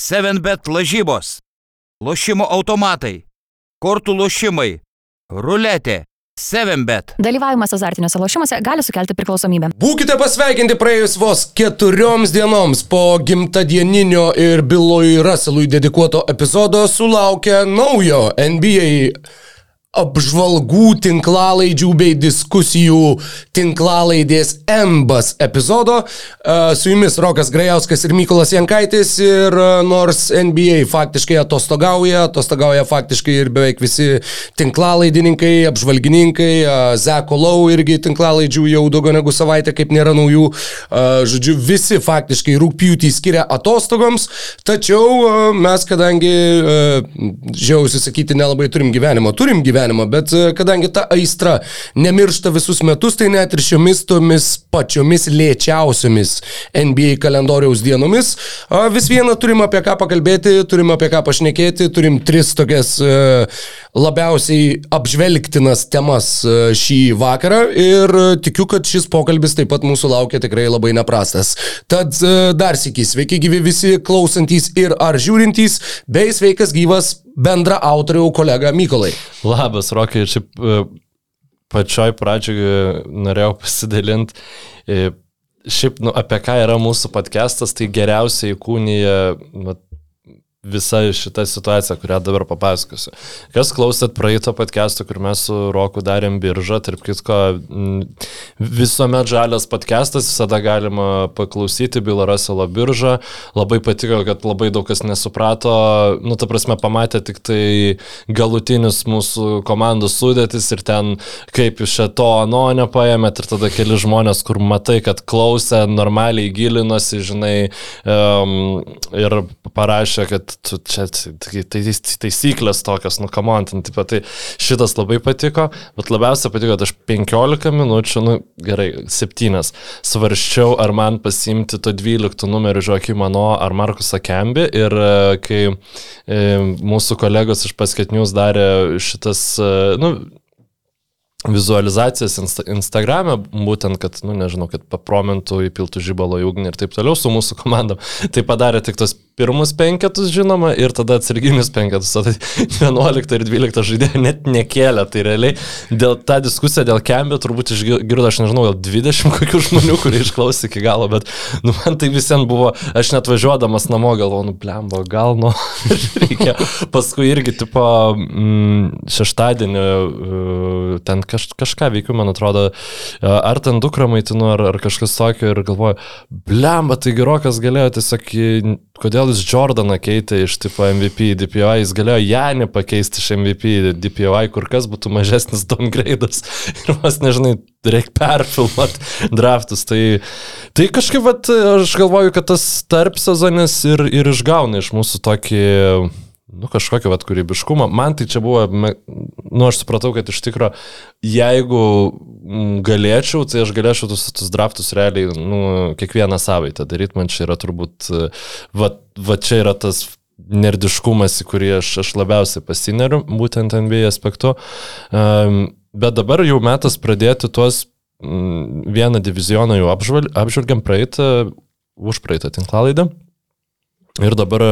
7bet lažybos, lošimo automatai, kortų lošimai, ruletė, 7bet. Dalyvavimas azartiniuose lošimuose gali sukelti priklausomybę. Būkite pasveikinti praėjus vos keturioms dienoms po gimtadieninio ir Biloj Russellui dedikuoto epizodo sulaukia naujo NBA apžvalgų tinklalaidžių bei diskusijų tinklalaidės Embas epizodo. E, Su jumis Rokas Grajauskas ir Mykolas Jankaitis ir e, nors NBA faktiškai atostogauja, atostogauja faktiškai ir beveik visi tinklalaidininkai, apžvalgininkai, e, Zeko Lau irgi tinklalaidžių jau daugiau negu savaitę, kaip nėra naujų. Žodžiu, visi faktiškai rūpjūtį skiria atostogoms, tačiau mes, kadangi, e, žiausi sakyti, nelabai turim gyvenimo, turim gyvenimo gyvenimą, bet e, kadangi ta aistra nemiršta visus metus, tai net ir šiomis tomis pačiomis lėčiausiomis NBA kalendoriaus dienomis vis vieną turim apie ką pakalbėti, turim apie ką pašnekėti, turim tris tokias e, labiausiai apžvelgtinas temas e, šį vakarą ir tikiu, kad šis pokalbis taip pat mūsų laukia tikrai labai neprastas. Tad dar sėki, sveiki gyvi visi klausantys ir ar žiūrintys, bei sveikas gyvas bendra autorių kolega Mykolai. Labas, Rokai, šiaip e, pačioj pradžioje norėjau pasidalinti. e, Šiaip, nu, apie ką yra mūsų podcastas, tai geriausiai įkūnyje nu, visa šita situacija, kurią dabar papasakosiu. Kas klausėt praeito podcast'o, kur mes su Roku darėm biržą, tarp kitko, visuomet žalias podcast'as, visada galima paklausyti Bilo Raselo biržą. Labai patiko, kad labai daug kas nesuprato, nu, ta prasme, pamatė tik tai galutinius mūsų komandos sudėtis ir ten, kaip iš to ano nepaėmėt ir tada keli žmonės, kur matai, kad klausė, normaliai gilinosi, žinai, um, ir parašė, kad tu čia tai, tai, taisyklės tokios, nu, kamontin, taip pat tai šitas labai patiko, bet labiausiai patiko, kad aš 15 minučių, nu, gerai, 7, svarščiau, ar man pasimti to 12 numerį Žokimano ar Markusą Kembi ir e, kai e, mūsų kolegos iš paskatinius darė šitas, e, nu, vizualizacijas insta Instagram'e, būtent, kad, nu, nežinau, kad papromintų, įpiltų žybalo į ugnį ir taip toliau su mūsų komandom. Tai padarė tik tos pirmus penketus, žinoma, ir tada atsarginius penketus, tada 11 ir 12 žaidėjų net nekėlė. Tai realiai dėl tą diskusiją dėl kembio turbūt išgirdo, aš nežinau, gal 20 kokių žmonių, kurie išklausė iki galo, bet, nu, man tai visiems buvo, aš net važiuodamas namo galvoju, nu, blembo, gal, nu, reikia. Paskui irgi, tipo, mm, šeštadienį uh, ten kaž, kažką veikiu, man atrodo, ar ten dukra maitinu, ar, ar kažkas tokio ir galvoju, blemba, tai gerokas galėjo tiesiog, kodėl jis Jordaną keitė iš tipo MVP, DPI, jis galėjo Janį pakeisti iš MVP, DPI, kur kas būtų mažesnis downgrade'as ir mes nežinai, reikia perfilmuoti draftus. Tai, tai kažkaip, vat, aš galvoju, kad tas tarp sezonis ir, ir išgauna iš mūsų tokį nu, kažkokį vat kūrybiškumą. Man tai čia buvo, nu, aš supratau, kad iš tikrųjų, jeigu galėčiau, tai aš galėčiau tus, tus draftus realiai, nu, kiekvieną savaitę daryti, man čia yra turbūt, va, va čia yra tas nerdiškumas, į kurį aš, aš labiausiai pasineriu, būtent NBA aspektu. Um, bet dabar jau metas pradėti tuos um, vieną divizioną jau apžvelgiam praeitą, už praeitą tinklalaidą. Ir dabar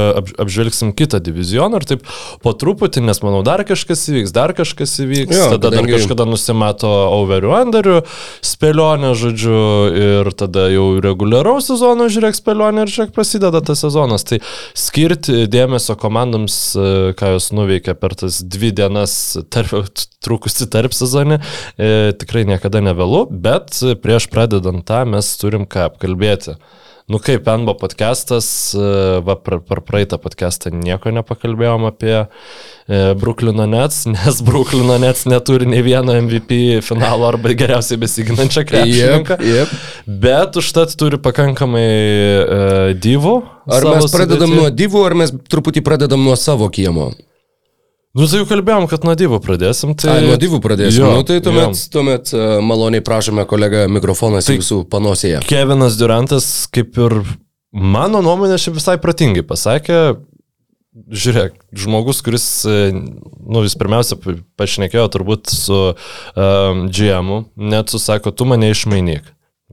apžvelgsim kitą divizioną ir taip po truputį, nes manau dar kažkas įvyks, dar kažkas įvyks, jo, tada kadangi... dar kažkada nusimato overių underių spėlionę, žodžiu, ir tada jau reguliaraus sezono žiūrėk spėlionę ir žiūrėk prasideda tas sezonas. Tai skirti dėmesio komandoms, ką jos nuveikia per tas dvi dienas tarp, trukusi tarp sezonį, e, tikrai niekada nevėlu, bet prieš pradedant tą mes turim ką apkalbėti. Nu kaip, Enbo podcastas, e, va, per, per praeitą podcastą nieko nepakalbėjom apie e, Bruklino Nets, nes Bruklino Nets neturi nei vieno MVP finalo arba geriausiai besiginančią krepšininką. Yep, yep. Bet užtat turi pakankamai e, divų. Ar mes pradedam sudėti. nuo divų, ar mes truputį pradedam nuo savo kiemo? Nu, tai jau kalbėjom, kad nuo divų pradėsim. Tai... Ai, nuo divų pradėsim. Jo, nu, tai tuomet, jo. tuomet uh, maloniai prašome kolega mikrofonas tai jūsų panosėje. Kevinas Durantas, kaip ir mano nuomonė, šiaip visai pratingai pasakė. Žiūrėk, žmogus, kuris, e, nu, vis pirmiausia, pašnekėjo turbūt su um, GM, net susako, tu mane išmainyk.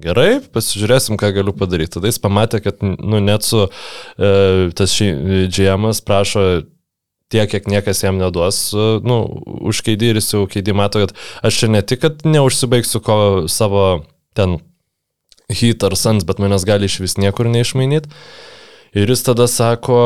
Gerai, pasižiūrėsim, ką galiu padaryti. Tada jis pamatė, kad, nu, net su e, tas GM prašo tiek, kiek niekas jam neduos, nu, už keidį ir jis jau keidį mato, kad aš čia ne tik, kad neužsibaigsiu ko savo ten hit ar sans, bet manęs gali iš vis niekur neišmainyti. Ir jis tada sako,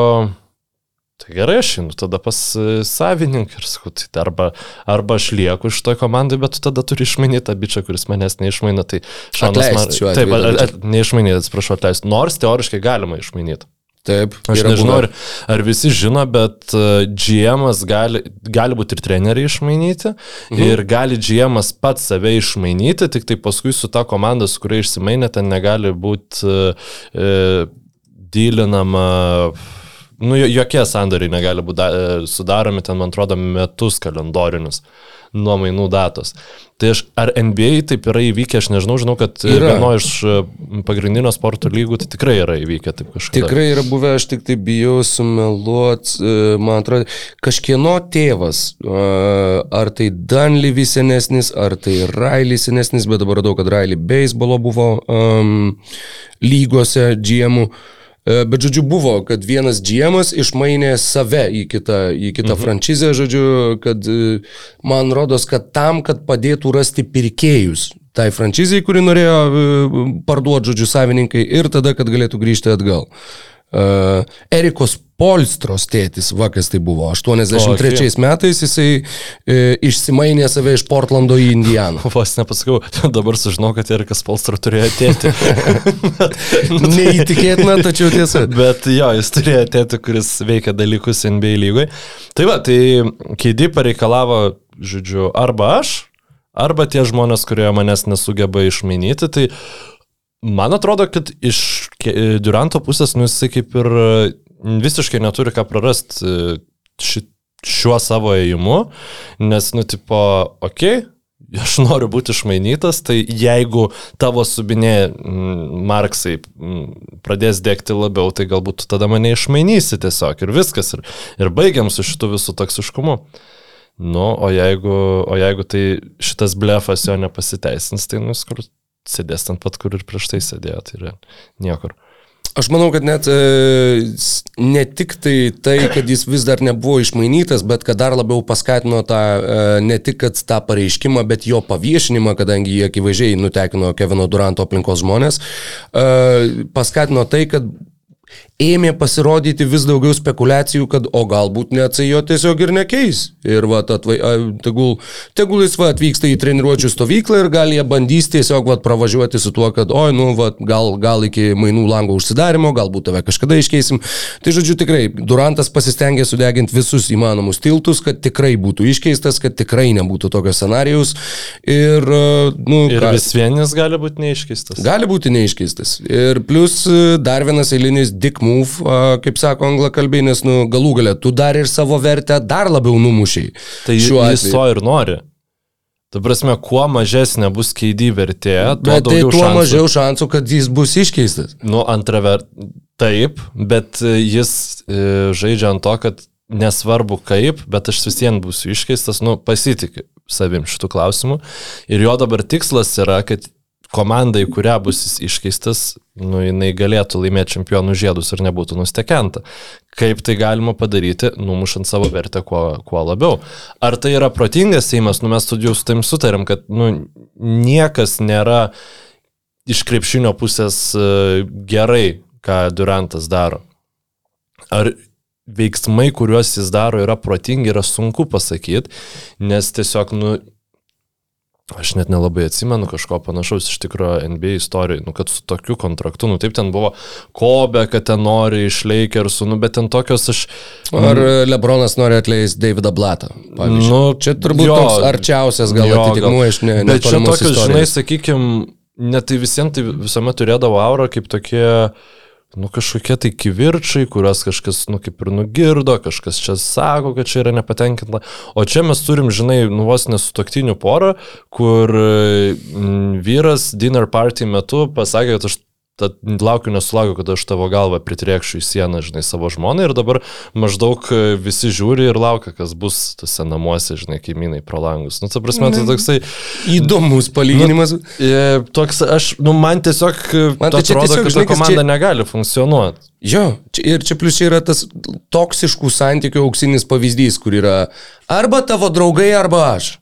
Tai gerai, aš einu tada pas e, savininką ir sakau, tai arba, arba aš lieku iš to komandai, bet tu tada turi išmainyti tą bičią, kuris manęs neišmaina. Tai šanas man... Taip, at, at, neišmainyti, atsiprašau, atleisti. Nors teoriškai galima išmainyti. Taip, aš nežinau, ar, ar visi žino, bet uh, GM gali, gali būti ir treneriai išmainyti mhm. ir gali GM pats save išmainyti, tik tai paskui su ta komanda, su kuria išsimainė, ten negali būti uh, uh, dylinama. Nu, jokie sandoriai negali būti sudaromi, ten, man atrodo, metus kalendorinius nuo mainų datos. Tai aš, ar NBA taip yra įvykę, aš nežinau, žinau, kad vienoje iš pagrindinio sporto lygų tai tikrai yra įvykę taip kažkaip. Tikrai yra buvę, aš tik tai bijau sumeluoti, man atrodo, kažkieno tėvas, ar tai Danlyvi senesnis, ar tai Raily senesnis, bet dabar radau, kad Raily beisbolo buvo um, lygose GM. -ų. E, bet, žodžiu, buvo, kad vienas GM išmainė save į kitą, į kitą mhm. franšizę, žodžiu, kad e, man rodos, kad tam, kad padėtų rasti pirkėjus tai franšizai, kuri norėjo e, parduoti, žodžiu, savininkai ir tada, kad galėtų grįžti atgal. Uh, Erikos Polstros tėtis, vakas tai buvo, 83 o, metais jisai e, išsimainė save iš Portlando į Indianą. Vos nepasakau, dabar sužinau, kad Erikas Polstro turėjo tėtį. Neįtikėtina, tačiau tiesa. Bet jo, jis turėjo tėtį, kuris veikia dalykus NBA lygoje. Tai va, tai Keidį pareikalavo, žodžiu, arba aš, arba tie žmonės, kurie manęs nesugeba išmainyti. Tai Man atrodo, kad iš Duranto pusės, nu jisai kaip ir visiškai neturi ką prarasti e, ši, šiuo savo ėjimu, nes, nu, tipo, okei, okay, aš noriu būti išmainytas, tai jeigu tavo subinė marksai pradės dėkti labiau, tai galbūt tada mane išmainysi tiesiog ir viskas, ir, ir baigiam su šitu visų toksiškumu. Nu, o jeigu, o jeigu tai šitas blefas jo nepasiteisins, tai nu, kur sėdės ten pat, kur ir prieš tai sėdėjo, tai yra niekur. Aš manau, kad net e, ne tik tai tai, kad jis vis dar nebuvo išmainytas, bet kad dar labiau paskatino tą, e, ne tik tą pareiškimą, bet jo paviešinimą, kadangi jie akivaizdžiai nutekino Kevino Duranto aplinkos žmonės, e, paskatino tai, kad ėmė pasirodyti vis daugiau spekulacijų, kad o galbūt net jo tiesiog ir nekeis. Ir va, atvai, a, tegul, tegul jis va, atvyksta į treniruočių stovyklą ir gal jie bandys tiesiog va, pravažiuoti su tuo, kad oi, nu, va, gal, gal iki mainų lango užsidarimo, galbūt tave kažkada iškeisim. Tai žodžiu, tikrai, Durantas pasistengė sudeginti visus įmanomus tiltus, kad tikrai būtų iškeistas, kad tikrai nebūtų tokio scenarijaus. Ir, nu, ir ką, vis vienas gali būti neiškeistas. Gali būti neiškeistas. Ir plus dar vienas eilinis dick move, kaip sako anglakalbiai, nes nu, galų galę tu dar ir savo vertę dar labiau numušiai. Tai jis to ir nori. Ta prasme, kuo mažesnė bus keidį vertė, tuo bet tai tuo šansų. mažiau šansų, kad jis bus iškeistas. Nu, antra ver... Taip, bet e, jis e, žaidžia ant to, kad nesvarbu kaip, bet aš vis vien būsiu iškeistas, nu, pasitikiu savim šitų klausimų. Ir jo dabar tikslas yra, kad komanda, į kurią bus iškeistas, nu, jinai galėtų laimėti čempionų žiedus ir nebūtų nustekenta. Kaip tai galima padaryti, numušant savo vertę kuo, kuo labiau. Ar tai yra protingas Seimas, nu mes studijų su taim sutarėm, kad nu, niekas nėra iš krepšinio pusės e, gerai, ką Durantas daro. Ar veiksmai, kuriuos jis daro, yra protingi, yra sunku pasakyti, nes tiesiog, nu, Aš net nelabai atsimenu kažko panašaus iš tikrųjų NBA istorijai, nu, kad su tokiu kontraktu, nu taip ten buvo Kobe, kad ten nori iš Lakersų, nu bet ten tokios aš... Ar Lebronas nori atleisti Davidą Blatą? Pavyzdžiui. Nu, čia turbūt jo, toks arčiausias gal atitikmuo iš ne. Bet čia tokios, žinai, sakykime, net tai visiems tai visuomet turėdavo aurą kaip tokie nu, kažkokie tai kivirčiai, kuriuos kažkas, nu, kaip ir nugirdo, kažkas čia sako, kad čia yra nepatenkinta. O čia mes turim, žinai, nu, vos nesutoktinių porą, kur m, vyras dinner party metu pasakė, kad aš Tad laukiu nesulaukiu, kad aš tavo galvą pritrėkšiu į sieną, žinai, savo žmoną ir dabar maždaug e, visi žiūri ir laukia, kas bus tose namuose, žinai, kaimynai pro langus. Nu, ta prasme, tai toksai, Įdomus palyginimas. e, toks, aš, nu, man tiesiog, Man tai atrodo, tiesiog, kad žinai, komanda čia- negali funkcionuoti. Jo, ir čia plius čia yra tas toksiškų santykių auksinis pavyzdys, kur yra arba tavo draugai, arba aš.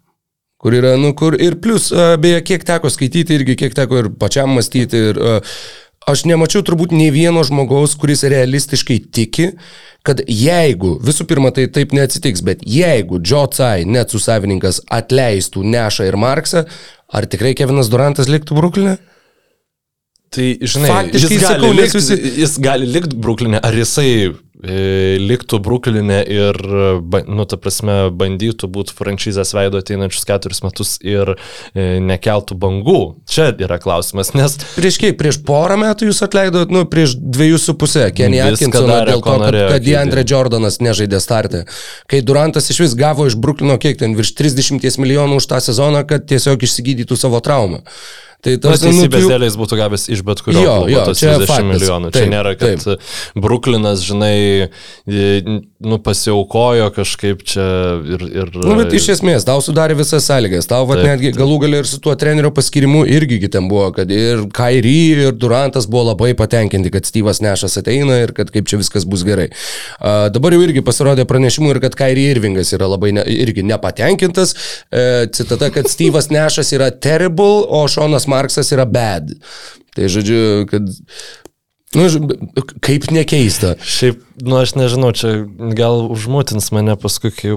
Kur yra, nu, kur ir plus, a, beje, kiek teko skaityti irgi, kiek teko ir pačiam mąstyti. Ir, a, aš nemačiau turbūt nei vieno žmogaus, kuris realistiškai tiki, kad jeigu, visų pirma, tai taip neatsitiks, bet jeigu Joe Tsai, net su savininkas, atleistų Nešą ir Marksą, ar tikrai Kevinas Durantas liktų Bruklinė? Tai, žinai, Faktiškai jis gali, sakau, likt, visi- jis gali likti Bruklinė, ar jisai e, liktų Bruklinė ir, nu, ta prasme, bandytų būti franšizės veido ateinančius keturis metus ir e, nekeltų bangų. Čia yra klausimas, nes Prieš kiek, prieš porą metų jūs atleidot, nu, prieš dviejus su pusę, Kenny Atkinsoną dėl to, kad, kad. Deandre Jordanas nežaidė startę. Kai Durantas iš vis gavo iš Bruklino kiek ten virš 30 milijonų už tą sezoną, kad tiesiog išsigydytų savo traumą. Tai Nu, tas, nu, teisybės tu- dėlė jis būtų gavęs iš bet kurio Jo, klubo jo, čia 30 faktas. milijonų. Čia Taip, nėra, kad taip. Bruklinas, žinai, i- nu, pasiaukojo kažkaip čia ir... ir Nu, bet iš esmės, tau sudarė visas sąlygas. Tau vat, Taip, netgi galų galę ir su tuo trenerių paskirimu irgi gi ten buvo, kad ir Kairi, ir Durantas buvo labai patenkinti, kad Styvas Nešas ateina ir kad kaip čia viskas bus gerai. A, dabar jau irgi pasirodė pranešimų ir kad Kairi Irvingas yra labai ne, irgi nepatenkintas. E, citata, kad Styvas Nešas yra terrible, o Šonas Marksas yra bad. Tai žodžiu, kad... Nu, kaip nekeista. Šiaip, nu aš nežinau, čia gal užmutins mane paskui, kai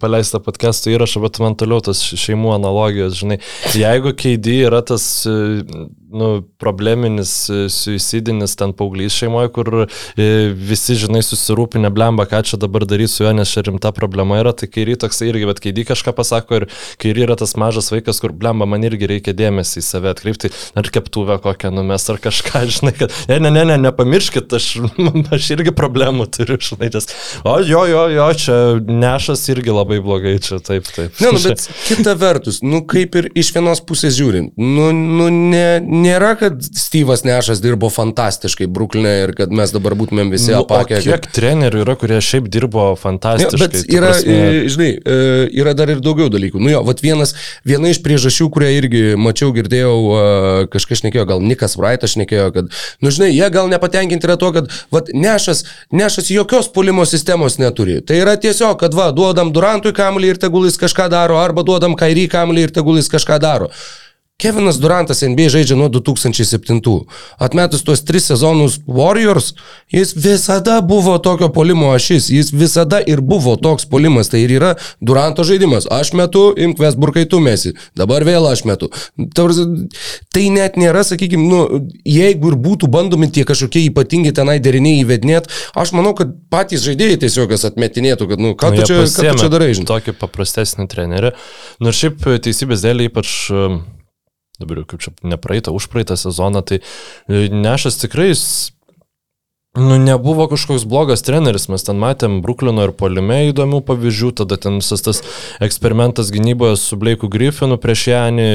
paleista podcast'o įrašą, bet man toliau tas šeimų analogijos, žinai, jeigu KD yra tas, e, nu, probleminis, e, suicidinis ten paauglys šeimoje, kur e, visi, žinai, susirūpinę blemba, ką čia dabar daryti su juo, nes čia rimta problema yra, tai kairį toksai irgi, bet KD kažką pasako ir kairį yra tas mažas vaikas, kur blemba, man irgi reikia dėmesį į save atkreipti, ar keptuvę kokią numes, ar kažką, žinai, kad, ne, ne, ne, ne, nepamirškit, aš, aš irgi problemų turiu, žinai, nes, o jo, jo, jo, čia nešas irgi labai blogai, čia taip, taip. Ne, nu, bet kita vertus, nu kaip ir iš vienos pusės žiūrint, nu, nu ne, nėra, kad Styvas Nešas dirbo fantastiškai Bruklinė ir kad mes dabar būtumėm visi Nu, apakę. kiek trenerių yra, kurie šiaip dirbo Ne, fantastiškai. bet ta yra, prasme. e, žinai, e, yra dar ir daugiau dalykų. Nu jo, vat vienas, viena iš priežasčių, kurią irgi mačiau, girdėjau, e, kažkas šnekėjo, gal Nikas Wrightas šnekėjo, kad, nu žinai, jie gal nepatenkinti yra to, kad, vat nešas, nešas jokios polimo sistemos neturi. Tai yra tiesiog, kad va, duodam Durantui kamuolį ir tegul jis kažką daro, arba duodam Kairį kamuolį ir tegul jis kažką daro. Kevinas Durantas NBA žaidžia nuo 2007. Atmetus tuos tris sezonus Warriors, jis visada buvo tokio polimo ašis, jis visada ir buvo toks polimas, tai ir yra Duranto žaidimas. Aš metu, imk Vesburkai tu mesi, dabar vėl aš metu. Tai net nėra, sakykime, nu, jeigu ir būtų bandomi tie kažkokie ypatingi tenai deriniai įvedinėti, aš manau, kad patys žaidėjai tiesiog jas atmetinėtų, kad, nu, ką, Nu, tu čia, ką tu čia darai, žinai. Tokį paprastesnį trenerį. Nors šiaip teisybės dėlį ypač, dabar jau kaip čia nepraeitą, užpraeitą sezoną, tai e, Nešas tikrai Nu, nebuvo kažkoks blogas treneris, mes ten matėm Bruklino ir Polime įdomių pavyzdžių, tada ten visas tas eksperimentas gynyboje su Bleiku Griffinu prieš Janį,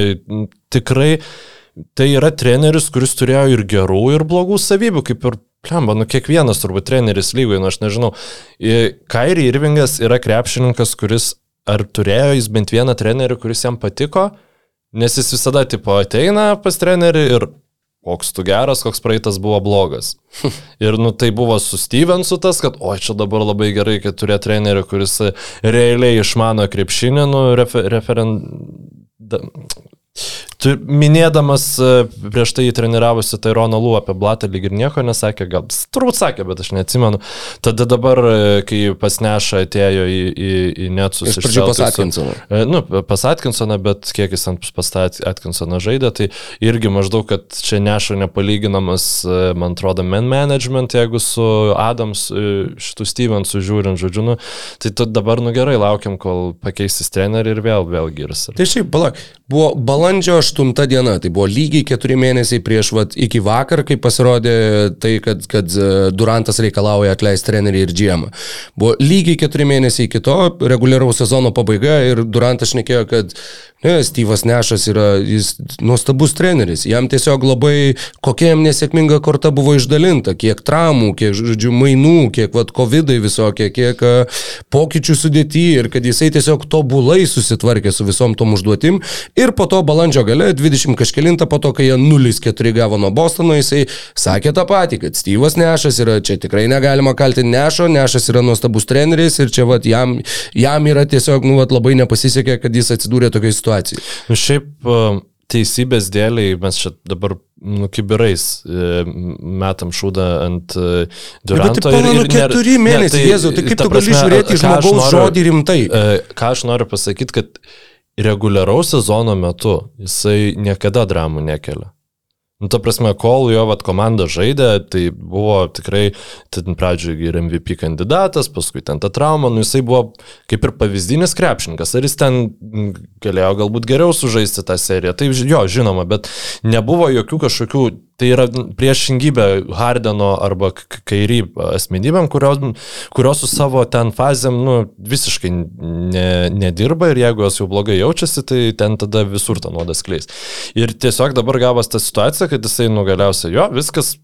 tikrai tai yra treneris, kuris turėjo ir gerų, ir blogų savybių, kaip ir Plemba, nu kiekvienas turbūt treneris lygoje, nu aš nežinau. Kairi Irvingas yra krepšininkas, kuris ar turėjo jis bent vieną trenerį, kuris jam patiko, nes jis visada tipo ateina pas trenerį ir koks tu geras, koks praeitas buvo blogas. Ir nu tai buvo su Stevensu tas, kad oi čia dabar labai gerai, kad turėjo trenerį, kuris realiai išmano krepšinį, nu refer, referen... Da, Tu minėdamas e, prieš tai treniravosi Taironą Lū apie Blatą lyg ir nieko nesakė, gal turbūt sakė, bet aš neatsimenu. Tada dabar, e, kai pasneša atėjo į, į, į Netsus Iš pradžių pas Atkinsoną. E, Nu, pas Atkinsoną, bet kiek jis ant pas Atkinsoną žaidė, tai irgi maždaug, kad čia neša nepalyginamas, man atrodo, man management, jeigu su Adams, šitų Stevensu žiūrint, žodžiu, nu, tai tu dabar, nu gerai, laukiam, kol pakeisis trenerių ir vėl, vėl girs. Tai šiaip, palauk, buvo balandžio 8 diena, tai buvo lygiai 4 mėnesiai prieš, vat, iki vakar, kai pasirodė tai, kad, kad e, Durantas reikalauja atleisti trenerį ir džiemą. Buvo lygiai 4 mėnesiai iki to, reguliaraus sezono pabaiga ir Durantas šnekėjo, kad Ne, Steve'as Nešas yra, jis nuostabus treneris. Jam tiesiog labai, kokia jam nesėkminga korta buvo išdalinta, kiek traumų, kiek, žodžiu, mainų, kiek, vad, COVID visokie, kiek a, pokyčių sudėti ir kad jisai tiesiog tobulai susitvarkė su visom tom užduotim. Ir po to balandžio gale, 20 kažkelintą, po to, kai jie 0-4 gavo nuo Bostono, jisai sakė tą patį, kad Steve'as Nešas yra, čia tikrai negalima kaltinti Nešo, Nešas yra nuostabus treneris ir čia, vad, jam, jam yra tiesiog, nu, vat, labai nepasisekė, kad jis atsidūrė tokioje situacijoje. Nu, šiaip e, teisybės dėliai mes čia dabar nu, kibirais e, metam šūdą ant e, Duranto. Bet tai pamenu, keturi mėnesiai, Jėzau, tai kaip ta tu gali prasme, žiūrėti į žmogaus noriu- žodį rimtai? Ką aš noriu pasakyti, kad reguliaraus sezono metu jisai niekada dramų nekelia. Nu, ta prasme, kol jo vat, komanda žaidė, tai buvo tikrai, ten pradžioje ir MVP kandidatas, paskui ten ta trauma, nu jisai buvo kaip ir pavyzdinis krepšininkas. Ar jis ten galėjo galbūt geriau sužaisti tą seriją? Tai jo, žinoma, bet nebuvo jokių kažkokių, tai yra priešingybė Hardeno arba Kairį asmenybėm, kurios, kurios su savo ten fazėm nu, visiškai ne, nedirba ir jeigu jos jau blogai jaučiasi, tai ten tada visur tą nuodą skleis. Ir tiesiog dabar gavas ta situacija, kad jisai nugaliausia, jo, viskas,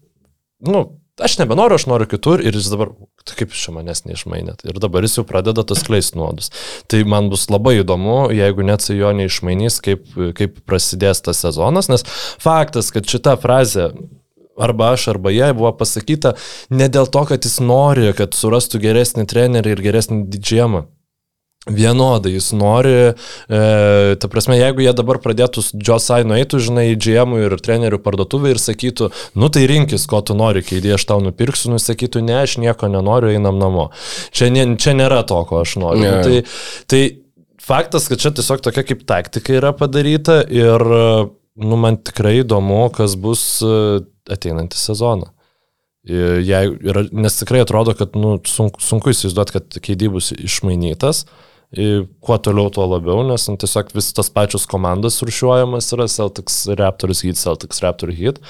nu, aš nebenoriu, aš noriu kitur ir jis dabar, tai kaip iš manęs neišmainėt. Ir dabar jis jau pradeda tas kleist nuodus. Tai man bus labai įdomu, jeigu net su jo neišmainys, kaip, kaip prasidės tas sezonas, nes faktas, kad šita frazė arba aš, arba jie buvo pasakyta ne dėl to, kad jis nori, kad surastų geresnį trenerį ir geresnį didžiamą. Vienodai jis nori, e, ta prasme, jeigu jie dabar pradėtų su Joe Sainu eitų, žinai, į GM ir trenerių parduotuvę ir sakytų, nu tai rinkis, ko tu nori, kai aš tau nupirksiu, nu sakytų, ne, aš nieko nenoriu, einam namo. Čia, ne, čia nėra to, ko aš noriu. Ne. Nu, tai, tai faktas, kad čia tiesiog tokia kaip taktika yra padaryta ir, nu, man tikrai įdomu, kas bus e, ateinantį sezoną. Ir Jei, ir, nes tikrai atrodo, kad nu, sunku, sunku įsivaizduoti, kad keidį bus išmainytas. Ir Kuo toliau, tuo labiau, nes nu, tiesiog vis tas pačios komandas rušiuojamas yra Celtics Raptors hit, Celtics Raptor hit.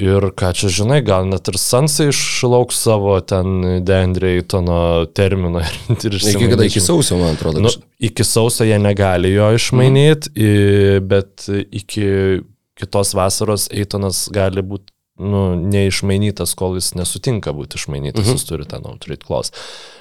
Ir ką čia žinai, gal net ir Sansai išlauks savo ten Dendreitono terminą. Ir Iki kada iki sausio, man atrodo. Nu, iki sausio jie negali jo išmainyti, mm. bet iki kitos vasaros Eitonas gali būti nu, neišmainytas, kol jis nesutinka būti išmainytas, mm -hmm. jis turi tą no trade clause.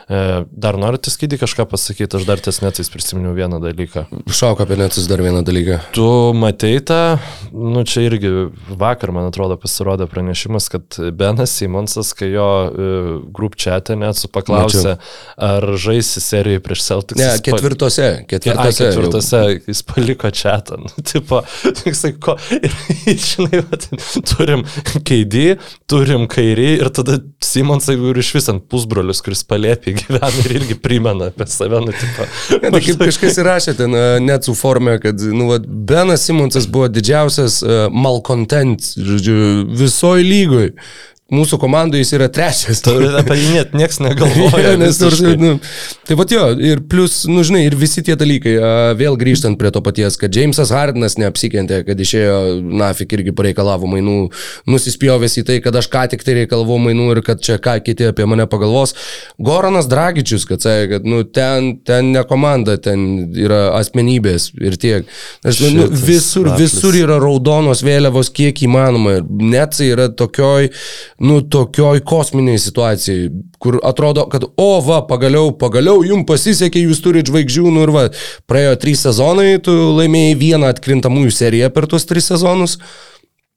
E, dar norite skydį kažką pasakyti, aš dar ties netais prisiminiau vieną dalyką. Šauk apie netus dar vieną dalyką. Tu matei tą, nu čia irgi vakar, man atrodo, pasirodė pranešimas, kad Benas Simonsas, kai jo uh, grup chat'e net su paklausė, ar žaisi serijoje prieš Celtics. Ne, pa- ketvirtose. Ai, Ketvirtose. jau. ketvirtose jis paliko čia, nu, tipo, jisai ko, ir, žinai, vat, turim KD, turim kairį ir tada Simonsai ir iš vis ant pusbrolius, kuris palėpė gyvena ir irgi primena apie save, nu, tipo. Ne, tai kaip kažkas įrašė ten e, net su forme, kad nu, vat, Benas Simonsas buvo didžiausias uh, malcontent, žodžiu, visoji lygoj. Mūsų komandoje jis yra trečias. Apie jį net nieks negalvoja. Ja, nes, nu, tai va jo, ir plus, nu žinai, ir visi tie dalykai, vėl grįžtant prie to paties, kad Jamesas Hardinas neapsikentė, kad išėjo, nafik irgi pareikalavo mainų, nusispjovęs į tai, kad aš ką tik tai reikalavau mainų ir kad čia ką kiti apie mane pagalvos. Goranas Dragičius, kad sakė, kad nu, ten, ten ne komanda, ten yra asmenybės ir tiek. Nes, nu, Šitas visur, visur yra raudonos vėliavos kiek įmanoma. Net yra tokioj, nu, tokioj kosminiai situacijai, kur atrodo, kad, o, va, pagaliau, pagaliau, jums pasisekė, jūs turite žvaigždžių, nu ir va, praėjo trys sezonai, tu laimėjai vieną atkrintamųjų seriją per tuos tris sezonus.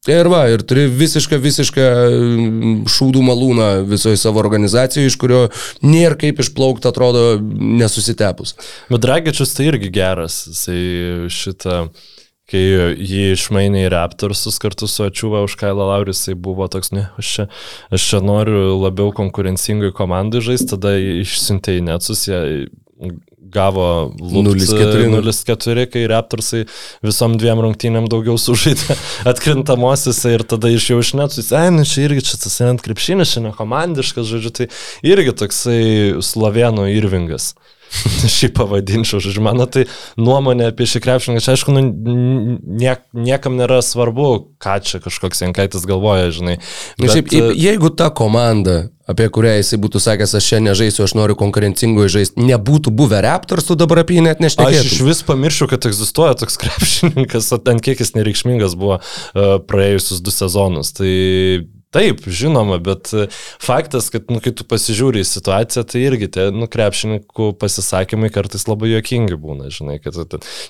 Ir va, ir turi visišką, visišką mm, šūdų malūną visoje savo organizacijoje, iš kurio nėra kaip išplaukti, atrodo, nesusitepus. Bet Dragičius tai irgi geras. Jisai šitą, kai jį išmainė į Raptorsus kartu su Ačiuva už Kailą Laurį, jisai buvo toks, ne, aš čia, aš čia noriu labiau konkurencingai komandai žaisti, tada išsiuntė į Netsus, jie gavo 0:4. 0-4, kai Raptorsai visom dviem rungtynėm daugiau sužaidė atkrintamosiose ir tada iš jau iš Netsus, ai, nu čia irgi čia tas ant krepšinis, čia ne komandiškas, žodžiu, tai irgi toksai slovenų Irvingas. šį pavadinčiau, žodžiu, mano tai nuomonė apie šį krepšininką, čia aišku, nu, niek, niekam nėra svarbu, ką čia kažkoks Jankaitis galvoja, žinai. Bet, šiaip, e, jeigu ta komanda, apie kurią jisai būtų sakęs, aš čia nežaisiu, aš noriu konkurencingoje žaisti, nebūtų buvę Raptors, tu dabar apie jį net Aš nešnekėtum. iš vis pamiršau, kad egzistuoja toks krepšininkas, o ten kiek jis nereikšmingas buvo uh, praėjusius du sezonus. Tai taip, žinoma, bet e, faktas, kad, nu, kai tu pasižiūri į situaciją, tai irgi tie, nu, krepšininkų pasisakymai kartais labai juokingi būna, žinai, kad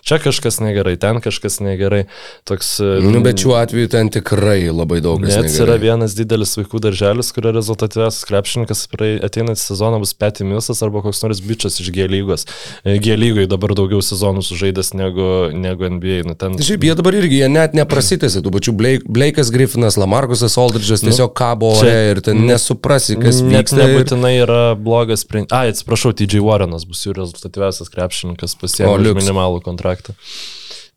čia kažkas negerai, ten kažkas negerai. Toks, e, Nu, bet šiuo atveju ten tikrai labai daug kas. Net yra vienas didelis vaikų darželis, kurio rezultatyviausias krepšininkas ateinantį sezoną bus Petty Milsas arba koks nors bičias iš G lygos. E, G lygoje dabar daugiau sezonų sužaidęs negu, negu NBA. Nu, ten, Tai Šiaip jie dabar irgi, jie net neprasitėsi, tų pačių Blake, Blake'as Griffinas, Lamarkusas Aldridge'as tiesiog kabo čia- ir ten nesuprasi, kas Net vyksta. ir- nebūtinai yra blogas sprendimas. A, atsiprašau, TJ Warrenas bus jų rezultatyviausias krepšininkas liuks. minimalų kontraktą.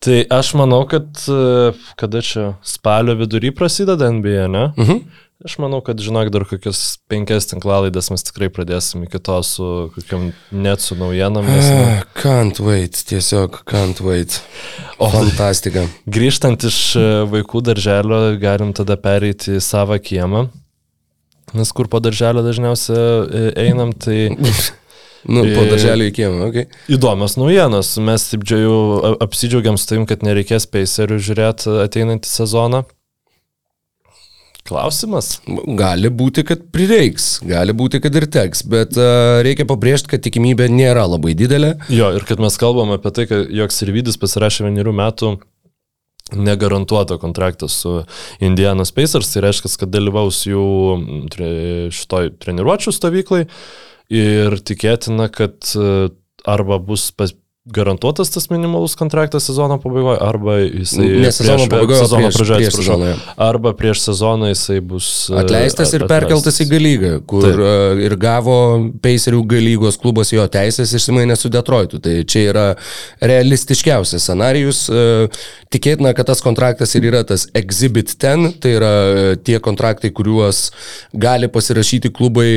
Tai aš manau, kad e, kada čia spalio vidury prasideda NBA, ne? Mhm. Aš manau, kad žinok, dar kokias penkias tinklalaidas mes tikrai pradėsim iki to su kokiam net su naujienom. Nes, nu, Ah, Can't wait, tiesiog can't wait. O, fantastika. grįžtant iš e, vaikų darželio, galim tada pereiti į savo kiemą. Nes kur po darželio dažniausiai e, einam, tai Nu, po E- darželio į kiemą, okei. Okay. įdomios naujienos. Mes taip džiaugiu, apsidžiaugiam su tavim, kad nereikės peiserių žiūrėti ateinantį sezoną. Klausimas. Gali būti, kad prireiks, gali būti, kad ir teks, bet uh, reikia pabrėžti, kad tikimybė nėra labai didelė. Jo, ir kad mes kalbam apie tai, kad joks Irvidis pasirašė vienerių metų negarantuotą kontraktą su Indianos Pacers, tai reiškia, kad dalyvaus jų šitoj treniruočio stovyklai ir tikėtina, kad e, arba bus pas, garantuotas tas minimalus kontraktas sezono pabaigoje, arba jisai... Ne sezono pabaigoje, sezono pradžioje, prieš sezoną. Arba prieš sezoną jisai bus... e, Atleistas ir atmestas. perkeltas į galygą, kur Taip. uh, ir gavo Pacerių galygos klubas jo teisės išsimainę su Detroitu. Tai čia yra realistiškiausias scenarius. Uh, tikėtina, kad tas kontraktas ir yra tas Exhibit 10, tai yra tie kontraktai, kuriuos gali pasirašyti klubai.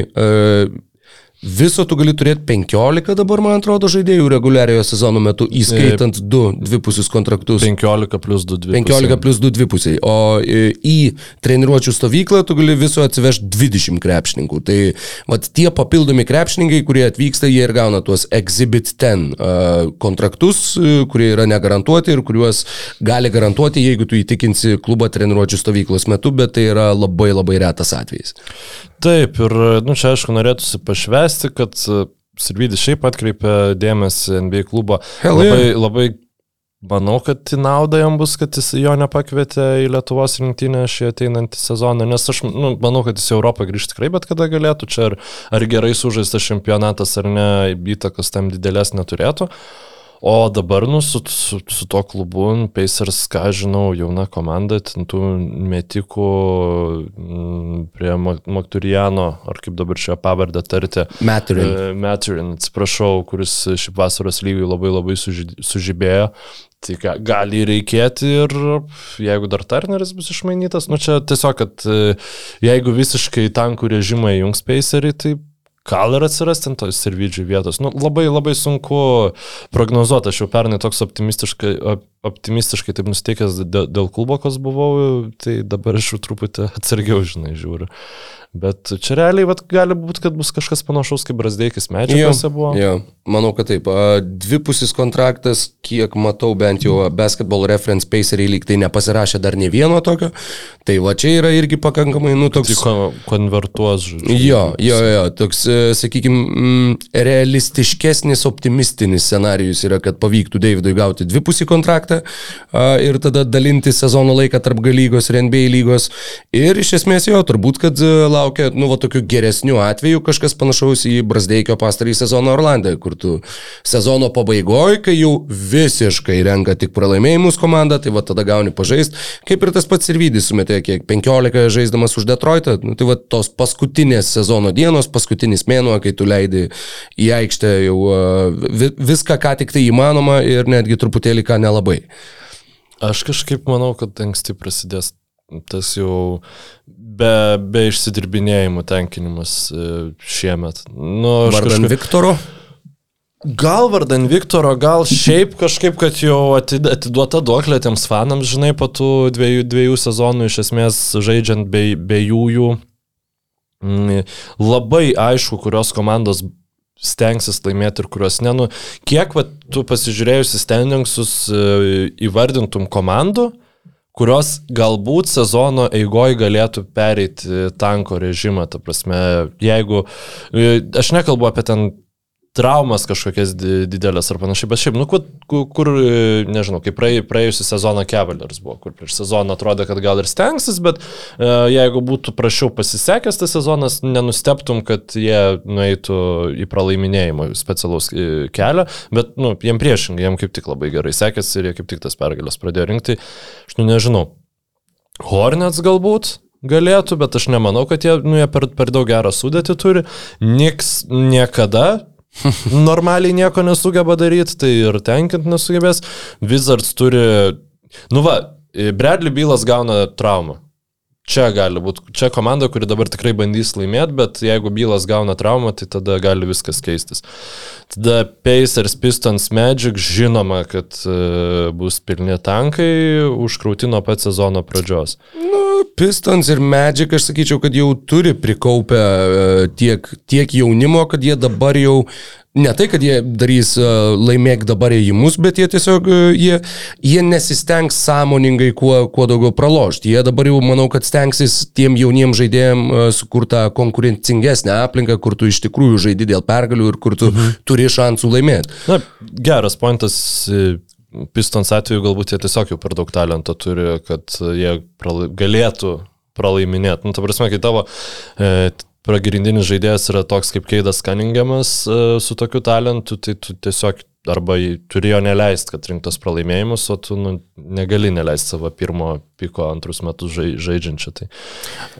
Viso tu gali turėti 15 dabar, man atrodo, žaidėjų reguliariojo sezono metu, įskaitant du dvipusius kontraktus. 15 plus 2 2. 15 plus 2 dvipusiai. O e, į treniruočio stovyklą tu gali viso atsivežti 20 krepšininkų. Tai vat, tie papildomi krepšininkai, kurie atvyksta, jie ir gauna tuos Exhibit 10 uh, kontraktus, uh, kurie yra negarantuoti ir kuriuos gali garantuoti, jeigu tu įtikinsi klubą treniruočio stovyklos metu, bet tai yra labai labai retas atvejis. Taip, ir, nu, čia aišku, norėtųsi pašvesti, kad e, Sirvidis šiaip atkreipė dėmesį NBA klubo. Hell labai, yeah. labai manau, kad į naudą jam bus, kad jis jo nepakvietė į Lietuvos rinktinę šį ateinantį sezoną, nes aš nu, manau, kad jis į Europą grįžti tikrai bet kada galėtų. Čia ar, ar gerai sužaistas čempionatas ar ne, įtakos tam didelės neturėtų. O dabar, nu, su, su, su to klubu, nu, Pacers, ką žinau, jauna komanda, tų metikų m, prie Mak- Makturijano, ar kaip dabar šią pavardę tarti, Maturin. E, Maturin, atsiprašau, kuris šiaip vasaros lygiai labai labai suži- sužibėjo. Tai ga, gali reikėti ir jeigu dar Turneris bus išmainytas, nu čia tiesiog, kad e, jeigu visiškai tankų režimą įjungs Pacerį, tai gal ir atsiras ten tos servidžių vietos. Nu, labai labai sunku prognozuoti, aš jau pernai toks optimistiškai, op- optimistiškai taip nusteikęs dėl, dėl klubo, kas buvau, tai dabar aš jau truputį atsargiau, žinai, žiūriu. Bet čia realiai vat, gali būti, kad bus kažkas panašaus kaip Brasdeikis medžiagose buvo. Jo, manau, kad taip. Dvipusis kontraktas, kiek matau, bent jau Basketball Reference Paceriai lyg tai nepasirašė dar ne vieno tokio. Tai va čia yra irgi pakankamai, nu, toks... Ko- konvertuos, žodžiu. Jo, jo, jo, toks, sakykime, realistiškesnis, optimistinis scenarius yra, kad pavyktų Davidui gauti dvipusį kontraktą ir tada dalinti sezono laiką tarp galygos ir NBA lygos. Ir iš esmės jo, turbūt, kad a, laukia, nu, va, tokių geresnių atvejų kažkas panašaus į Brasdeikio pastarąjį sezoną Orlandė, kur tu sezono pabaigoje, kai jau visiškai renka tik pralaimėjimus komanda, tai va tada gauni pažaist, kaip ir tas pats ir Vydis sumetė, kiek 15 žaisdamas už Detroitą, nu, tai va tos paskutinės sezono dienos, paskutinis mėnuo, kai tu leidi į aikštę jau viską, ką tik tai įmanoma ir netgi truputėlį ką nelabai. Aš kažkaip manau, kad anksti prasidės tas jau be, be išsidirbinėjimų tenkinimas e, šiemet. Nu, Vardan kažkaip, Viktoro. Gal vardan Viktoro, gal šiaip kažkaip, kad jau atid- atiduota duoklė tiems fanams, žinai, po tų dviejų, dviejų sezonų iš esmės žaidžiant be, be jų jų. Mm, Labai aišku, kurios komandos stengsis laimėti ir kurios ne. Nu, kiek va, tu pasižiūrėjusi standingsus e, įvardintum komandų, kurios galbūt sezono eigoje galėtų pereiti tanko režimą. Ta prasme, jeigu, e, aš nekalbu apie ten traumas kažkokias di- didelės ar panašiai, bet šiaip, nu, kur, kur, nežinau, kaip praėj, praėjusią sezoną Cavaliers buvo, kur prieš sezoną atrodė, kad gal ir stengsis, bet e, jeigu būtų prašiau pasisekęs tas sezonas, nenusteptum, kad jie nueitų į pralaiminėjimo specialaus e, kelio, bet, nu, jiem priešingai, jiem kaip tik labai gerai sekėsi ir jie kaip tik tas pergalės pradėjo rinkti. Aš nu nežinau. Hornets galbūt galėtų, bet aš nemanau, kad jie, nu, jie per, per daug gerą sudėtį turi. Niks niekada normaliai nieko nesugeba daryti, tai ir tenkint nesugebės. Wizards turi, nu va, Bradley Bylas gauna traumą. Čia gali būti, čia komanda, kuri dabar tikrai bandys laimėti, bet jeigu Bylas gauna traumą, tai tada gali viskas keistis. Tada Pacers, Pistons, Magic, žinoma, kad uh, bus pilni tankai, užkrauti nuo pat sezono pradžios. Nu, Pistons ir Magic, aš sakyčiau, kad jau turi prikaupę e, tiek, tiek jaunimo, kad jie dabar jau Ne tai, kad jie darys uh, laimėk dabar įimus, bet jie tiesiog, uh, jie, jie nesistengs sąmoningai kuo, kuo daugiau pralošti. Jie dabar jau, manau, kad stengsis tiem jauniem žaidėjim uh, sukurtą konkurencingesnę aplinką, kur tu iš tikrųjų žaidi dėl pergalių ir kur tu mhm. turi šansų laimėti. Na, geras pointas. e, Pistons atveju galbūt jie tiesiog jau per daug talento turi, kad jie prala galėtų pralaiminėti. Nu, ta prasme, kai tavo e, pagrindinis žaidėjas yra toks kaip Keidas Kaningiamas e, su tokiu talentu, tai tu tiesiog arba turėjo neleisti, kad rinktos pralaimėjimus, o tu nu, negali neleisti savo pirmo piko antrus metus žai, žaidžiančią. Tai,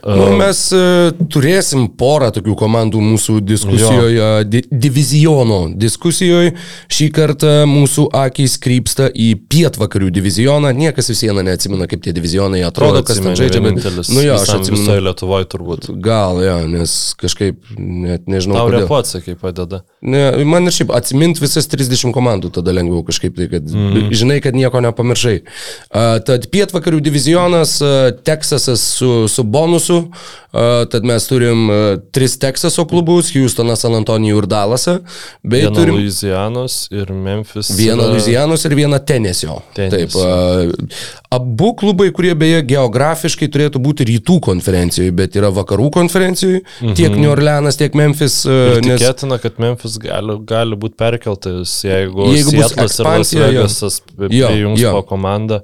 Nu, mes uh, turėsim porą tokių komandų mūsų diskusijoje, di diviziono diskusijoje. Šį kartą mūsų akis krypsta į pietvakarių divizioną. Niekas vis viena neatsimena, kaip tie divizionai atrodo, kas ten žaidžia. Bet, nu jo, aš atsimenu. Lietuvoje turbūt. Gal, jo, nes kažkaip net nežinau. Tau repo atsakai padeda. Ne, man ir šiaip atsimint visas 30 komandų tada lengviau kažkaip tai, kad mm. žinai, kad nieko nepamiršai. Uh, tad pietvakarių divizionas, uh, Teksasas su, su bonusu, uh, tad mes turim uh, tris Teksaso klubus, Houstoną, San Antonijų ir Dalasą, bei Viena turim Louisianos ir Memphis. vieną Louisianos ir vieną Tenesio. Tenesio. Taip, abu klubai, kurie beje geografiškai turėtų būti rytų konferencijoje, bet yra vakarų konferencijoje, mhm. tiek New Orleanas, tiek Memphis. Ir tikėtina, kad Memphis gali, gali būti perkeltas, jeigu, Jeigu bus Seattle'as ir Las. Vegasas prijungs po komandą.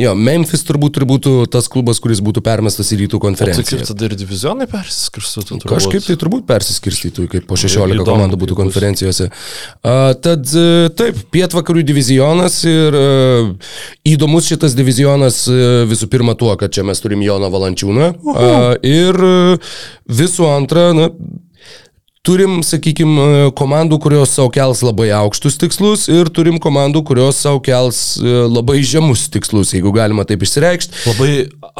Jo, Memphis turbūt būti tas klubas, kuris būtų permestas į rytų Tai kaip konferenciją. tada ir divizionai persiskirstytų? Kažkaip tai turbūt persiskirstytų, kaip po 16 Įdomu, komandų būtų konferencijose. Uh, tad uh, taip, pietvakarių divizionas ir uh, įdomus šitas divizionas uh, visų pirma tuo, kad čia mes turim Joną Valančiūną uh, ir uh, visų antra, na, Turim, sakykime, komandų, kurios savo kels labai aukštus tikslus ir turim komandų, kurios savo kels e, labai žemus tikslus, jeigu galima taip išsireikšti. Labai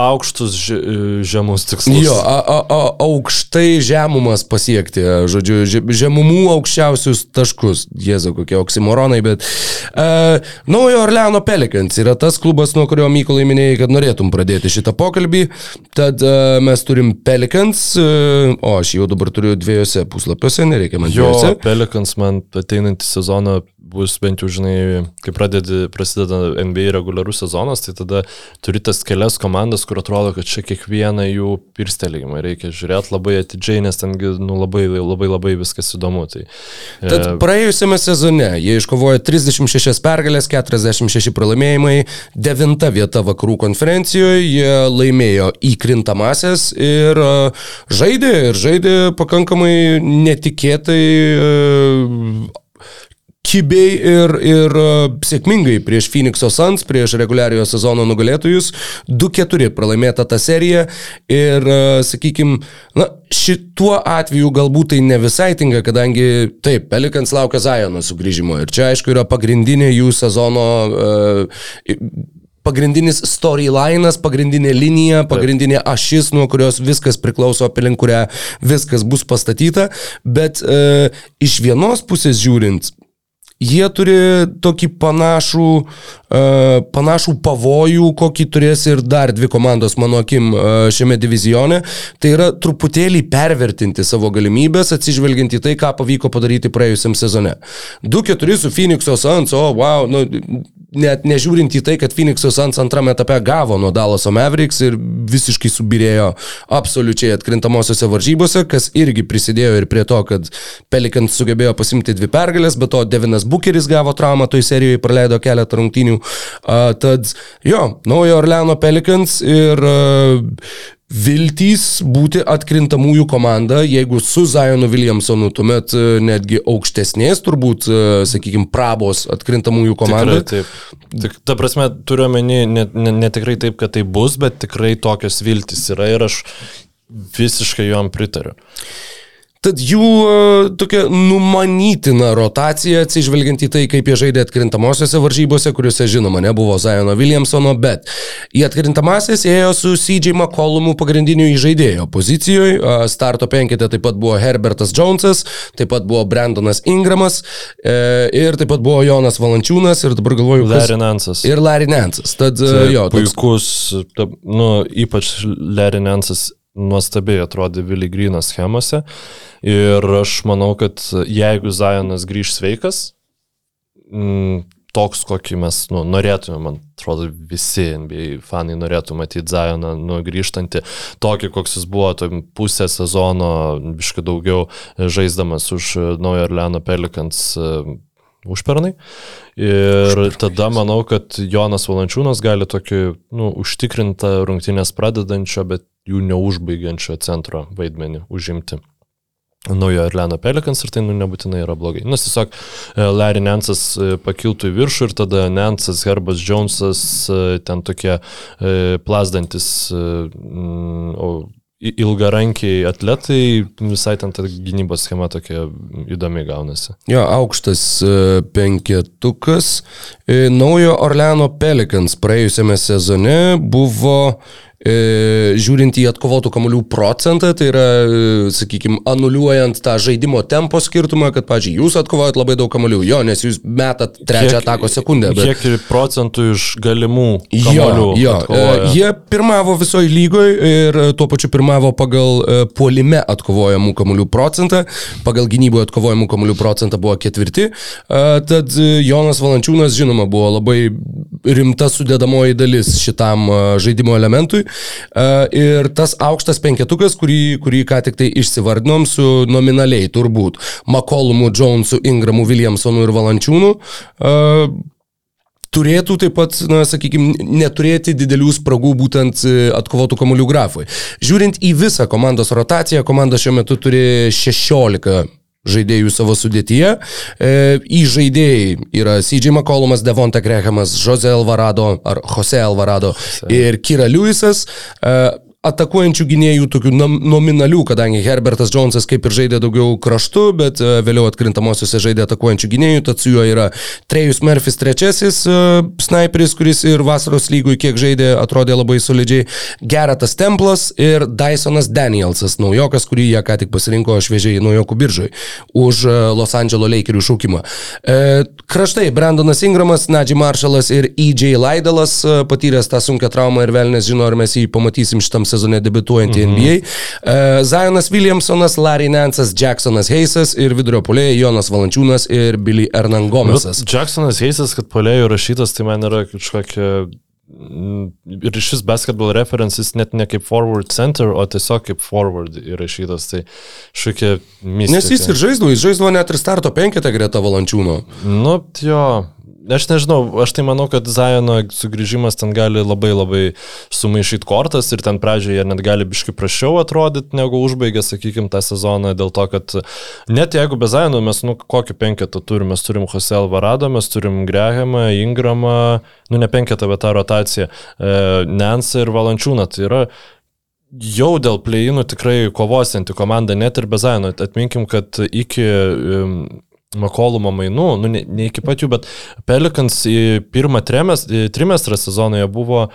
aukštus že, žemus tikslus. Jo, a, a, a, aukštai žemumas pasiekti, žodžiu, že- žemumų aukščiausius taškus. Jėzu, kokie oksimoronai, bet... Uh, Naujo Orleano Pelikans yra tas klubas, nuo kurio Mykolai minėjai, kad norėtum pradėti šitą pokalbį. Tad uh, mes turim Pelikans, uh, o aš jau dabar turiu dviejose puslapiuose, nereikia man Jo, dviejose. Pelikans man ateinantį sezoną bus bent jau, žinai, kai pradedi, prasideda NBA reguliarus sezonas, tai tada turi tas kelias komandas, kur atrodo, kad čia kiekvieną jų pirstelėjimą reikia žiūrėti labai atidžiai, nes tengi nu, labai, labai, labai viskas įdomu. Tai, Tad praėjusiame sezone jie iškovojo 36 pergalės, 46 pralaimėjimai, 9 vieta vakarų konferencijoje, jie laimėjo įkrintamasias ir e, žaidė, ir žaidė pakankamai netikėtai e, kibiai ir, ir e, sėkmingai prieš Phoenix'o Suns, prieš reguliariojo sezono nugalėtojus. 2-4 pralaimėta ta serija ir, sakykime, na, šituo atveju galbūt tai ne visai tinka, kadangi taip, Pelikans laukia Zajono sugrįžimo ir čia aišku yra pagrindinė jų sezono uh, pagrindinis storylinas, pagrindinė linija, pagrindinė ašis, nuo kurios viskas priklauso, aplink kurią viskas bus pastatyta, bet e, iš vienos pusės žiūrint, jie turi tokį panašų, uh, panašų pavojų, kokį turės ir dar dvi komandos, mano akim, uh, šiame divizione. Tai yra truputėlį pervertinti savo galimybės, atsižvelgiant į tai, ką pavyko padaryti praėjusiam sezone. 2-4 su Phoenix'o Suns, o wow, nu, net nežiūrint į tai, kad Phoenix'o Suns antrame etape gavo nuo Dallaso Mavericks ir visiškai subirėjo absoliučiai atkrintamosiose varžybose, kas irgi prisidėjo ir prie to, kad Pelikans sugebėjo pasimti dvi pergalės, bet to Devinas Bucheris gavo traumą toj serijoje, praleido keletą rungtynių. Uh, tad jo, naujo Orleano Pelikans ir uh, viltys būti atkrintamųjų komanda, jeigu su Zionu Williamsonu, tuomet e, netgi aukštesnės, turbūt, sakykime, prabos atkrintamųjų komanda. Tikrai taip. Tik, ta prasme, turiu omeny, ne, ne, ne tikrai taip, kad tai bus, bet tikrai tokios viltys yra ir aš visiškai juom pritariu. Tad jų uh, tokia numanytina rotacija, atsižvelgiant į tai, kaip jie žaidė atkrintamosiose varžybose, kuriuose žinoma nebuvo Zajono Williamsono, bet į atkrintamasias ėjo su CJ McCollumu pagrindiniu įžaidėjo pozicijoje. Starto penkite taip pat buvo Herbertas Jonesas, taip pat buvo Brandonas Ingramas uh, ir taip pat buvo Jonas Valančiūnas ir dabar galvoju, kas... Larry Nansas. Ir Larry Nansas. Tad uh, jo. Puikus, ta, nu, ypač Larry Nansas nuostabiai atrodė Vili Grino schemose. Ir aš manau, kad jeigu Zajonas grįž sveikas, m, toks, kokį mes nu, norėtume, man atrodo, visi NBA fanai norėtų matyti Zajoną nu, grįžtantį, tokį, koks jis buvo to pusę sezono, biškai daugiau žaisdamas už Naujo Orleano Pelikans užpernai. Ir tada manau, kad Jonas Valančiūnas gali tokį nu, užtikrintą rungtynės pradedančio, bet jų neužbaigiančio centro vaidmenį užimti. Naujo Orleano Pelikans ir tai nu, nebūtinai yra blogai. Nes tiesiog Larry Nansas pakiltų į viršų ir tada Nansas, Herbas Jonesas, ten tokie plasdantis ilgarankiai atletai, visai ten ta gynybos schema tokia įdomi gaunasi. Jo, aukštas penketukas. Naujo Orleano Pelikans praėjusiame sezone buvo e, žiūrint į atkovotų kamolių procentą, tai yra, e, sakykime, anuliuojant tą žaidimo tempo skirtumą, kad, pažiūrėjau, jūs atkovojat labai daug kamolių, jo, nes jūs metat trečią atako sekundę. Bet... Kiek procentų iš galimų kamolių? Jo, jo. E, jie pirmavo visoje lygoje ir tuo pačiu pirmavo pagal e, puolime atkovojamų kamolių procentą, pagal gynyboje atkovojamų kamolių procentą buvo ketvirti, e, tad Jonas Valančiūnas, žinoma, buvo labai rimta sudėdamoji dalis šitam e, žaidimo elementui. E, ir tas aukštas penketukas, kurį, kurį ką tik tai išsivardinom su nominaliai turbūt Makolumu, Jonesu, Ingramu, Williamsonu ir Valančiūnu, e, turėtų taip pat, na, sakykime, neturėti didelių spragų būtent atkovotų kamuolių grafui. Žiūrint į visą komandos rotaciją, komanda šiuo metu turi 16 žaidėjų savo sudėtyje. E, į žaidėjai yra CJ McCollumas, Devonta Grehamas, Jose Alvarado ar Jose Alvarado ir Kira Lewisas. E, atakuojančių gynėjų, tokių nominalių, kadangi Herbertas Jonesas kaip ir žaidė daugiau kraštų, bet e, vėliau atkrintamosiose žaidė atakuojančių gynėjų, tad su juo yra Trejus Murphys trečiasis uh, sniperis, kuris ir vasaros lygui kiek žaidė, atrodė labai solidžiai, Geratas Templas ir Dysonas Danielsas, naujokas, kurį jie ką tik pasirinko šviežiai naujokų biržai už uh, Los Angeles Lakerių šaukimą. Kraštai, Brandonas Ingramas, Nadži Marshallas ir EJ Laidalas patyręs tą sunkę traumą ir vėlnės žino, ar mes jį pamatysim šitam sezone debituojantį mhm. NBA. Uh, Zionas Williamsonas, Larry Nansas, Jacksonas Heisas ir vidurio polėjai Jonas Valančiūnas ir Billy Ernangomesas. Jacksonas Heisas, kad polėjų rašytas, tai man yra kažkokia ir šis basketball references net ne kaip forward center, o tiesiog kaip forward įrašytas. Tai šokia misija. Nes jis ir žaisdavo, jis žaisdavo net ir starto penketą greta Valančiūno. Nu, jo, Aš nežinau, aš tai manau, kad Zajono sugrįžimas ten gali labai labai sumaišyti kortas ir ten pradžioje net gali biškai prašiau atrodyti, negu užbaigė, sakykime, tą sezoną, dėl to, kad net jeigu be Zajono mes, nu, kokį penketą turime, mes turim Jose Alvarado, mes turim Grehamą, Ingramą, nu, ne penketą, bet tą rotaciją, e, Nensą ir Valančiūną. Tai yra jau dėl plėjinų tikrai kovosianti komanda, net ir be Zajono. Atminkim, kad iki Makolumo mainų, nu ne, ne iki pat jų, bet Pelikans į pirmą trimestrą sezonoje buvo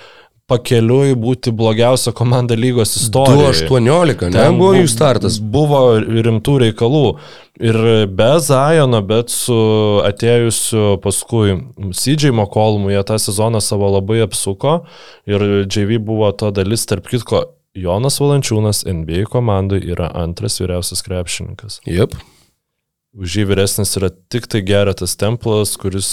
pakeliui būti blogiausia komanda lygos istorijoje. 2-18, ne, Ten buvo bu- jų startas. Buvo rimtų reikalų. Ir be Zajono, bet su atėjusiu paskui CJ Mokolmu, jie tą sezoną savo labai apsuko. Ir JV buvo to dalis, tarp kitko, Jonas Valančiūnas NBA komandai yra antras vyriausias krepšininkas. Jep. Už jį vyresnis yra tik tai Geretas Templas, kuris,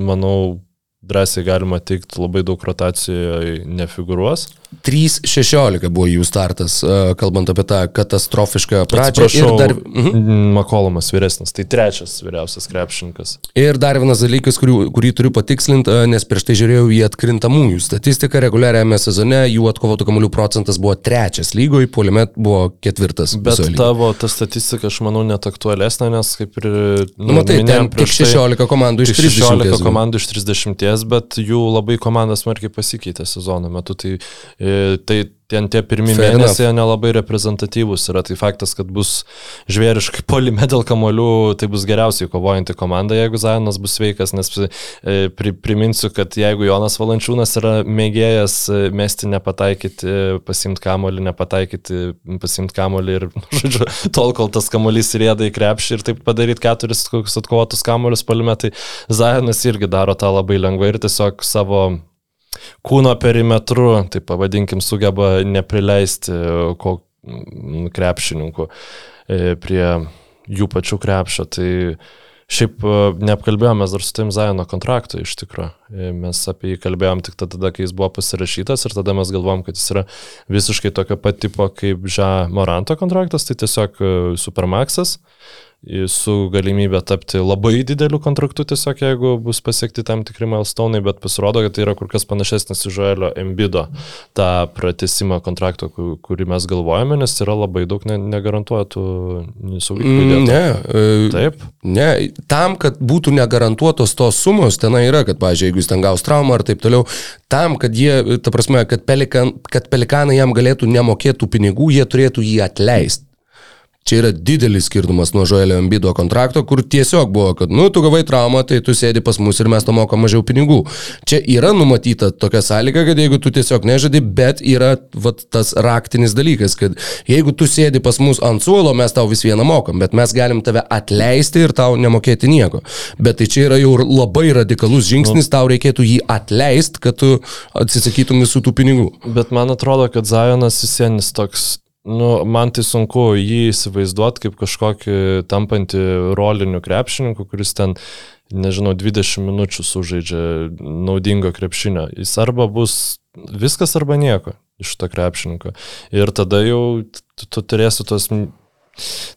manau, drąsiai galima teikti, labai daug rotacijoje nefigūruos. 3-16 buvo jų startas, e, kalbant apie tą katastrofišką pradžią. Ir Atsiprašau, dar, mhm. Makolomas vyresnis, tai trečias vyriausias krepšininkas. ir dar vienas dalykas, kurį, kurį turiu patikslinti, e, nes prieš tai žiūrėjau į atkrintamųjų statistiką reguliariame sezone, jų atkovotų kamuolių procentas buvo trečias lygoje, puolime buvo ketvirtas. Bet tavo ta statistika, aš manau, net aktualesnė, nes kaip ir... Nu, matai, ten tik 16 komandų iš Iš 16 30. komandų iš 30, bet jų labai komandas smarkiai pasikeitė sezono metu. Tai, e, tai ten tie pirmie Fair mėnesiai jie nelabai reprezentatyvūs yra. Tai faktas, kad bus žvėriškai polime dėl kamolių, tai bus geriausiai kovojanti komanda, jeigu Zajonas bus sveikas, nes e, pri, priminsiu, kad jeigu Jonas Valančiūnas yra mėgėjas e, mesti nepataikyti, pasimti kamolį, nepataikyti, pasimti kamolį ir, žodžiu, tol, kol tas kamolys rėda į krepšį ir taip padaryti keturis kokius atkovotus kamolius polime, tai Zajonas irgi daro tą labai lengvai ir tiesiog savo kūno perimetru, tai pavadinkim, sugeba neprileisti ko, mm, krepšininkų e, prie jų pačių krepšio. Tai šiaip e, neapkalbėjome dar su tim Zajono kontraktu iš tikrųjų. Mes apie jį kalbėjom tik tada, kai jis buvo pasirašytas ir tada mes galvom, kad jis yra visiškai tokio pat tipo kaip Ža Moranto kontraktas, tai tiesiog e, Supermaxas su galimybė tapti labai dideliu kontraktu tiesiog, jeigu bus pasiekti tam tikri milstonai, bet pasirodo, kad tai yra kur kas panašesnis į Žoelio Embido tą pratesimą kontrakto, ku- kurį mes galvojame, nes yra labai daug ne, negarantuotų saugiklių. Mm, ne, e, Taip. Ne, tam, kad būtų negarantuotos tos sumos, ten yra, kad, pažiūrėjau, jeigu jis ten gaus traumą ar taip toliau, tam, kad jie, ta prasme, kad, pelikan, kad pelikanai jam galėtų nemokėtų pinigų, jie turėtų jį atleisti. Čia yra didelis skirtumas nuo Žoelio Ambido kontrakto, kur tiesiog buvo, kad, nu, tu gavai traumą, tai tu sėdi pas mus ir mes to mokam mažiau pinigų. Čia yra numatyta tokia sąlyga, kad jeigu tu tiesiog nežadi, bet yra vat, tas raktinis dalykas, kad jeigu tu sėdi pas mus ant suolo, mes tau vis vieną mokam, bet mes galim tave atleisti ir tau nemokėti nieko. Bet tai čia yra jau labai radikalus žingsnis, tau reikėtų jį atleisti, kad tu atsisakytum visų tų pinigų. Bet man atrodo, kad Zajonas visienis toks, nu, man tai sunku jį įsivaizduoti kaip kažkokį tampantį rolinių krepšininkų, kuris ten, nežinau, 20 minučių sužaidžia naudingo krepšinio. Jis arba bus viskas arba nieko iš to krepšininko. Ir tada jau tu, tu turėsi tos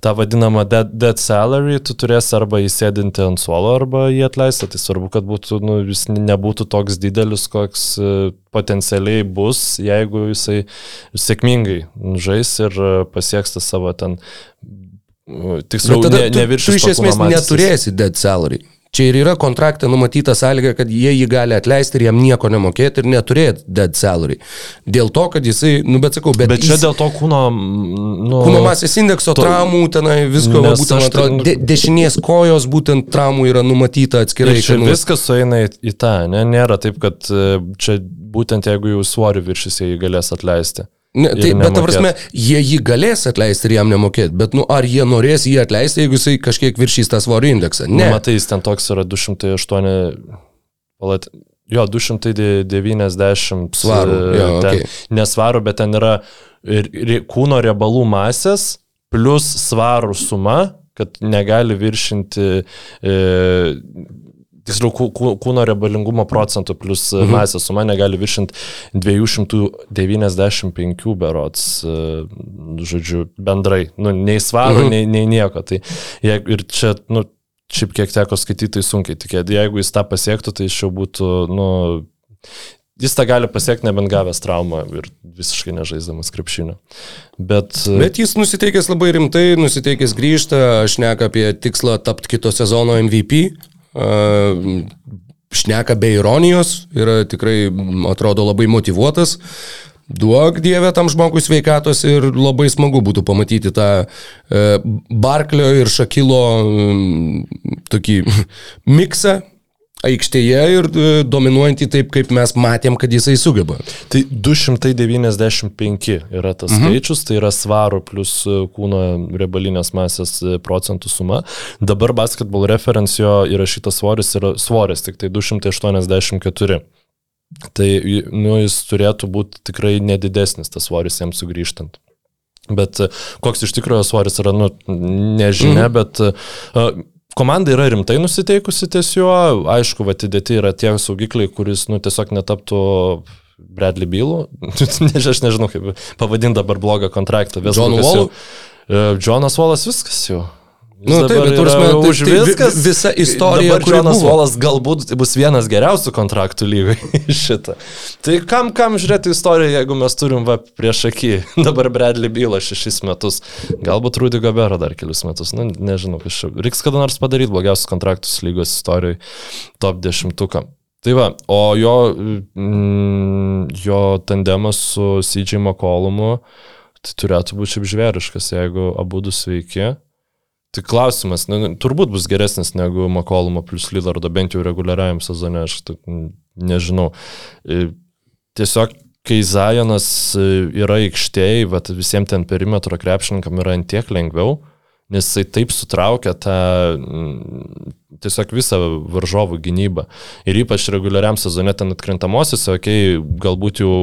tą vadinamą dead, dead salary, tu turėsi arba įsėdinti ant suolo, arba jį atleisti. Tai svarbu, kad būtų, nu, jis nebūtų toks didelis, koks e, potencialiai bus, jeigu jisai sėkmingai žais ir e, pasieks tą savo ten, tiksliau, ne, neviršys tu iš esmės neturėsi dead salary. Čia ir yra kontrakte numatyta sąlyga, kad jie jį gali atleisti ir jam nieko nemokėti ir neturėti dead salary. Dėl to, kad jisai, nu bet sakau, bet, Bet čia jis- dėl to kūno, nu, Kūno masės indekso to- traumų, tenai visko, būtent, man atrodo, de, dešinės kojos būtent traumų yra numatyta atskirai. Ir čia nu, viskas sueina į, į tą, ne? nėra taip, kad e, čia būtent jeigu jau svorių viršys, jie jį galės atleisti. Ne, tai, bet, ta nemokėt. prasme, jie jį galės atleisti ir jam nemokėti, bet, nu, ar jie norės jį atleisti, jeigu jisai kažkiek viršys tą svorio indeksą? Ne. Nu, matai, jis ten toks yra 208, palat, jo, 290 Svarų, e, jo, ten, okei. Nesvarų, bet ten yra ir, ir kūno riebalų masės plus svarų suma, kad negali viršinti e, Tiksliau, kū- kū- kūno riebalingumo procentų plus mhm. masės suma negali viršinti 295 berots, e, žodžiu, bendrai. Nu, nei svarų, mhm. nei, nei nieko. Tai ir čia, nu, šiaip kiek teko skaityti, tai sunkiai tikėti. Jeigu jis tą pasiektų, tai jis jau būtų, nu, jis tą gali pasiekti nebent gavęs traumą ir visiškai nežaisdamas krepšinio. Bet, Bet jis nusiteikęs labai rimtai, nusiteikęs grįžta, šneka apie tikslą tapti kito sezono MVP. Šneka be ironijos, yra tikrai, atrodo, labai motivuotas. Duok Dievę tam žmogui sveikatos ir labai smagu būtų pamatyti tą e, Barklio ir Šakilo tokį miksą, aikštėje ir e, dominuojantį taip, kaip mes matėm, kad jisai sugeba. Tai 295 yra tas mhm. skaičius, tai yra svaro plus e, kūno riebalinės masės e, procentų suma. Dabar basketball reference jo įrašytas svoris yra svoris, tik tai 284. Tai nu, jis turėtų būti tikrai nedidesnis tas svoris jam sugrįžtant. Bet koks iš tikrųjų svoris yra, nu, nežinia, mm. bet uh, komanda yra rimtai nusiteikusi ties juo, aišku, atidėti yra tie saugikliai, kuris nu, tiesiog netaptų Bradley Bylų, aš nežinau kaip pavadinti dabar blogą kontraktą. John Wall? Jonas Wallas viskas jau. Nu, taip, bet prasme, tai, už tai, viskas. Visa istorija, kur Jonas Volas galbūt bus vienas geriausių kontraktų lygai šitą. Tai kam, kam žiūrėti istoriją, jeigu mes turim va prieš akį dabar Bradley bylą šešis metus, galbūt Rudy Gobero dar kelius metus, nu, nežinau, kažkaip. Reiks kada nors padaryti blogiausius kontraktus lygos istorijoje, top dešimtuką. Tai va, o jo, mm, jo tandemas su CJ McCollumu tai turėtų būti šiaip žvėriškas, jeigu abu du sveiki. Tai klausimas, nu, turbūt bus geresnis negu Makolumo plus Lillardo, bent jau reguliariajam sezone, aš tai, nežinau. E, tiesiog, kai Zajonas e, yra aikštėje, visiems ten perimetro krepšininkam yra antiek lengviau, nes jisai taip sutraukia tą tiesiog visą varžovų gynybą. Ir ypač reguliariam sezone ten atkrintamosios, okei, okay, galbūt jau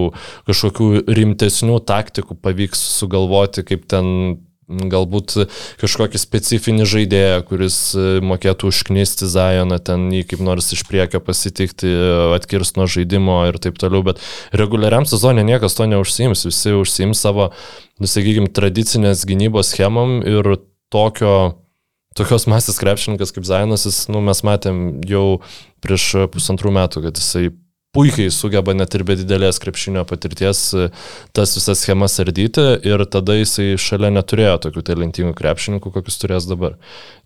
kažkokių rimtesnių taktikų pavyks sugalvoti, kaip ten galbūt kažkokį specifinį žaidėją, kuris e, mokėtų užknisti Zajoną, ten jį kaip nors iš priekio pasitikti, atkirst nuo žaidimo ir taip toliau, bet reguliariam sezonė niekas to neužsiims, visi užsiims savo, nusakykime, tradicinės gynybos schemom ir tokio tokios masės krepšininkas kaip Zainas, jis, nu, mes matėm jau prieš pusantrų metų, kad jisai puikiai sugeba net ir be didelės krepšinio patirties e, tas visas schemas ardyti ir tada jisai šalia neturėjo tokių talentingų krepšininkų, kokius turės dabar.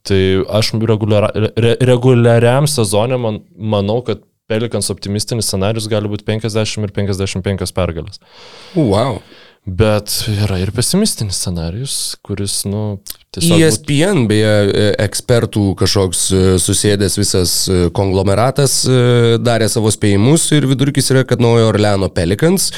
Tai aš reguliara, re, reguliariam sezonė man, manau, kad Pelikans optimistinis scenarius gali būti 50 ir 55 pergalės. Wow. Bet yra ir pesimistinis scenarius, kuris, nu, tiesiog... ESPN, beje, e, ekspertų kažkoks e, susėdęs visas e, konglomeratas darė savo spėjimus ir vidurkis yra, kad Naujo Orleano Pelicans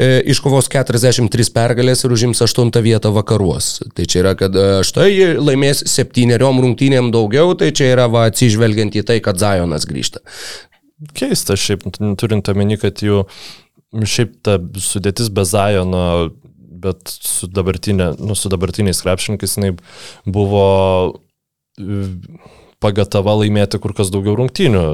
iškovos 43 pergalės ir užims 8 vietą vakaruos. Tai čia yra, kad štai laimės septyneriom rungtynėm daugiau, tai čia yra va atsižvelgiant į tai, kad Zajonas grįžta. Keista, šiaip turint omeny, kad jų šiaip ta sudėtis be Zajono, bet su, dabartinė, nu, su dabartiniais krepšininkais jinai buvo pagatava laimėti kur kas daugiau rungtynių,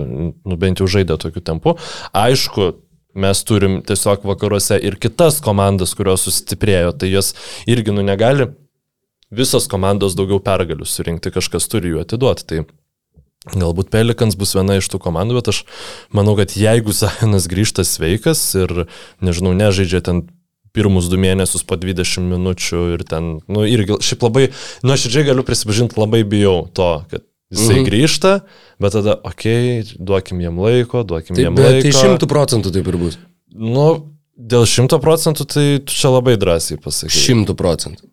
nu, bent jau žaidė tokiu tempu. Aišku, mes turim tiesiog vakaruose ir kitas komandas, kurios sustiprėjo, tai jos irgi nu negali visos komandos daugiau pergalių surinkti, kažkas turi jų atiduoti. Tai Galbūt Pelikans bus viena iš tų komandų, bet aš manau, kad jeigu Zajonas grįžta sveikas ir, nežinau, nežaidžia ten pirmus du mėnesius po 20 minučių ir ten, nu irgi, šiaip labai, nu aš ir galiu prisipažinti, labai bijau to, kad jisai mhm. grįžta, bet tada, okei, okay, duokim jam laiko, duokim taip, jam laiko. Tai šimtų procentų taip ir bus. Nu, dėl šimto procentų tai tu čia labai drąsiai pasakai. Šimtų procentų.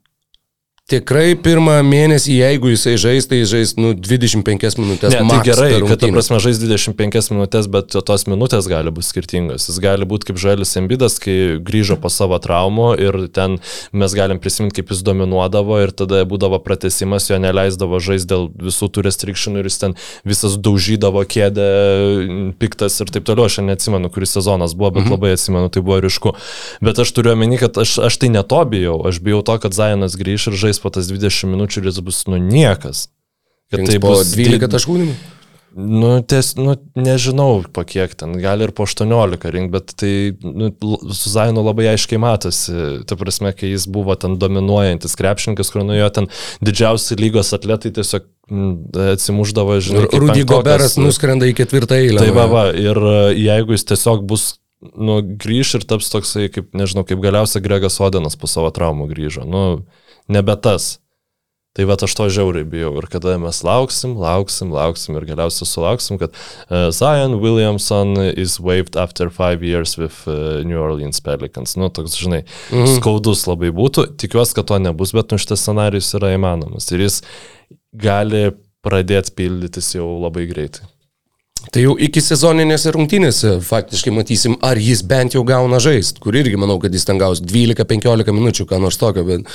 Tikrai pirmą mėnesį, jeigu jisai žais, tai žais nu, 25 minutės. Ne, tai gerai, kad ta prasme žais 25 minutės, bet tos minutės gali būti skirtingos. Jis gali būti kaip Žalis Embidas, kai grįžo po savo traumų ir ten mes galim prisiminti, kaip jis dominuodavo ir tada būdavo pratesimas, jo neleisdavo žais dėl visų tų restrikšinų ir jis ten visas daužydavo kėdę, piktas ir taip toliau. Aš neatsimenu, kuris sezonas buvo, bet mhm. labai atsimenu, tai buvo ryšku. Bet aš turiu omeny, kad aš, aš tai neto bijau. Aš bijau to, kad Zajonas grįž ir žais žais po tas 20 minučių ir jis bus nu niekas. Kad tai bus 12 taškų. Nu, ties, nu, nežinau, po kiek ten, gali ir po 18 rinkti, bet tai nu, su Zainu labai aiškiai matosi. Ta prasme, kai jis buvo ten dominuojantis krepšininkas, kur nuo jo ten didžiausi lygos atletai tiesiog atsimuždavo, žinai. Rudy Goberas nuskrenda į ketvirtą eilę. Tai va, va, ir e, jeigu jis tiesiog bus nu, grįž ir taps toksai, kaip, nežinau, kaip galiausiai Gregas Odenas po savo traumų grįžo. Nu, nebe tas. Tai va aš to žiauriai bijau ir kada mes lauksim, lauksim, lauksim ir galiausiai sulauksim, kad uh, Zion Williamson is waived after five years with uh, New Orleans Pelicans. Nu, toks, žinai, mm -hmm. skaudus labai būtų. Tikiuosi, kad to nebus, bet nu šitas scenarius yra įmanomas ir jis gali pradėti pildytis jau labai greitai. Tai jau iki sezoninėse rungtynėse faktiškai matysim, ar jis bent jau gauna žaist, kur irgi manau, kad jis ten gaus 12-15 minučių, ką nors tokio, bet,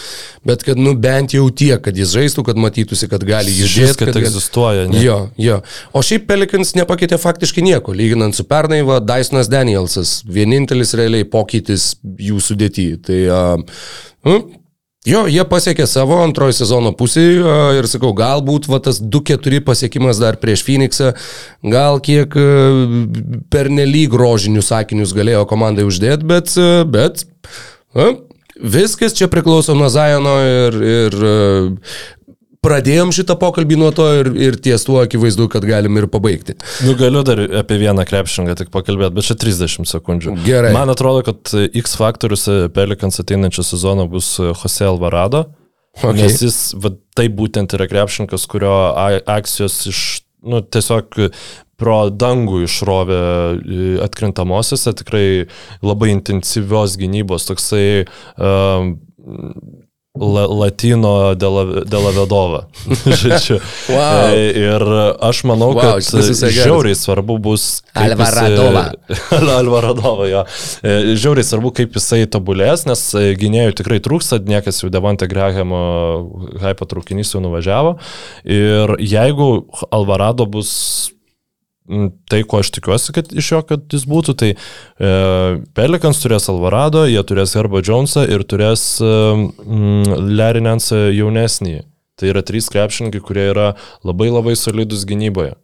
bet kad nu bent jau tiek, kad jis žaistų, kad matytųsi, kad gali judėti. kad egzistuoja. Ne? Jo, jo. O šiaip Pelikans nepakeitė faktiškai nieko, lyginant su pernai, va, Dysonas Danielsas, vienintelis realiai pokytis jų sudėti. Tai, uh, jo, jie pasiekė savo antrojo sezono pusį uh, ir sakau, galbūt va, tas 2-4 pasiekimas dar prieš Phoenixą, gal kiek uh, pernelyg rožinius sakinius galėjo komandai uždėti, bet, uh, bet uh, viskas čia priklauso nuo Zajono ir, ir pradėjom šitą pokalbį nuo to ir, ir ties tuo akivaizdu, kad galim ir pabaigti. Nu, galiu dar apie vieną krepšingą tik pakalbėti, bet čia 30 sekundžių. Gerai. Man atrodo, kad X faktorius Pelikans ateinančią sezoną bus Jose Alvarado. Okay. Nes jis, va, tai būtent yra krepšininkas, kurio akcijos iš, nu, tiesiog pro dangų išrovė e, atkrintamosiose, tikrai labai intensyvios gynybos, toksai um, La, latino delavedova. Žodžiu. Wow. E, Ir aš manau, Wow, kad žiauriai svarbu bus... Alvaradova. Alvaradova, jo. E, Žiauriai svarbu, kaip jisai tobulės, nes e, gynėjų tikrai trūksta, niekas jau Devante Grahamo hype traukinys jau nuvažiavo. Ir jeigu Alvarado bus tai, ko aš tikiuosi, kad iš jo, kad jis būtų, tai e, Pelikans turės Alvarado, jie turės Herbo Jonesą ir turės e, Larry Nance jaunesnį. Tai yra trys krepšininkai, kurie yra labai labai solidus gynyboje.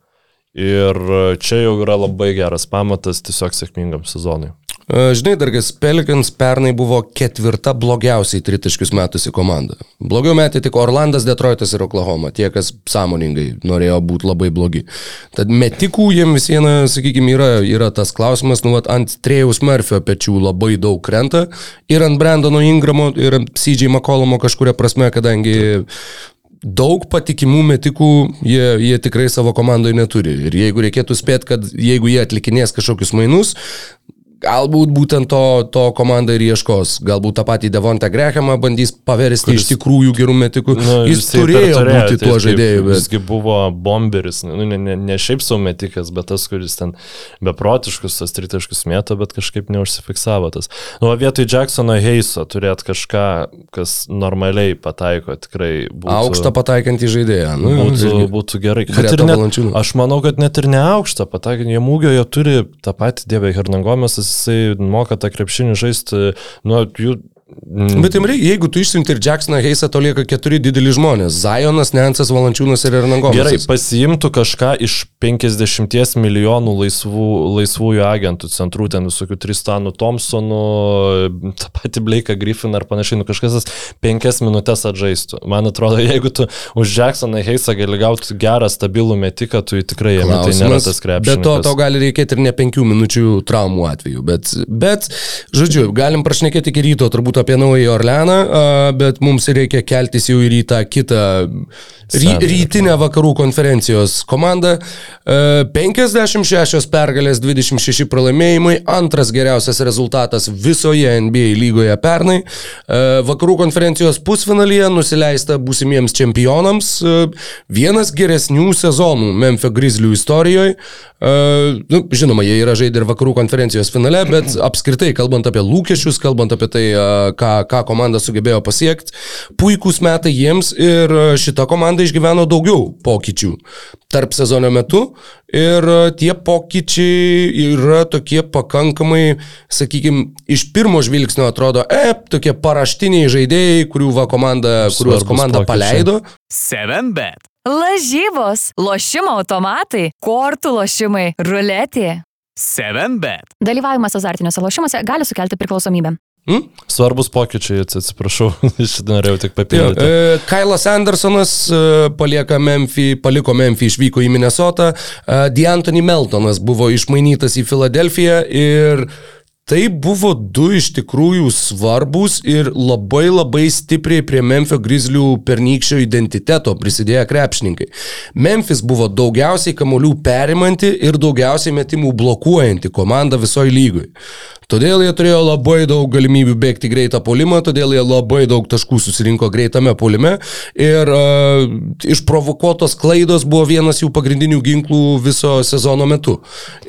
Ir e, čia jau yra labai geras pamatas tiesiog sėkmingam sezonui. E, Žinai, dargas, Pelikans pernai buvo ketvirta blogiausiai tritaškius metusi komanda. Blogiau metė tik Orlandas, Detroitas ir Oklahoma, tie, kas sąmoningai norėjo būti labai blogi. Tad metikų jiem vis viena, sakykime, yra, yra tas klausimas, nu, vat, ant Trėjaus Murphio pečių labai daug krenta ir ant Brandono Ingramo ir CJ McCollumo kažkuria prasme, kadangi daug patikimų metikų jie, jie tikrai savo komandoje neturi. Ir jeigu reikėtų spėti, kad jeigu jie atlikinės kažkokius mainus, galbūt būtent to, to komanda ir ieškos. Galbūt tą patį Devontą Grehamą bandys paversti Kuris- iš tikrųjų gerų metikų. Nu, Jis turėjo turėjo, būti tai tuo žaidėju, bet... Jisgi buvo bomberis, nu, ne, ne, ne šiaip sau metikas, bet tas, kuris ten beprotiškus, tas tritaškus mėto, bet kažkaip neužsifiksavo tas. Nu, vietoj Jacksono Heiso turėt kažką, kas normaliai pataiko, tikrai būtų... Aukštą pataikantį žaidėją. Nu, Būtų, irgi. būtų gerai. Net, aš manau, kad net ir ne aukštą pataikant, jie mūgio, jie turi tą patį dievę Hernangomės, jisai moka tą krepšinį žaisti, nu, jų... mm, Bet jam reikia, jeigu tu išsimti ir Jacksoną Heisą, to lieka keturi dideli žmonės. Zajonas, Nensas, Valančiūnas ir Ernangomas. Gerai, pasiimtų kažką iš 50 milijonų laisvų, laisvųjų agentų centrų, ten visokių Tristanų Thompsonų, tą patį Blake'ą Griffiną ar panašiai, nu kažkas tas penkias minutės atžaistų. Man atrodo, jeigu tu už Jacksoną Heisą gali gauti gerą, stabilų metiką, tu tikrai jame, tai nėra tas krepšinis. Bet to, to gali reikėti ir ne penkių minučių traumų atveju. Bet, bet, žodžiu, galim prašnekėti iki ryto turbūt apie naują Orleaną, bet mums reikia keltis jau ir į tą kitą ry, rytinę vakarų konferencijos komandą. A, 56 pergalės, 26 pralaimėjimai, antras geriausias rezultatas visoje NBA lygoje pernai. Vakarų konferencijos pusfinalyje nusileista būsimiems čempionams. Vienas geresnių sezonų Memphis Grizzlių istorijoje. Nu, žinoma, jie yra žaidę ir vakarų konferencijos finale, bet apskritai, kalbant apie lūkesčius, kalbant apie tai, ką, ką komanda sugebėjo pasiekti, puikūs metai jiems ir šita komanda išgyveno daugiau pokyčių tarp sezono metu ir tie pokyčiai yra tokie pakankamai, sakykime, iš pirmo žvilgsnio atrodo, e, tokie paraštiniai žaidėjai, kurių va komanda, kuriuos komanda pokyčiai. paleido. 7bet. Lažybos, lošimo automatai, kortų lošimai, ruletė. 7bet. Dalyvavimas azartiniuose lošimuose gali sukelti priklausomybę. Hm? Svarbus pokyčiai, ats- atsiprašau, šitą norėjau tik Jo, papildyti. e, Kailas Andersonas e, palieka Memphį, paliko Memphį, išvyko į Minnesotą. E, D'Antoni Meltonas buvo išmainytas į Filadelfiją ir tai buvo du iš tikrųjų svarbus ir labai labai stipriai prie Memphio Grizzlių pernykščio identiteto prisidėję krepšininkai. Memphis buvo daugiausiai kamolių perimanti ir daugiausiai metimų blokuojanti komanda visoje lygoje. Todėl jie turėjo labai daug galimybių bėgti greitą polimą, todėl jie labai daug taškų susirinko greitame polime ir uh, išprovokuotos klaidos buvo vienas jų pagrindinių ginklų viso sezono metu.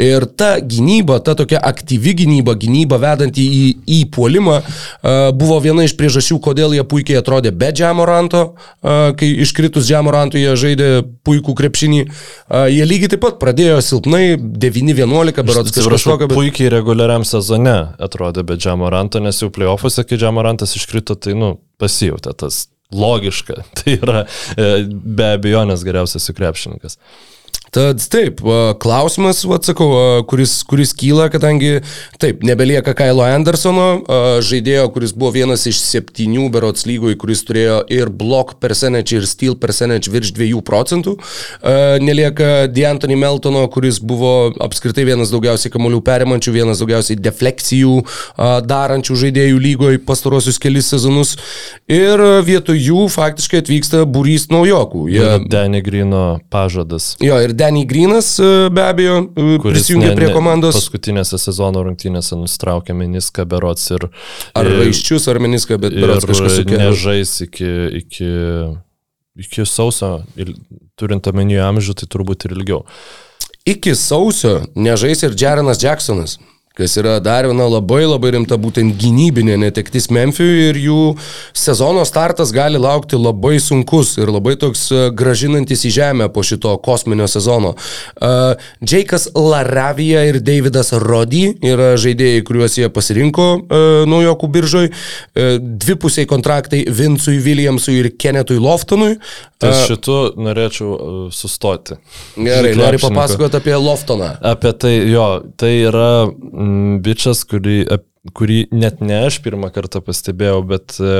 Ir ta gynyba, ta tokia aktyvi gynyba, gynyba vedanti į, į puolimą, uh, buvo viena iš priežasčių, kodėl jie puikiai atrodė be Džiamoranto, uh, kai iškritus Džiamorantui jie žaidė puikų krepšinį. Uh, jie lygiai taip pat pradėjo silpnai, 9-11, berods kažkas Atsiprašau, tokio. Bet... puikiai reguliariam sezone atrodė be Džamoranto, nes jau playoffuose, kai Džamorantas iškrito, tai, nu, pasijutė tas logiška. Tai yra e, be abejonės geriausias jų krepšininkas. Tad taip, klausimas, atsakau, kuris, kuris kyla, kadangi taip, nebelieka Kailo Andersono, žaidėjo, kuris buvo vienas iš septynių berots lygoj, kuris turėjo ir block percentage, ir steal percentage virš 2 procentų. Nelieka D'Antoni Meltono, kuris buvo apskritai vienas daugiausiai kamolių perimančių, vienas daugiausiai defleksijų darančių žaidėjų lygoj pastarosius kelis sezonus. Ir vietoj jų faktiškai atvyksta būrys naujokų. Jie, Danny Grino pažadas. Jo, ir Danny Grinas e, be abejo e, prisijungė prie komandos. Paskutinėse sezono rungtynėse nustraukė meniską berots ir... Ar raiščius, ar meniską, bet ir berods kažkas sukėlė. nežais iki, iki, iki sausio, turint omenyje amžių, tai turbūt ir ilgiau. Iki sausio nežais ir Jarenas Jacksonas. Kas yra dar viena labai labai rimta būtent gynybinė netektis Memphijui ir jų sezono startas gali laukti labai sunkus ir labai toks e, gražinantis į žemę po šito kosminio sezono. Uh, Džeikas Laravija ir Davidas Rody yra žaidėjai, kuriuos jie pasirinko uh, naujokų biržoj. Uh, dvipusiai kontraktai Vincui Williamsui ir Kennetui Loftonui. Ties šitu norėčiau sustoti. Gerai, nori Krepšininku. papasakoti apie Loftoną. Apie tai, jo, tai yra bičias, kurį, kurį net ne aš pirmą kartą pastebėjau, bet e,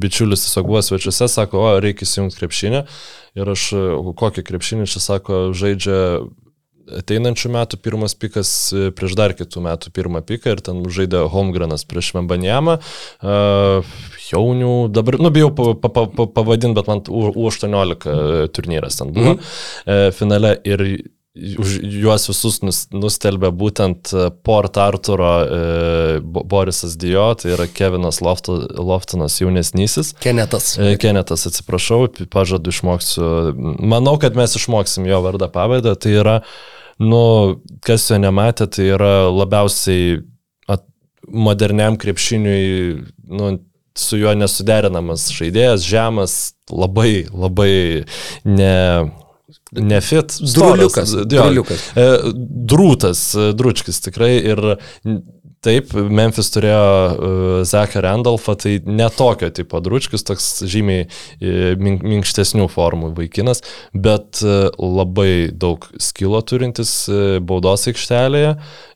bičiulis tiesiog buvo svečiuose, sako, o reikia įsijungti krepšinę. Ir aš, e, "O kokį krepšinį čia sako, žaidžia ateinančių metų pirmas pikas e, prieš dar kitų metų pirmą piką ir ten žaidė Holmgranas prieš Membanjamą. Uh, jaunių, dabar, nu, bijau pa, pa, pa, pa- pavadinti, bet man U- U18 turnyras ten buvo mm. e, finale ir už juos visus nus, nustelbė būtent e, Port Arturo e, Bo- Borisas Dijo, tai yra Kevinas Lofto, Loftonas jaunesnysis. Kenetas. E, Kenetas, atsiprašau, pažadu išmoksiu. Manau, kad mes išmoksim jo vardą pavardę. Tai yra, nu, kas jo nematė, tai yra labiausiai at, moderniam krepšiniui, nu, su juo nesuderinamas žaidėjas, žemas, labai, labai ne... Nefit. Druliukas, druliukas. E, Drūtas, e, dručkis tikrai ir taip, Memphis turėjo uh, Zeką Randolfą, tai netokio tipo dručkis, toks žymiai e, mink- minkštesnių formų vaikinas, bet e, labai daug skilo turintis e, baudos aikštelėje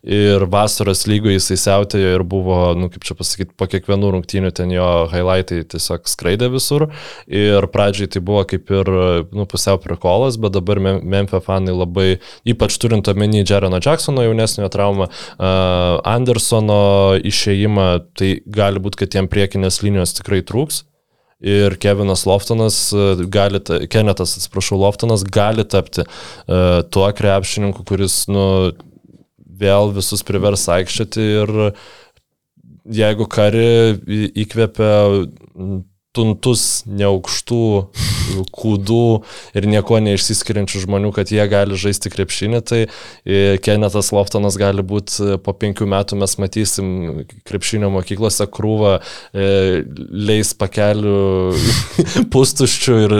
ir vasaros lygoje jisai siautėjo ir buvo, nu kaip čia pasakyti, po kiekvienų rungtynių ten jo highlightai tiesiog skraidė visur ir pradžiai tai buvo kaip ir nu, pusiau prikolas, bet dabar Mem- Memphis fanai labai, ypač turint omeny Jerono Jacksono jaunesniojo traumą, Andersono išėjimą, tai gali būti, kad jiem priekinės linijos tikrai trūks. Ir Kevinas Loftonas, gali, ta- Kenetas, atsiprašau, Loftonas gali tapti uh, tuo krepšininku, kuris, nu, vėl visus privers aikščioti ir jeigu kari įkvepia tuntus, neaukštų kūdų ir nieko neišsiskiriančių žmonių, kad jie gali žaisti krepšinį, tai e, Kenetas Loftonas gali būti po penkių metų mes matysim krepšinio mokyklose krūvą e, leis pakelių pustuščių ir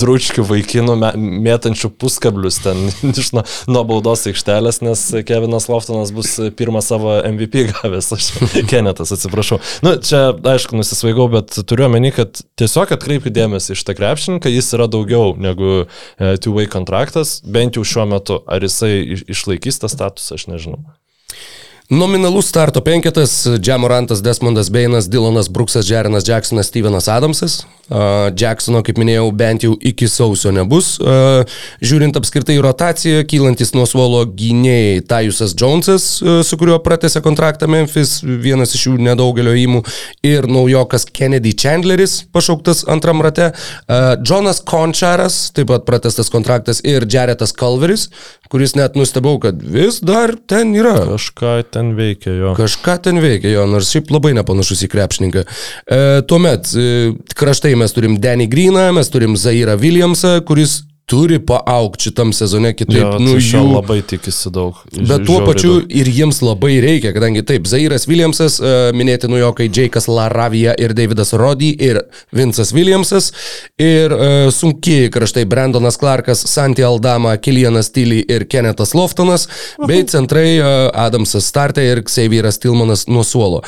dručkių vaikinų mėtančių puskablius ten iš nuo, nuo baudos aikštelės, nes Kevinas Loftonas bus pirmą savo MVP gavęs, aš Kenetas, atsiprašau. Nu, čia, aišku, nusisvaigau, bet turiu omeny, kad tiesiog atkreipkite dėmesį iš tą krepšininką, jis yra daugiau negu e, two-way kontraktas, bent jau šiuo metu. Ar jisai iš- išlaikys tą statusą, aš nežinau. Nominalus starto penketas - Džamorantas, Desmondas Beinas, Dylanas Bruksas, Jarenas Jacksonas, Stevenas Adamsas. Jacksono, kaip minėjau, bent jau iki sausio nebus. Žiūrint apskritai rotaciją, kylantis nuo suolo gynėjai Tajusas Jonesas, su kuriuo pratęsė kontraktą Memphis, vienas iš jų nedaugelio įmų, ir naujokas Kennedy Chandleris, pašauktas antram rate, Jonas Končaras, taip pat pratęstas kontraktas, ir Jaretas Calveris, kuris net nustebau, kad vis dar ten yra. Kažką ten veikia jo. Kažką ten veikia jo, nors šiaip labai nepanašus į krepšininką. E, tuomet e, kraštai mes turim Danny Greeną, mes turim Zairą Williamsą, kuris turi paaugti šitam sezone, kitaip, Jo, nu, tai jų... labai tikisi daug. Bet tuo pačiu daug. ir jiems labai reikia, kadangi taip, Zairas Williamsas, e, minėti nujokai Jake'as Laravija ir Davidas Roddy ir Vincas Williamsas ir e, sunkiai kraštai Brandonas Clarkas, Santi Aldama, Kilianas Tilly ir Kennethas Loftonas, bei centrai e, Adamsas Startė ir Xavieras Tilmanas nuo suolo.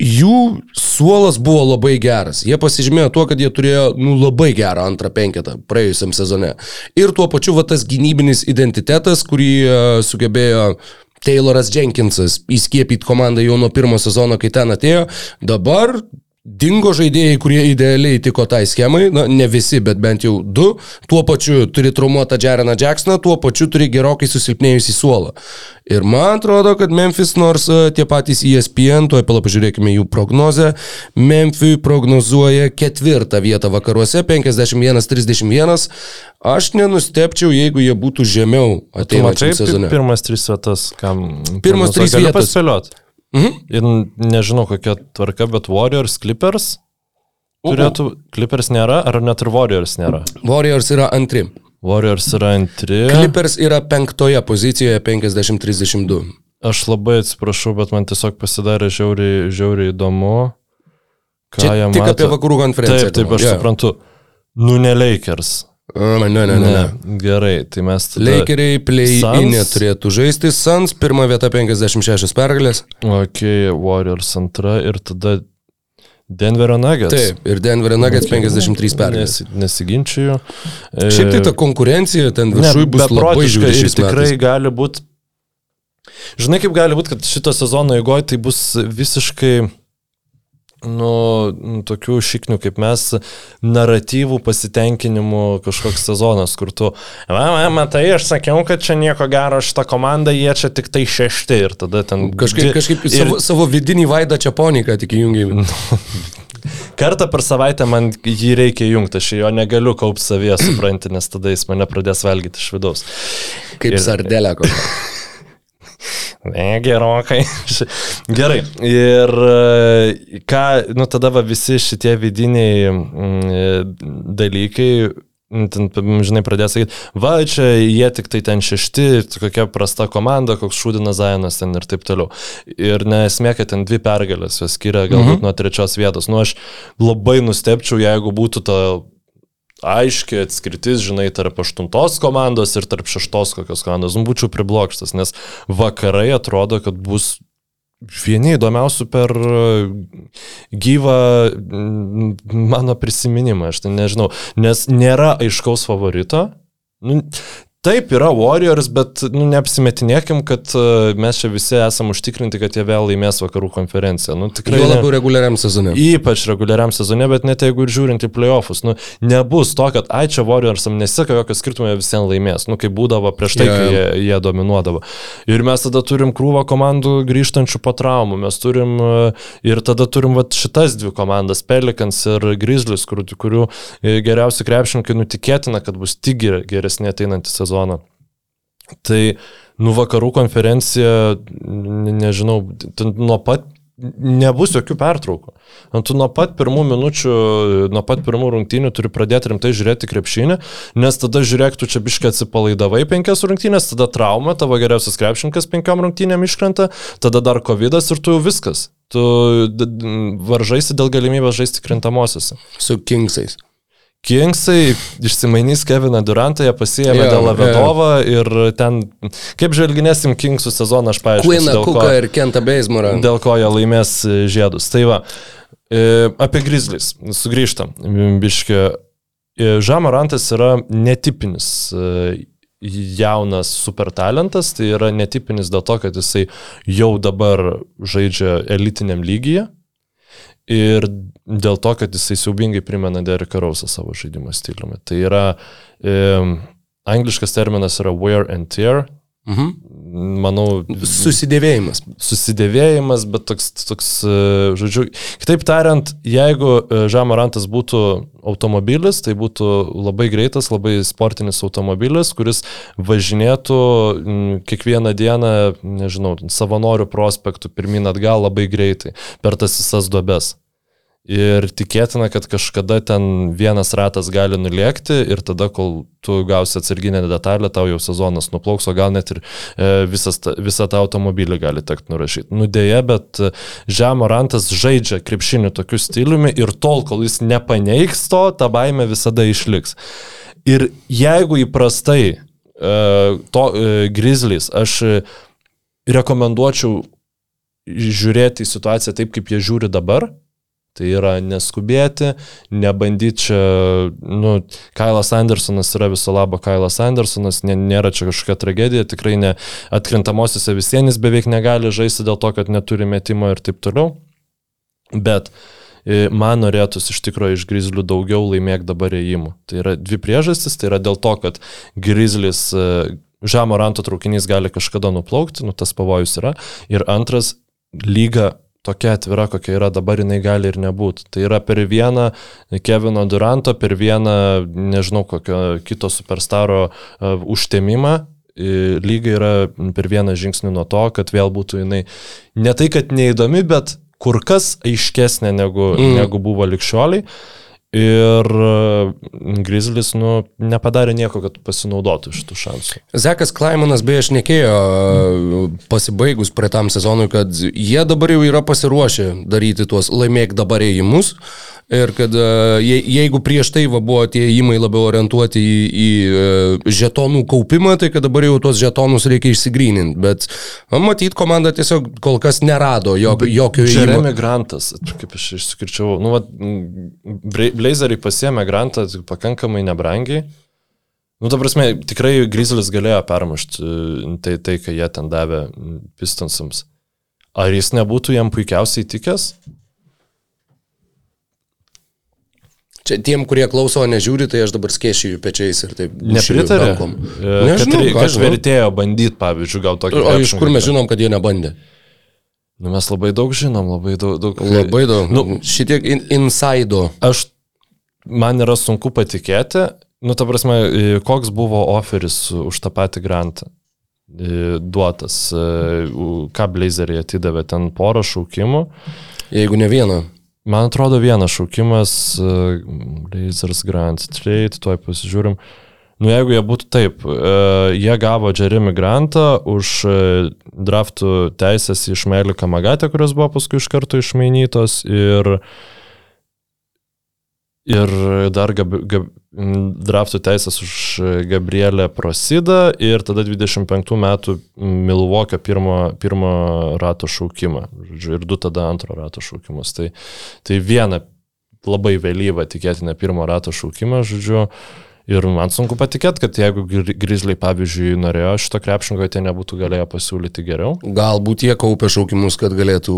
Jų suolas buvo labai geras. Jie pasižymėjo tuo, kad jie turėjo nu, labai gerą antrą penketą praėjusiam sezone. Ir tuo pačiu va, tas gynybinis identitetas, kurį uh, sugebėjo Tayloras Jenkinsas įskiepyti komandą jau nuo pirmo sezono, kai ten atėjo, dabar dingo žaidėjai, kurie idealiai tiko tai schemai, na ne visi, bet bent jau du, tuo pačiu turi traumuotą Jareną Jacksoną, tuo pačiu turi gerokai susilpnėjusi suolą. Ir man atrodo, kad Memphis, nors e, tie patys ESPN, tuoj pala pažiūrėkime jų prognozę, Memphis prognozuoja ketvirtą vietą vakaruose, 51-31. Aš nenustepčiau, jeigu jie būtų žemiau Tu matai ateinančiam sezone. pirmas tris vietas, kam. Pirmas trys Galiu vietos. Paspėliot. Mhm. Ir nežinau kokia tvarka, bet Warriors Clippers turėtų. Clippers nėra, ar net ir Warriors nėra? Warriors yra antri. Warriors yra antri. Clippers yra penktoje pozicijoje 50-32. Aš labai atsiprašau, bet man tiesiog pasidarė žiauriai, žiauriai įdomu. Ką Čia jie tik mato. apie vakarų konferenciją. Taip, taip, aš Jo. suprantu. Nu, ne Lakers. Ne, ne, ne. ne. Ne, gerai, tai mes tada... Lakeriai play-inė turėtų žaisti. Suns pirma vieta 56 pergalės. Ok, Warriors antra ir tada Denverio Nuggets. Taip, ir Denverio Nuggets 53 pergalės. Nesi, nesiginčiu. Šiaip tai ta konkurencija ten viršui bus labai žiūri ir tikrai metais. gali būti. Žinai, kaip gali būti, kad šito sezono eigoje tai bus visiškai, nu, nu, tokių šiknių kaip mes, naratyvų pasitenkinimų kažkoks sezonas, kur tu, matai, aš sakiau, kad čia nieko gero šitą komandą, jie čia tik tai šešti ir tada ten... Kažkaip, kažkaip ir- savo, savo vidinį vaidą čia poniką tik įjungiai. Kartą per savaitę man jį reikia jungti, aš jo negaliu kaupti savyje, supranti, nes tada jis mane pradės valgyti iš vidaus. Kaip Ir- sardelė kokia. Ne, gerokai. Gerai. Ir e, ką, nu tada va visi šitie vidiniai mm, dalykai, mm, ten, žinai, pradės sakyti, va, čia jie tik tai ten šešti, kokia prasta komanda, koks šūdinas Zajanas ten ir taip toliau. Ir nesmė, kad ten dvi pergalės jos skiria galbūt mhm. nuo trečios vietos. Nu, aš labai nustepčiau, jeigu būtų ta aiškiai atskirtis, žinai, tarp aštuntos komandos ir tarp šeštos kokios komandos. Nu, būčiau priblokštas, nes vakarai atrodo, kad bus vieni įdomiausių per e, gyvą mano prisiminimą, aš tai nežinau, nes nėra aiškaus favorito. Nu, Taip, yra Warriors, bet nu, neapsimetinėkim, kad uh, mes čia visi esame užtikrinti, kad jie vėl laimės vakarų konferenciją. Nu, tikrai Jo ne. labiau reguliariam sezone. Ypač reguliariam sezone, bet net jeigu ir žiūrint į playoffus, nu, nebus to, kad ai čia Warriorsam nesika, jokio skirtumo jie visiems laimės, nu, kaip būdavo prieš tai, Jo, kai jie, jie dominuodavo. Ir mes tada turim krūvą komandų grįžtančių po traumų, mes turim e, ir tada turim vat, šitas dvi komandas, Pelicans ir Grizzlies, kurių, kurių e, geriausi krepšininkai nutikėtina, kad bus tik ger- geresni ateinantį sezoną. Tai, nu, vakarų konferencija, ne- nežinau, nuo pat nebus jokių pertraukų. Nu, Tu nuo pat pirmų minučių, nuo pat pirmų rungtynių turi pradėti rimtai žiūrėti krepšinį, nes tada žiūrėk, tu čia biškai atsipalaidavai penkias rungtynės, tada trauma, tavo geriausias krepšininkas penkiom rungtynėm iškrenta, tada dar COVID ir tu jau viskas. Tu varžaisi dėl galimybės žaisti krintamosiose. Su Kingsais. Kingsai išsimainys Keviną Durantą, jie pasiėmė Jo, dėl jo. Vedovą ir ten, kaip žvelginėsim Kingsų sezoną, aš paaiškinsiu. Ko- Cooką ir Kentą Beismorą. dėl ko jie laimės e, žiedus. Tai va, e, apie Grizzlies, sugrįžtam, biškė. Žamarantas yra netipinis e, jaunas supertalentas, tai yra netipinis dėl to, kad jisai jau dabar žaidžia elitiniam lygyje. Ir dėl to, kad jisai siaubingai primena Dereką Rausą savo žaidimo stiliumi. Tai yra, e, angliškas terminas yra wear and tear, Mhm. manau, Susidėvėjimas. susidėvėjimas, bet toks, toks, e, žodžiu, kitaip tariant, jeigu Žamorantas būtų automobilis, tai būtų labai greitas, labai sportinis automobilis, kuris važinėtų kiekvieną dieną, nežinau, savanorių prospektų pirmin atgal labai greitai per tas visas duobes. Ir tikėtina, kad kažkada ten vienas ratas gali nuliekti ir tada, kol tu gausi atsarginę detalę, tau jau sezonas nuplauks, o gal net ir e, visas, visą tą automobilį gali tekti nurašyti. Nudėja, bet e, Žemorantas žaidžia krepšinį tokiu stiliumi ir tol, kol jis nepaneigs to, ta baime visada išliks. Ir jeigu įprastai e, to Grizzlies, aš rekomenduočiau žiūrėti į situaciją taip, kaip jie žiūri dabar. Tai yra neskubėti, nebandyti čia, nu, Kailas Andersonas yra viso labo Kailas Andersonas, nė, nėra čia kažkokia tragedija, tikrai ne atkrintamosiose visienis beveik negali žaisti dėl to, kad neturi metimo ir taip toliau. Bet e, man norėtųsi iš tikrųjų iš Grizzlių daugiau laimėk dabar įėjimų. Tai yra dvi priežastys, tai yra dėl to, kad Grizzlis e, žemo ranto traukinys gali kažkada nuplaukti, nu tas pavojus yra. Ir antras, lyga tokia atvira, kokia yra dabar, jinai gali ir nebūti. Tai yra per vieną Kevino Duranto, per vieną, nežinau, kokio kito superstaro uh, užtemimą. Lyga yra per vieną žingsnį nuo to, kad vėl būtų jinai ne tai, kad neįdomi, bet kur kas aiškesnė negu, mm. negu buvo likščioliai. Ir e, Grizzlis, nu, nepadarė nieko, kad pasinaudotų iš tų šansų. Zekas Klaimanas beje šnekėjo e, pasibaigus praeitam sezonui, kad jie dabar jau yra pasiruošę daryti tuos laimėk dabar ėjimus. Ir kad e, je- jeigu prieš tai va, buvo tie įimai labiau orientuoti į, į žetonų kaupimą, tai kad dabar jau tuos žetonus reikia išsigryninti. Bet na, matyt, komanda tiesiog kol kas nerado jok, jokio įėjimo. Jeremy Grantas, kaip aš išskirčiau, nu, Bra- Blazeriai pasiemė Grantą pakankamai nebrangiai. Nu, ta prasme, tikrai Grizzlis galėjo permušti e, tai, tai, ką jie ten davė Pistonsams. Ar jis nebūtų jam puikiausiai tikęs? Čia tiem, kurie klauso, nežiūri, tai aš dabar skėšiu jų pečiais ir taip. Nepritarė? rankom. E, Kad, Nežinau, kad žinau. vertėjo bandyti, pavyzdžiui, gal tokį. O iš kur mes žinom, kad jie nebandė? Nu, mes labai daug žinom, labai daug. daug Labai daug. Nu, Nu, Šitiek in, insaido. aš, man yra sunku patikėti, nu, ta prasme, e, koks buvo oferis už tą patį grantą e, duotas, e, ką Blazeriai atidavė ten porą šaukimų. Jeigu ne vieną. Man atrodo, vienas šaukimas, Blazers Grant Trade, tuoj pasižiūrim. Nu, jeigu jie būtų taip, jie gavo Jeremy Grantą už draftų teisės iš Meilį Kamagatę, kurios buvo paskui iš karto išmainytos ir, ir dar gab, gab, draftų teisės už Gabrielę Prosidą ir tada 25 metų Milvokio pirmo, pirmo rato šaukimą. Žodžiu, ir du tada antro rato šaukimus. Tai, tai viena labai vėlyva tikėtina pirmo rato šaukimą, žodžiu. Ir man sunku patikėti, kad jeigu Gri- Grizzly, pavyzdžiui, norėjo šito krepšinko, tai nebūtų galėję pasiūlyti geriau. Galbūt jie kaupė šaukimus, kad galėtų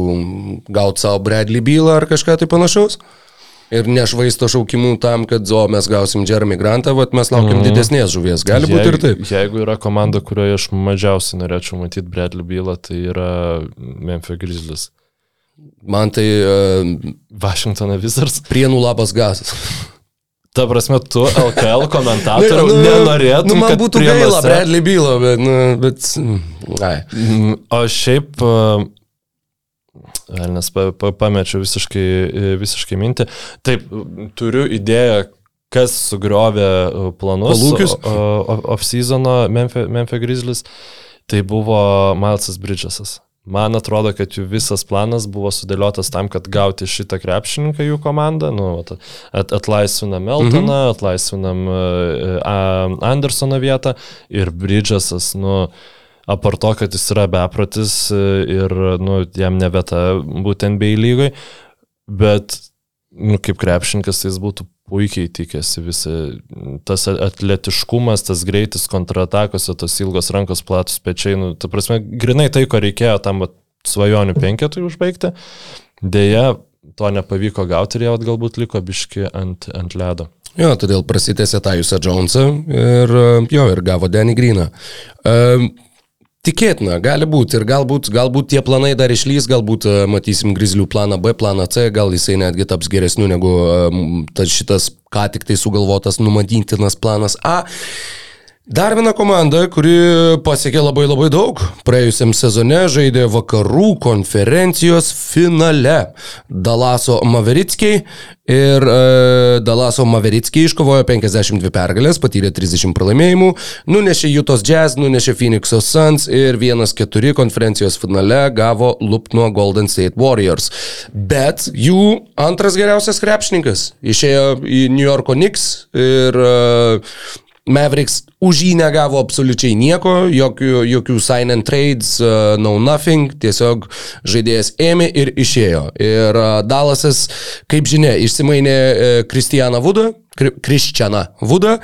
gauti savo Bradley bylą ar kažką tai panašaus. Ir nešvaisto šaukimų tam, kad, o mes gausim Jeremy Grantą, vat mes laukiam mm. didesnės žuvies. Gali būti ir taip. Jeigu yra komanda, kurioje aš mažiausiai norėčiau matyti Bradley bylą, tai yra Memphis Grizzlies. Man tai uh, Washington Wizards. prienų labas gazas. Ta prasme, tu LKL komentatorių Nu, nenorėtum, nu, man būtų gaila Bradley bylą, bet, nu, bet, ai. Mm, O šiaip, nes pa, pa, pamečiau visiškai, visiškai mintį. Taip, turiu idėją, kas sugriovė e, planus o- off-seasono Memphis, Memphis Grizzlies. Tai buvo Milesas Bridgesas. Man atrodo, kad jų visas planas buvo sudėliotas tam, kad gauti šitą krepšininką jų komandą. Nu, at, atlaisvinam Meltoną, mhm. atlaisvinam uh, Andersono vietą ir Bridgesas, nu, apar to, kad jis yra beprotis e, ir nu, jam ne vieta būtent bei lygai, bet nu, kaip krepšininkas tai jis būtų puikiai tikėsi visi. Tas atletiškumas, tas greitis kontratakose, tos ilgos rankos, platus pečiai, nu, ta prasme, grinai tai, ko reikėjo tam vat, svajonių penketui užbaigti. Deja, to nepavyko gauti ir vat galbūt liko biški ant, ant ledo. Jo, todėl prasitėsi Tajusą Jonesą ir e, jo, ir gavo Danny Greeną. Um, Tikėtina, gali būti ir galbūt, galbūt tie planai dar išlys, galbūt uh, matysim Grizzlių planą B, planą C, gal jisai netgi taps geresniu negu tas šitas ką tik tai sugalvotas numatytinas planas A. Dar viena komanda, kuri pasiekė labai labai daug. Praėjusiam sezone žaidė vakarų konferencijos finale. Dalaso Maveritskiai ir e, Dalaso Maveritskiai iškovojo 52 pergalės, patyrė 30 pralaimėjimų, nunešė Jutos Jazz, nunešė Phoenix'o Suns ir 1-4 konferencijos finale gavo lup nuo Golden State Warriors. Bet jų antras geriausias krepšininkas išėjo į New Yorko Knicks ir e, Mavericks už jį negavo absoliučiai nieko, jokių, jokių sign and trades, uh, no nothing, tiesiog žaidėjas ėmė ir išėjo. Ir uh, Dalasas, kaip žinia, išsimainė uh, Vudą, Kristianą Vudą.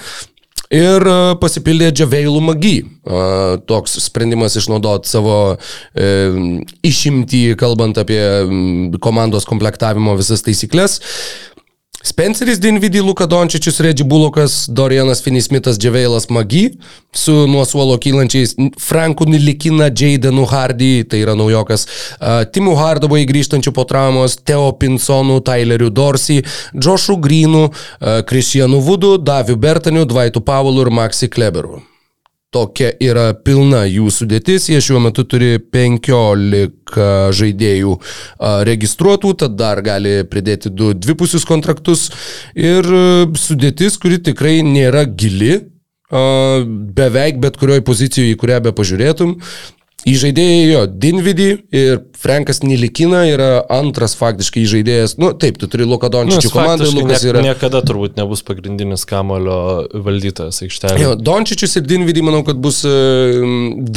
Ir uh, pasipildė Džaveilų Magy. Uh, toks sprendimas išnaudoti savo uh, išimtį, kalbant apie um, komandos komplektavimo visas taisyklės. Spenceris Dinvidį, Luka Dončičius, Regi Bulokas, Dorianas Finismitas, Dževeilas Magi su nuo suolo kylančiais Franku Nilikina, Jaidenu Hardy, tai yra naujokas, uh, Timu Hardovai grįžtančių po traumos, Teo Pinsonu, Tyleriu Dorsey, Joshu Greenu, uh, Kristianu Vudu, Daviu Bertaniu, Dvaitu Pavulu ir Maxi Kleberu. Tokia yra pilna jų sudėtis, jie šiuo metu turi 15 žaidėjų registruotų, tad dar gali pridėti du dvipusius kontraktus. Ir sudėtis, kuri tikrai nėra gili, beveik bet kurioje pozicijoje, į kurią be pažiūrėtum, Įžaidėjai jo, Dinvidį ir Frankas Nilikina yra antras faktiškai įžaidėjas. Nu, taip, tu turi Luka Dončičių nu, komandą, Lukas yra. Niekada turbūt nebus pagrindinis kamulio valdytojas aikštelėje. Jo, Dončičius ir Dinvidį manau, kad bus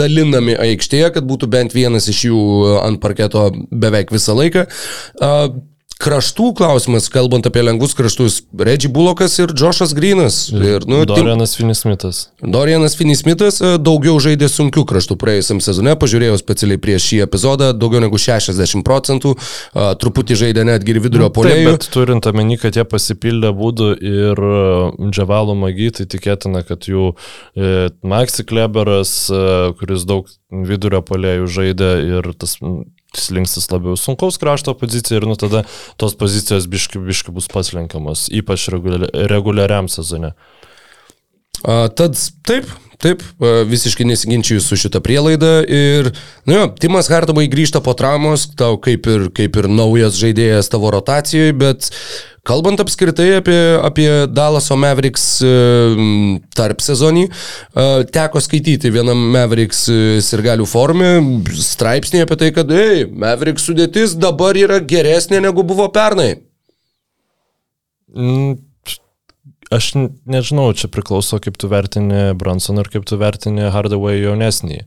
dalinami aikštėje, kad būtų bent vienas iš jų ant parketo beveik visą laiką. Kraštų klausimas, kalbant apie lengvus kraštus, Reggie Bulokas ir Džošas Grinas. Ir, nu, Dorianas Finismitas. Dorianas Finismitas e, daugiau žaidė sunkių kraštų praėjusiam sezone, pažiūrėjau specialiai prieš šį epizodą, daugiau negu 60 procentų, a, truputį žaidė netgi ir vidurio nu, polėjų. Bet turint omeny, kad jie pasipildė būdų ir e, Džavalų Magy, tai tikėtina, kad jų e, Maxi Kleberas, e, kuris daug vidurio polėjų žaidė ir tas slinksis labiau sunkaus krašto poziciją ir nu tada tos pozicijos biški, biški bus paslenkiamas, ypač reguliariam sezone. A, tad taip, taip, visiškai nesiginčiu su šitą prielaidą ir, nu jo, Timas Hartovai grįžta po traumos, tau kaip ir, kaip ir naujas žaidėjas tavo rotacijoje, bet Kalbant apskritai apie, apie Dallaso Mavericks e, tarp sezonį, e, teko skaityti vienam Mavericks e, sirgalių formė straipsnį apie tai, kad, ei, Mavericks sudėtis dabar yra geresnė negu buvo pernai. Mm aš nežinau, čia priklauso, kaip tu vertini Bransoną ir kaip tu vertini Hardaway jaunesnį.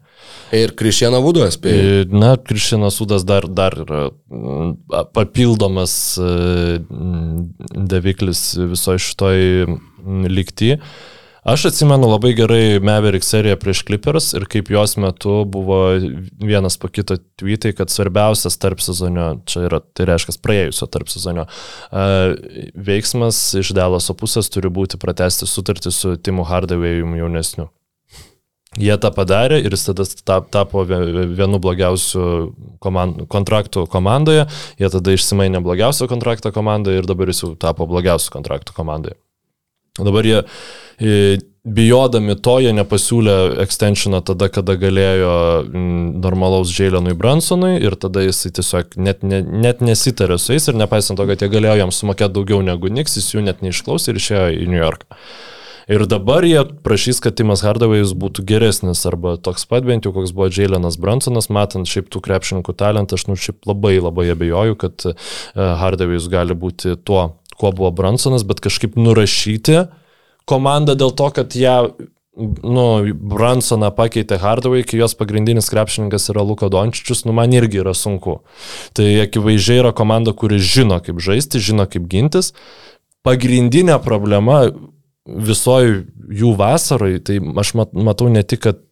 Ir Krišianą Vudą spėjai. Na, Krišianas Vudas dar, dar yra papildomas daviklis visoje šitoj lygti. Aš atsimenu labai gerai Maverick seriją prieš Clippers ir kaip jos metu buvo vienas po kito tweetai, kad svarbiausias tarp sezonio, čia yra, tai reiškia praėjusio tarp sezonio, veiksmas iš Delaso pusės turi būti pratesti sutartį su Timu Hardaway'u jaunesniu. Jie tą padarė ir jis tada tapo vienu blogiausių komand, kontraktų komandoje, jie tada išsimainė blogiausią kontraktą komandoje ir dabar jis jau tapo blogiausių kontraktų komandoje. Dabar jie bijodami to, jie nepasiūlė extensioną tada, kada galėjo normalaus Jailenui Bransonui ir tada jisai tiesiog net, ne, net nesitarė su jais ir nepaisant to, kad jie galėjo jam sumokėti daugiau negu Niks, jis jų net neišklausė ir išėjo į New Yorką. Ir dabar jie prašys, kad Timas Hardavėjus būtų geresnis arba toks pat bent jau, koks buvo Jailenas Bransonas, matant šiaip tų krepšininkų talentą, aš nu šiaip labai labai abejoju, kad e, Hardavėjus gali būti tuo, kuo buvo Bransonas, bet kažkaip nurašyti komanda dėl to, kad ją nu, Bransoną pakeitė Hardaway, kai jos pagrindinis krepšininkas yra Luka Dončičius, nu man irgi yra sunku. Tai akivaizdžiai yra komanda, kuri žino, kaip žaisti, žino, kaip gintis. Pagrindinė problema visoji jų vasarai, tai aš matau ne tik, kad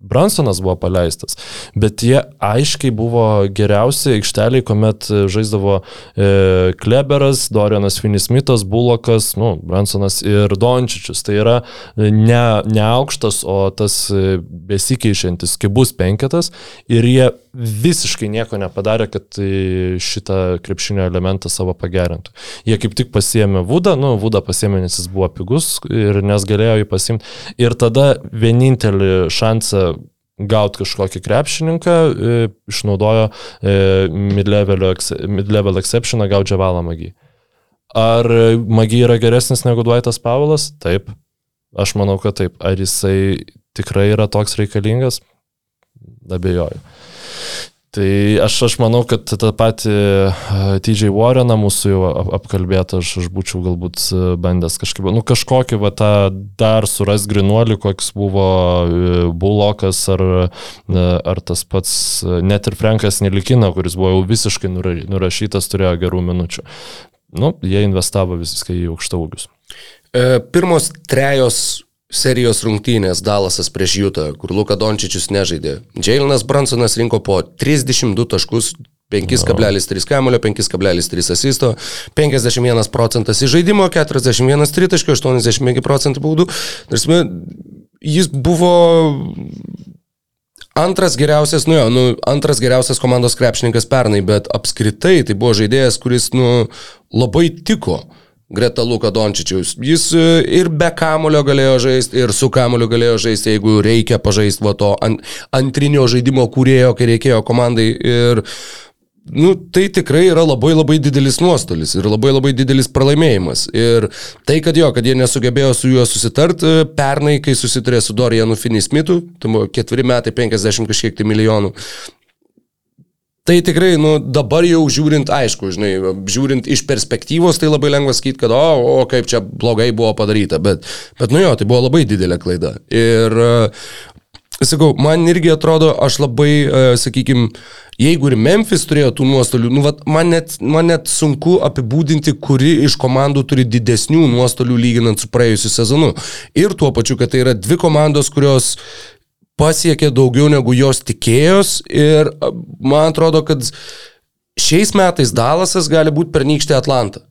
Bransonas buvo paleistas, bet jie aiškiai buvo geriausi aikšteliai, kuomet žaisdavo e, Kleberas, Dorianas Finismitas, Bulokas, nu, Bransonas ir Dončičius. Tai yra ne, ne aukštas, o tas e, besikeičiantis kibus penketas ir jie visiškai nieko nepadarė, kad e, šitą krepšinio elementą savo pagerintų. Jie kaip tik pasiemė Vudą, nu, Vudą pasiemė, nes jis buvo pigus ir nes galėjo jį pasimti. Ir tada vienintelį šansą gauti kažkokį krepšininką, e, išnaudojo e, mid-level, exceptioną gauti Džavalą Magį. Ar Magį yra geresnis negu Dvaitas Pavlas? Taip. Aš manau, kad taip. Ar jisai tikrai yra toks reikalingas? Abejoju. Tai aš, aš manau, kad tą patį TJ Warreną mūsų jau apkalbėtą, aš, aš būčiau galbūt bandęs kažkaip, nu kažkokį va tą dar suras grinuolį, koks buvo e, Bulokas ar, ar tas pats, net ir Frankas Nelikina, kuris buvo jau visiškai nurašytas, turėjo gerų minučių. Nu, jie investavo viską į aukštaugius. E, pirmos trejos serijos rungtynės Dalasas prieš Jutą, kur Luka Dončičius nežaidė. Jailinas Bransonas rinko po 32 taškus, 5,3 kamulio, 5,3 asisto, 51 procentas įžaidimo, 41 tritaškio, 85 procentų baudų. Tarsi, jis buvo antras geriausias, nu jo, nu, antras geriausias komandos krepšininkas pernai, bet apskritai tai buvo žaidėjas, kuris, nu, labai tiko greta Luka Dončičiaus. Jis e, ir be kamulio galėjo žaisti, ir su kamulio galėjo žaisti, jeigu reikia pažaisti va to ant, antrinio žaidimo kūrėjo, kai reikėjo komandai. Ir nu, tai tikrai yra labai labai didelis nuostolis ir labai labai didelis pralaimėjimas. Ir tai, kad jo, kad jie nesugebėjo su juo susitart, e, pernai, kai susitarė su Dorianu Finismitu, tai ketveri metai 50 kažkiek tai milijonų, Tai tikrai, nu, dabar jau žiūrint, aišku, žinai, žiūrint iš perspektyvos, tai labai lengva sakyti, kad, o, o, kaip čia blogai buvo padaryta, bet, bet, nu jo, tai buvo labai didelė klaida. Ir, sakau, man irgi atrodo, aš labai, sakykime, jeigu ir Memphis turėjo tų nuostolių, nu, vat, man, net, man net sunku apibūdinti, kuri iš komandų turi didesnių nuostolių lyginant su praėjusiu sezonu. Ir tuo pačiu, kad tai yra dvi komandos, kurios pasiekė daugiau negu jos tikėjos ir man atrodo, kad šiais metais Dalasas gali būti pernykštė Atlanta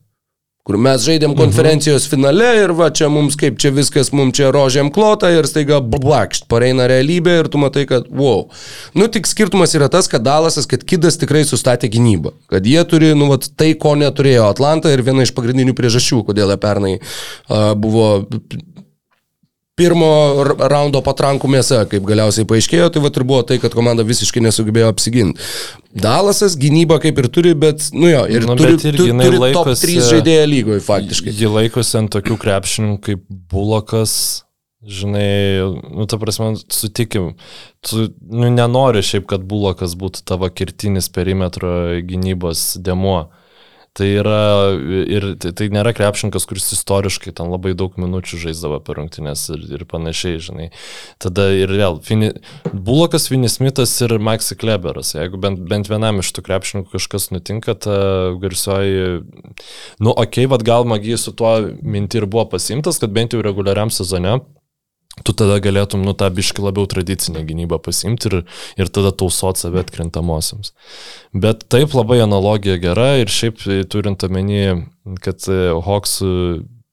kur mes žaidėm mhm. konferencijos mhm. finale ir va čia mums kaip čia viskas, mums čia rožėm klotą ir staiga blakšt, pareina realybė ir tu matai, kad wow. Nu tik skirtumas yra tas, kad Dalasas, kad Kidas tikrai sustatė gynybą, kad jie turi, nu vat, tai, ko neturėjo Atlanta ir viena iš pagrindinių priežasčių, kodėl jie pernai uh, buvo pirmo raundo patrankų mėsa, kaip galiausiai paaiškėjo, tai va ir buvo tai, kad komanda visiškai nesugebėjo apsiginti. Dalasas gynybą kaip ir turi, bet, nu jo, ir nu, turi, ir tu, turi laikosi, top 3 žaidėją lygoje faktiškai. Ji laikosi ant tokių krepšininkų kaip Bulokas, žinai, nu, ta prasme, sutikim, tu nu, nenori šiaip, kad Bulokas būtų tavo kirtinis perimetro gynybos demo. Tai yra ir tai, tai nėra krepšininkas, kuris istoriškai ten labai daug minučių žaisdavo per rungtynės ir, ir panašiai, žinai. Tada ir vėl, Fini, Bulokas, Finismitas ir Maxi Kleberas. Jeigu bent, bent vienam iš tų krepšininkų kažkas nutinka, ta garsioji, nu, okei, okay, vad gal magijai su tuo minti ir buvo pasimtas, kad bent jau reguliariam sezone tu tada galėtum, nu, tą biški labiau tradicinę gynybą pasimti ir, ir tada tausot save atkrintamosiams. Bet taip labai analogija gera ir šiaip turint omeny, kad e, Hawks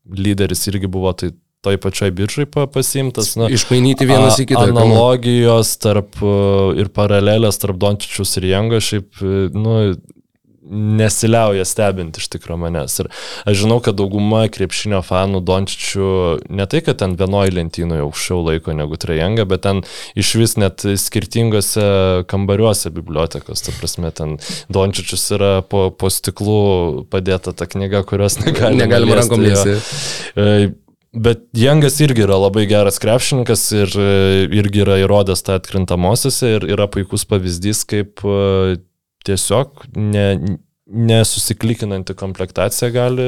lyderis irgi buvo tai toj pačioj biržai pasimtas. Na, Išmainyti vienas į kitą. Analogijos tarp e, ir paralelės tarp Dončičius ir Jango šiaip, e, nu, nesiliauja stebinti iš tikrųjų manęs. Ir aš žinau, kad dauguma krepšinio fanų Dončičių ne tai, kad ten vienoje lentynoje aukščiau laiko negu Trejanga, bet ten iš vis net skirtingose kambariuose bibliotekos. Ta prasme, ten Dončičius yra po, po stiklu padėta ta knyga, kurios negalima, negalima rankom liesti. E, bet Jangas irgi yra labai geras krepšininkas ir e, irgi yra įrodęs tą atkrintamosiose ir yra puikus pavyzdys, kaip e, tiesiog ne, nesusiklikinanti komplektacija gali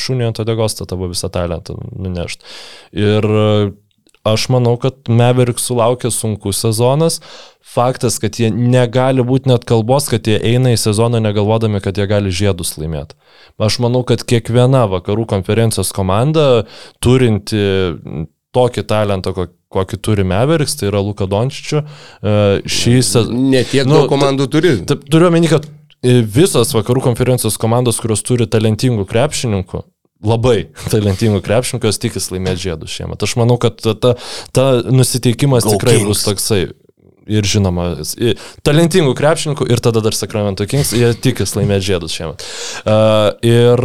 šunį ant odegos tą tavo visą talentą nunešti. Ir aš manau, kad Maverick sulaukė sunkus sezonas. Faktas, kad jie negali būti net kalbos, kad jie eina į sezoną negalvodami, kad jie gali žiedus laimėti. Aš manau, kad kiekviena vakarų konferencijos komanda turinti tokį talentą, ko- kokį turi Meveriks, tai yra Luka Dončičiu. E, Šį sezoną. Ne tiek Nu, daug komandų turi. Turiu omeny, kad e, visos vakarų konferencijos komandos, kurios turi talentingų krepšininkų, labai talentingų krepšininkų, jos tikis laimėti žiedus šiemet. Aš manau, kad ta, ta nusiteikimas Go tikrai Kings. bus toksai. Ir žinoma, talentingų krepšininkų ir tada dar Sacramento Kings, jie tikis laimėti žiedus šiemet. Uh, ir,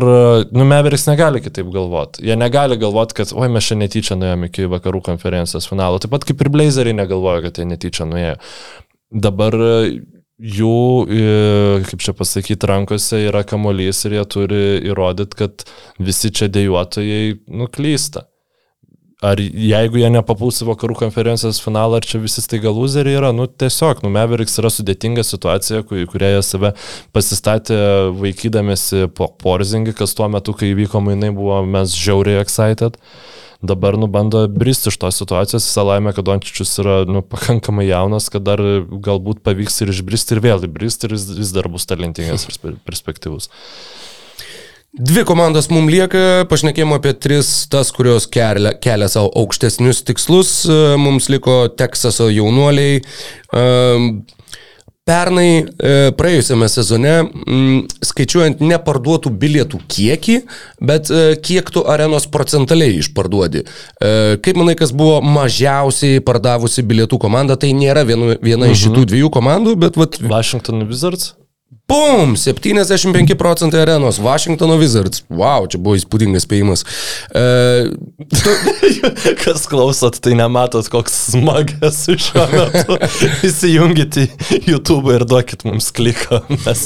nu, Meveriks negali kitaip galvoti. Jie negali galvoti, kad, oi, mes čia netyčia nuėjome iki vakarų konferencijos finalo. Taip pat kaip ir Blazeriai negalvoja, kad jie netyčia nuėjo. Dabar e, jų, e, kaip čia pasakyti, rankose yra kamolys ir jie turi įrodyti, kad visi čia dėjuotojai nuklysta. Ar jeigu jie nepapuls į vakarų konferencijos finalą, ar čia visi staiga loseriai yra, nu tiesiog, nu Meveriks yra sudėtinga situacija, ku- į kurią jie save pasistatė vaikydamėsi po porzingį, kas tuo metu, kai įvyko mainai, buvo mes žiauriai excited. Dabar nu bando bristi iš tos situacijos, visą laimę, kad Dončičius yra nu, pakankamai jaunas, kad dar galbūt pavyks ir išbristi ir vėl įbristi ir jis, jis dar bus talentingas ir spe- perspektyvus. Dvi komandos mums lieka, pašnekėjome apie tris, tas, kurios kelia, kelia savo aukštesnius tikslus. E, Mums liko Teksaso jaunuoliai. E, Pernai e, praėjusiame sezone, skaičiuojant neparduotų bilietų kiekį, bet kiek tu arenos procentaliai išparduodi. Kaip manai, kas buvo mažiausiai pardavusi bilietų komanda, tai nėra vienu, viena iš šitų dviejų komandų, bet vat, Washington Wizards? Bum! 75 procentai arenos. Washingtono Wizards. Wow, čia buvo įspūdingas spėjimas. E, tu, Kas klausot, tai nematot, koks smagas šiuo metu. Įsijungit į YouTube ir duokit mums kliką. Mes,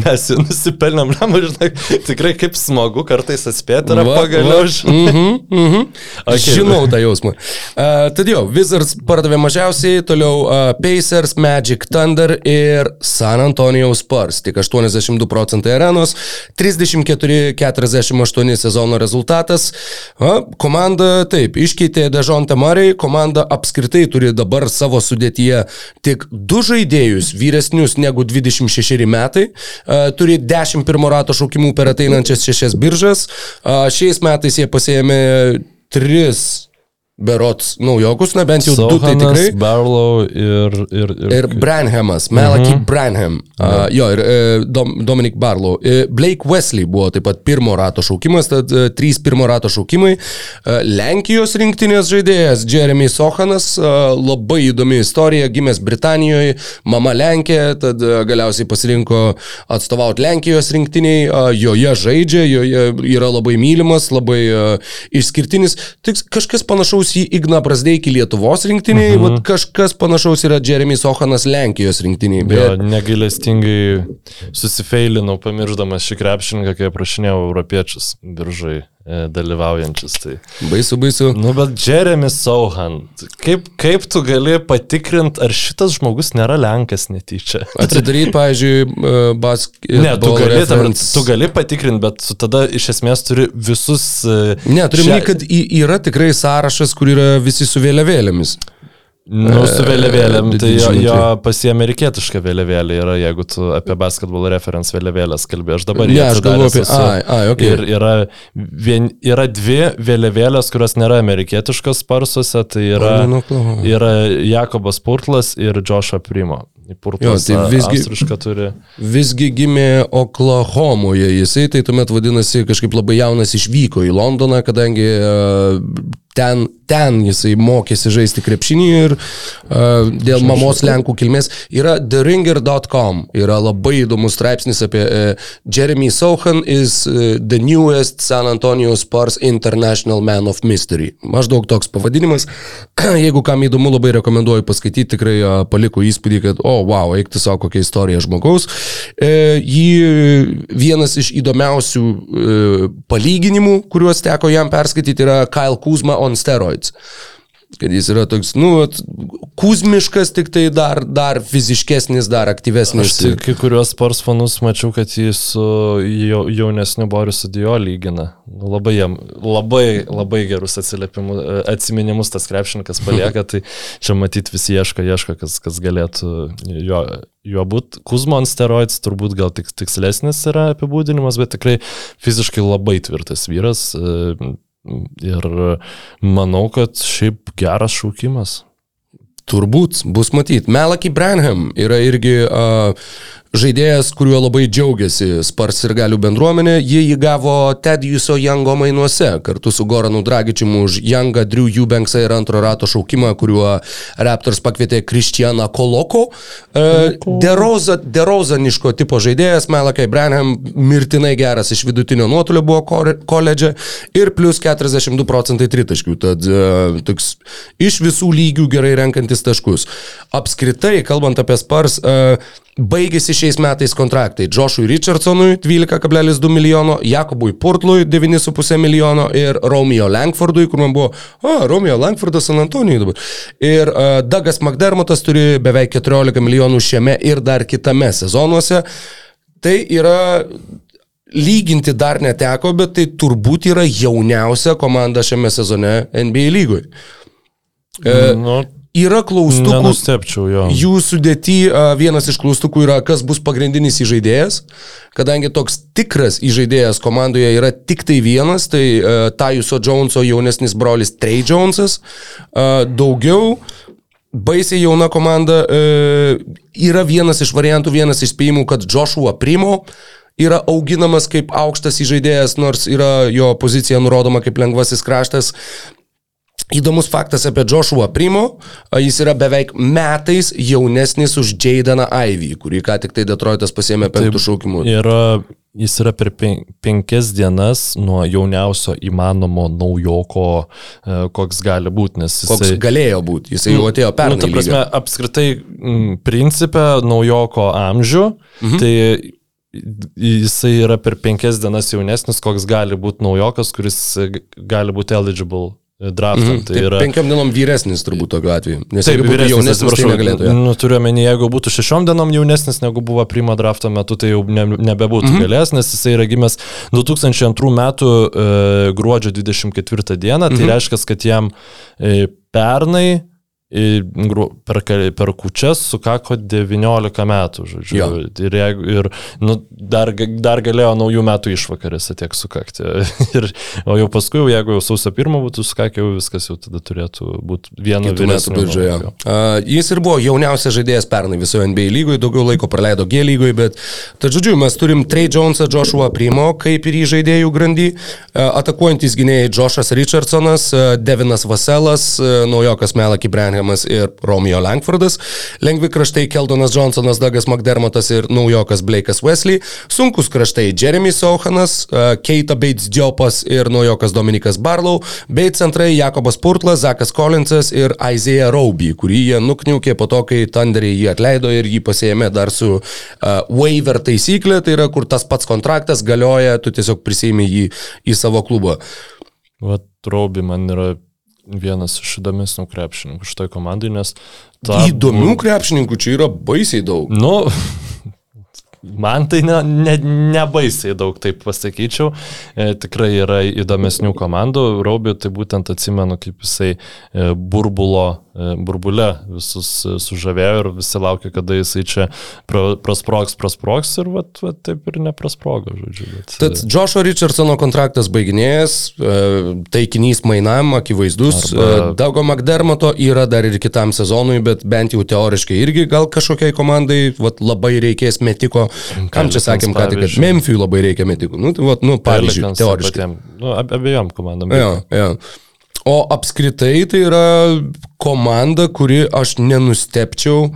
mes jį nusipelnėm, žinai, žinai, tikrai kaip smagu kartais atspėti Va, pagaliau. va. žinai. mhm, mhm. Okay. Žinau tą jausmą. Uh, tad jo, Wizards pardavė mažiausiai, toliau uh, Pacers, Magic, Thunder ir San Antonio Spurs. Tik 82 procentai arenos, 34-48 sezono rezultatas. A, komanda, taip, iškeitė Dežontą Murray, komanda apskritai turi dabar savo sudėtyje tik du žaidėjus vyresnius negu 26 metai, a, turi 11 pirmo rato šaukimų per ateinančias šešias biržas. A, Šiais metais jie pasėmė tris berots naujokus, na bent jau du tai Sohanas, tikrai. Barlow ir... Ir, Ir Branhamas, Malachi mhm. Branham, uh, jo, ir uh, Dom, Dominic Barlow. Uh, Blake Wesley buvo taip pat pirmo rato šaukimas, tad uh, trys pirmo rato šaukimai. Uh, Lenkijos rinktinės žaidėjas Jeremy Sohanas, uh, labai įdomi istorija, gimęs Britanijoje, mama Lenkė, tad uh, galiausiai pasirinko atstovauti Lenkijos rinktiniai, uh, joje žaidžia, joje yra labai mylimas, labai uh, išskirtinis. Tik kažkas panašaus į Igną Brasdeikį Lietuvos rinktiniai, mhm. vat kažkas panašaus yra Jeremy Sohanas Lenkijos rinktiniai. Jo, Bet negailestingai susifeilinau, pamiršdamas šį krepšininką, kai aprašinėjau europiečius biržai dalyvaujančius. Tai. baisu, baisu. Nu, bet Jeremy Sauhan, kaip, kaip tu gali patikrinti, ar šitas žmogus nėra Lenkas netyčia? Atsidaryti, pavyzdžiui, basketbolo. Ne, tu gali, prasme, tu gali patikrinti, bet tu tada iš esmės turi visus... e, Ne, turime, šia- šia... kad yra tikrai sąrašas, kur yra visi su vėliavėlėmis. Nu, su vėliavėlėm, tai jo, jo jo. pasiamerikietiška vėliavėlė yra, jeigu tu apie basketbolo reference vėliavėlės kalbė. Aš dabar ją aš galvoju apie- esu. ai, ai, okei. Ir yra, vien, yra dvi vėliavėlės, kurios nėra amerikietiškos sparsuose, tai yra, O, nu, Oklahoma. yra Jakobas Purtlas ir Joshua Primo. Purtlas Jo, tai visgi- turi. Visgi gimė Oklahomoje jisai, tai tuomet vadinasi kažkaip labai jaunas išvyko į Londoną, kadangi uh, ten, ten jisai mokėsi žaisti krepšinį ir uh, dėl mamos Lenkų kilmės yra theringer.com, yra labai įdomus straipsnis apie uh, Jeremy Sohan is uh, the newest San Antonio Spurs International Man of Mystery. Maždaug toks pavadinimas. Jeigu kam įdomu, labai rekomenduoju paskaityti, tikrai uh, paliko įspūdį, kad, o, oh, wow, eikti savo kokią istoriją žmogaus. E, jį vienas iš įdomiausių e, palyginimų, kuriuos teko jam perskaityti, yra Kyle Kuzma on steroids. Kad jis yra toks, nu, kuzmiškas, tik tai dar, dar fiziškesnis, dar Aš aktyvesnis. tai kai kuriuos spors fanus mačiau, kad jį su jau, jaunesniu Borisu Dio lygina. Nu, Labai, jam, labai, labai gerus atsiminimus tas krepšininkas palieka, tai čia matyti visi ieško, ieško, kas, kas galėtų jo, jo būti. Kuzmo ant steroids turbūt gal tik tikslesnis yra apibūdinimas, bet tikrai fiziškai labai tvirtas vyras. e, Ir manau, kad šiaip geras šaukimas. Turbūt bus matyti. Melaki Branham yra irgi uh, žaidėjas, kuriuo labai džiaugiasi Spars ir galių bendruomenė. Jie jį gavo Tedjuso Jango mainuose kartu su Goranu Dragičimu už Jangą, Drew Eubanksą ir antro rato šaukimą, kuriuo Raptors pakvietė Kristianą Koloko. Uh, Deroza, Derozaniško tipo žaidėjas, Melakai Branham mirtinai geras iš vidutinio nuotolio buvo koledže ir plus 42 procentai tritaškių. Tad uh, toks iš visų lygių gerai renkantis taškus. Apskritai, kalbant apie Spars, uh, Baigėsi šiais metais kontraktai Joshui Richardsonui 12,2 milijono, Jakobui Purtlui 9,5 milijono ir Romeo Langfordui, kur man buvo, o, Romeo Langfordas San Antonijui dabar. Ir uh, Douglas McDermottas turi beveik 14 milijonų šiame ir dar kitame sezonuose. Tai yra lyginti dar neteko, bet tai turbūt yra jauniausia komanda šiame sezone NBA lygoj. E, Nu, yra klaustukų. nenustepčiau jo. Jų sudėti vienas iš klaustukų yra, kas bus pagrindinis įžaidėjas, kadangi toks tikras įžaidėjas komandoje yra tik tai vienas, tai uh, Tajuso Joneso jaunesnis brolis Trey Jonesas. Uh, daugiau baisiai jauna komanda uh, yra vienas iš variantų, vienas iš spėjimų, kad Joshua Primo yra auginamas kaip aukštas įžaidėjas, nors yra jo pozicija nurodoma kaip lengvasis kraštas. Įdomus faktas apie Joshua Primo, jis yra beveik metais jaunesnis už Jadaną Ivy, kurį ką tik tai Detroitas pasėmė penktų šaukimų. Yra, jis yra per pen, penkias dienas nuo jauniausio įmanomo naujoko, e, koks gali būti, nes jis... Koks galėjo būti, jisai jau atėjo pernai. Nu, ta prasme, lygą. apskritai, m, principė naujoko amžių, mhm. tai jisai yra per penkias dienas jaunesnis, koks gali būti naujokas, kuris e, gali būti eligible draftą. Mhm. Tai yra... Penkiam dienom vyresnis turbūt tokiu atveju. Nes Taip, jeigu būtų jaunesnis, tai atsiprašau. negalėtų. jo. Nu, turiu omeny, jeigu būtų šešiom dienom jaunesnis negu buvo primo drafto metu, tai jau ne, nebebūtų mm. -hmm. galėjęs, nes jisai yra gimęs 2002 metų e, gruodžio 24 dieną, tai mm. -hmm. reiškia, kad jam e, pernai per, per kučias sukako 19 metų, žodžiu. Jo. Ir, jeigu, ir nu, dar, dar galėjo naujų metų išvakarėse tiek sukakti. ir, o jau paskui, jeigu jau sausio pirmą būtų sukakę, jau viskas jau tada turėtų būti Kitų metų pradžioje. Uh, jis ir buvo jauniausias žaidėjas pernai visoje NBA lygoje, daugiau laiko praleido G lygoje, bet, tad žodžiu, mes turim Trey Jonesą, Joshua Primo, kaip ir į žaidėjų grandį, uh, atakuojantis gynėjai Joshas Richardsonas, uh, Devinas Vaselas, uh, naujokas Melaki Branhamas ir Romeo Langfordas, lengvi kraštai Keldonas Johnsonas, Douglas McDermottas ir naujokas Blake'as Wesley, sunkus kraštai Jeremy Sohanas, uh, Keita Bates Diopas ir naujokas Dominikas Barlow, bei centrai Jakobas Purtlas, Zakas Collinsas ir Isaiah Rauby, kurį jie nukniaukė po to, kai Thunderiai jį atleido ir jį pasėmė dar su uh, waiver taisyklė, tai yra kur tas pats kontraktas galioja, tu tiesiog prisėmė jį į savo klubą. Vat Raubi man yra vienas iš įdomesnių krepšininkų šitoj komandai, nes... ta- Įdomių krepšininkų čia yra baisiai daug. Nu, man tai ne, ne, nebaisiai daug, taip pasakyčiau. E, tikrai yra įdomesnių komandų. Raubi tai būtent atsimenu, kaip jisai e, burbulo, burbule visus e, sužavėjo ir visi laukia, kada jisai čia pra, prasproks, prasproks ir vat, vat, taip ir neprasprogo, žodžiu. Bet, Tad Joshua Richardsono kontraktas baiginėjas, e, taikinys mainam, akivaizdus. Arba-. Daugo McDermotto yra dar ir kitam sezonui, bet bent jau teoriškai irgi gal kažkokiai komandai vat, labai reikės metiko. Kam čia sakėm, ką tik, kad. Memphijui labai reikia metikų. Nu, tai, vat, nu, pavyzdžiui, teoriškai. Nu, ab- abiejom komandom. Jo, jo. O apskritai tai yra komanda, kuri aš nenustepčiau,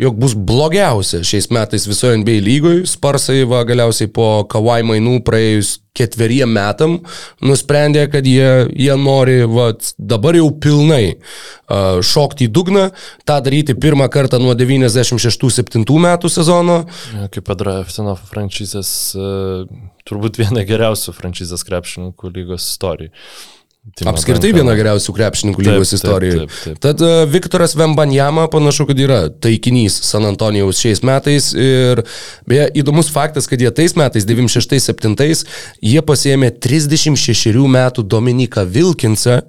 jog bus blogiausia šiais metais visoje NBA lygoje. Sparsai va galiausiai po Kawai mainų praėjus ketveriem metam nusprendė, kad jie, jie nori va, dabar jau pilnai uh, šokti į dugną, tą daryti pirmą kartą nuo 96-7 metų sezono. Ja, Kaip padraftino franšizės, e, turbūt viena geriausių franšizės krepšininkų lygos istorijų. Timo Apskritai viena geriausių krepšininkų Taip, lygos taip, istorijoje. taip, taip. Tad uh, Viktoras Vembanjama panašu, kad yra taikinys San Antonijaus šiais metais. Ir beje, įdomus faktas, kad jie tais metais, 96-7, jie pasėmė 36 metų Dominiką Vilkinsą,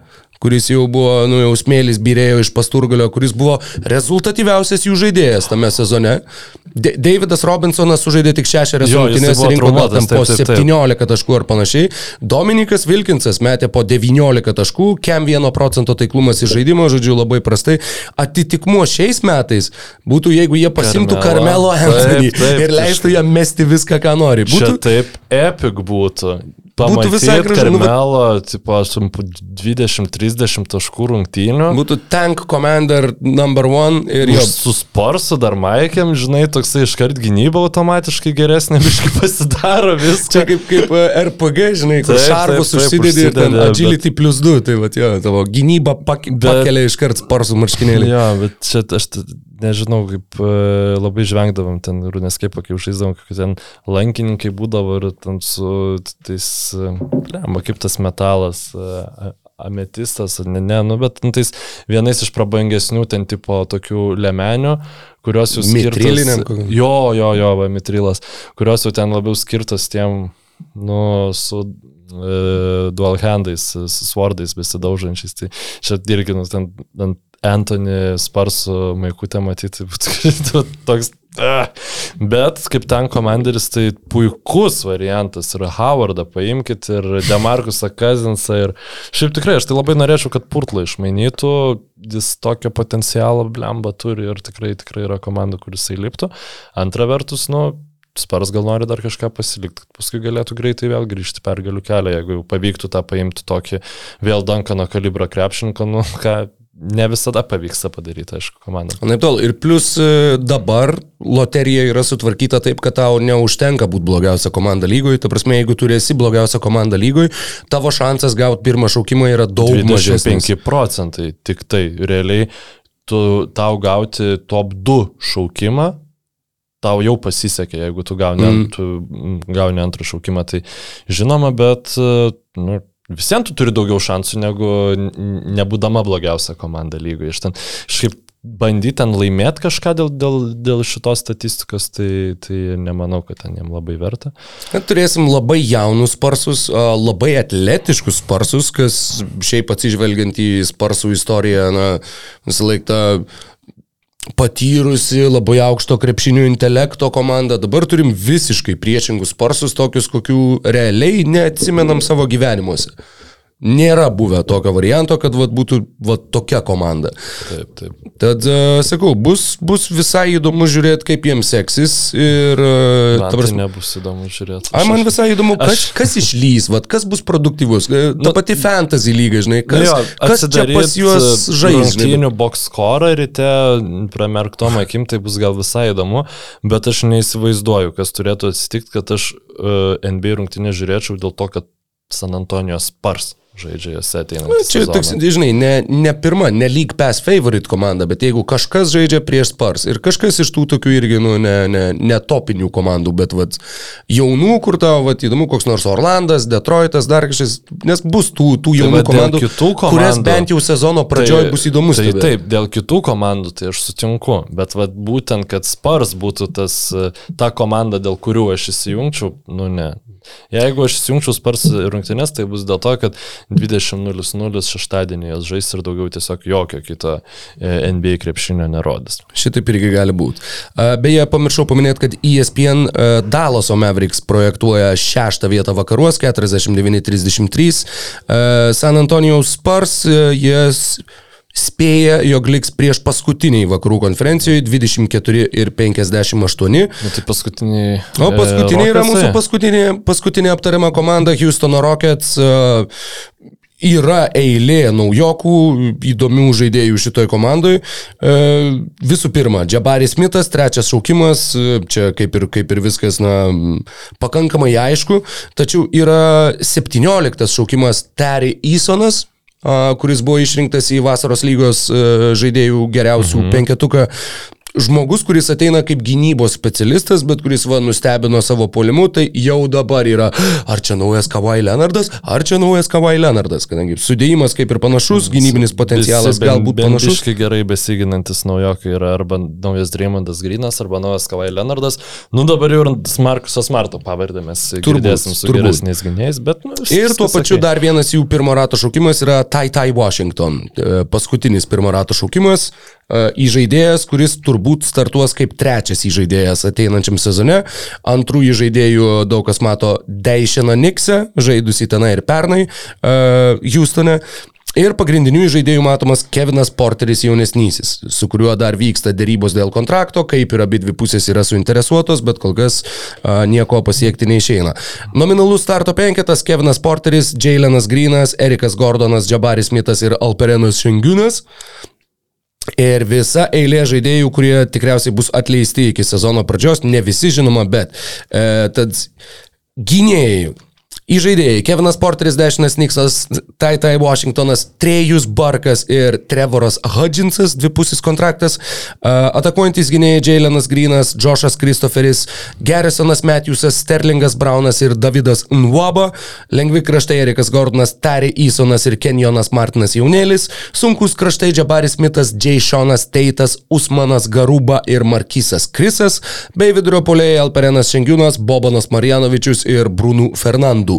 kuris jau buvo, nu jau smėlis birėjo iš pasturgalio, kuris buvo rezultatyviausias jų žaidėjas tame sezone. De Davidas Robinsonas sužaidė tik šešias Jo, jisai rungtynės buvo ir rinko gal traumuotas, ten po taip, taip, taip. 17 taškų ar panašiai. Dominikas Vilkinsas metė po 19 taškų, kem 1 procento taiklumas į žaidimą, žodžiu, labai prastai. Atitikmuo šiais metais būtų, jeigu jie pasimtų Carmelo. Anthony ir leistų jam mesti viską, ką nori. Būtų, taip epic būtų. Būtų visai Pamatyt gražu, nu, bet- Karmelo, tipo, aš tam po 20-30 taškų rungtynių. būtų Tank Commander number one ir jo. Su sporsu dar Maikėm, žinai, toksai iškart gynyba automatiškai geresnė, biškai pasidaro Čia viską. kaip, kaip e, RPG, žinai, kur Taip, šarvus taip, taip, užsidedi ir ten agility plus 2, tai va, jo, tavo gynyba pak, Bet- pakelia iškart sparsų marškinėlį. Jo, bet čia aš nežinau, kaip e, labai žvengdavom ten Runescape, kaip žaisdavom, kaip ten lankininkai būdavo ir ten su tais, lemba, kaip tas metalas. e, Ametistas, ne, ne, nu, bet nu, tais vienais iš prabangesnių ten tipo tokių lemenių, kurios jūs Mitriliniam kokiam? Jo, jo, jo, va, mitrilas, kurios jau ten labiau skirtos tiem, nu, su e, dual handais, su swordais besidaužančiais. Tai čia irgi, nu, ten, ten Anthony Sparsų maikutę matyti, būtų toks. ah. Bet kaip ten komanderis, tai puikus variantas. Ir Howardą paimkit, ir Demarkusą Kazinsą. Ir šiaip tikrai, aš tai labai norėčiau, kad Purtlą išmainytų. Jis tokio potencialo blemba turi ir tikrai, tikrai yra komanda, kuris įliptų. Antra vertus, nu, Spars gal nori dar kažką pasilikti, kad paskui galėtų greitai vėl grįžti pergalių kelią, jeigu pavyktų tą paimti tokį vėl Dankano kalibro krepšininką, nu ką, ne visada pavyksta padaryti, aišku, komandai. Anaip tol. Ir plus e, dabar loterija yra sutvarkyta taip, kad tau neužtenka būti blogiausia komanda lygoje. Ta prasme, jeigu tu esi blogiausia komanda lygoje, tavo šansas gauti pirmą šaukimą yra daug mažesnis. 25 procentai, tik tai realiai tu, tau gauti top 2 šaukimą, tau jau pasisekė, jeigu tu gauni, Mm. mm. tu gauni antrą šaukimą, tai žinoma, bet e, nu, visiems tu turi daugiau šansų negu nebūdama blogiausia komanda lygoje. Iš ten kažkaip bandyti ten laimėti kažką dėl, dėl, dėl šitos statistikos, tai, tai nemanau, kad ten jiem labai verta. Na, Turėsim labai jaunus sparsus, labai atletiškus sparsus, kas šiaip atsižvelgiant į sparsų istoriją, na, visą laiką patyrusi, labai aukšto krepšinio intelekto komanda. Dabar turim visiškai priešingus sparsus, tokius, kokių realiai neatsimenam savo gyvenimuose. Nėra buvę tokio varianto, kad vat, būtų vat, tokia komanda. Taip, taip. Tad, uh, sakau, bus, bus visai įdomu žiūrėti, kaip jiems seksis. Ir, uh, Man ta tai nebus įdomu žiūrėti. Ai, man visai įdomu, kas, aš- kas išlys, vat, kas bus produktyvus. E, Ta Nu- pati fantasy lyga, žinai, kas, Jo, kas čia pas juos e, žais. Rungtynių box score ryte, pramerktom akim, tai bus gal visai įdomu, bet aš neįsivaizduoju, kas turėtų atsitikti, kad aš uh, NBA rungtynę žiūrėčiau dėl to, kad San Antonijos Spars žaidžia jose ateinantį Na, Čia sezoną. toks, žinai, ne, ne pirma, ne League Pass favorite komanda, bet jeigu kažkas žaidžia prieš Spars ir kažkas iš tų tokių irgi, nu, ne, ne, ne topinių komandų, bet vat, jaunų, kur tau, vat, įdomu, koks nors Orlandas, Detroitas, dar kažkas, nes bus tų, tų jaunų va dėl komandų, kitų kurias komandų- bent jau sezono pradžioje bus įdomus. Tai stebėt. taip, dėl kitų komandų tai aš sutinku, bet vat, būtent, kad Spars būtų tas, e, ta komanda, dėl kurių aš įsijungčiau, nu ne. Jeigu aš įsijungčiau Spars rungtynės, tai bus dėl to, kad 20.00 šeštadienį jas žais ir daugiau tiesiog jokio kito e, NBA krepšinio nerodys. Šitaip irgi gali būti. Beje, pamiršau paminėti, kad E ESPN e, Dallaso Mavericks projektuoja šeštą vietą vakaruos, 49-33. E, San Antonijaus Spars, e, jie s- spėja, jog liks prieš paskutiniai vakarų konferencijoje 24 ir 58. Nu, tai paskutiniai. O paskutiniai e, yra mūsų paskutinė, paskutinė aptariama komanda Houstono Rockets. e, Yra eilė naujokų, įdomių žaidėjų šitoj komandai. E, visų pirma, Džabaris Smithas, trečias šaukimas, e, čia kaip ir, kaip ir viskas, na, pakankamai aišku. Tačiau yra 17 šaukimas Terry Easonas, a, kuris buvo išrinktas į vasaros lygos žaidėjų geriausių mhm. penketuką. Žmogus, kuris ateina kaip gynybos specialistas, bet kuris va nustebino savo polimu, tai jau dabar yra, ar čia naujas Kawhi Leonardas, ar čia naujas Kawhi Leonardas, kadangi sudėjimas kaip ir panašus, gynybinis potencialas Visi ben- galbūt panašus. bendiškai gerai besiginantis naujokai yra arba naujas Dreymondas Grinas, arba naujas Kawhi Leonardas. Nu dabar jau ir Markusas Marto pavardė mes girdėsim su turbūt. geresniais gynėjais, bet... Nu, Ir tuo pačiu okei. dar vienas jų pirmo rato šaukimas yra Tai Tai Washington. E, Paskutinis pirmo rato šaukimas. E, Įžaidėjas, kuris turbūt startuos kaip trečias įžaidėjas ateinančiam sezone. Antrų įžaidėjų daug kas mato Deišeną Niksę, žaidusi tenai ir pernai e, Houstone. Ir pagrindinių žaidėjų matomas Kevinas Porteris jaunesnysis, su kuriuo dar vyksta dėrybos dėl kontrakto, kaip ir abi dvi pusės yra suinteresuotos, bet kol kas a, nieko pasiekti neišeina. Nominalus starto penketas - Kevinas Porteris, Jailenas Grinas, Erikas Gordonas, Jabaris Mitas ir Alperenas Šengiūnas. Ir visa eilė žaidėjų, kurie tikriausiai bus atleisti iki sezono pradžios, ne visi žinoma, bet e, tad gynėjai. Įžaidėjai Kevinas Porteris, Dešinas Niksas, Tai Tai Washingtonas, Trejus Barkas ir Trevoras Hudginsas, dvipusis kontraktas, atakuojantis gynėjai Jailenas Grinas, Joshas Kristoferis, Garrisonas Matthewsas, Sterlingas Braunas ir Davidas Nwaba, lengvi kraštai Erikas Gordonas, Tari Isonas ir Kenjonas Martinas Jaunėlis, sunkus kraštai Jabaris Mitas, Jay Seanas Teitas, Usmanas Garuba ir Markisas Krisas, bei vidurio polėjai Alperenas Šengiūnas, Bobanas Marjanovičius ir Brūnų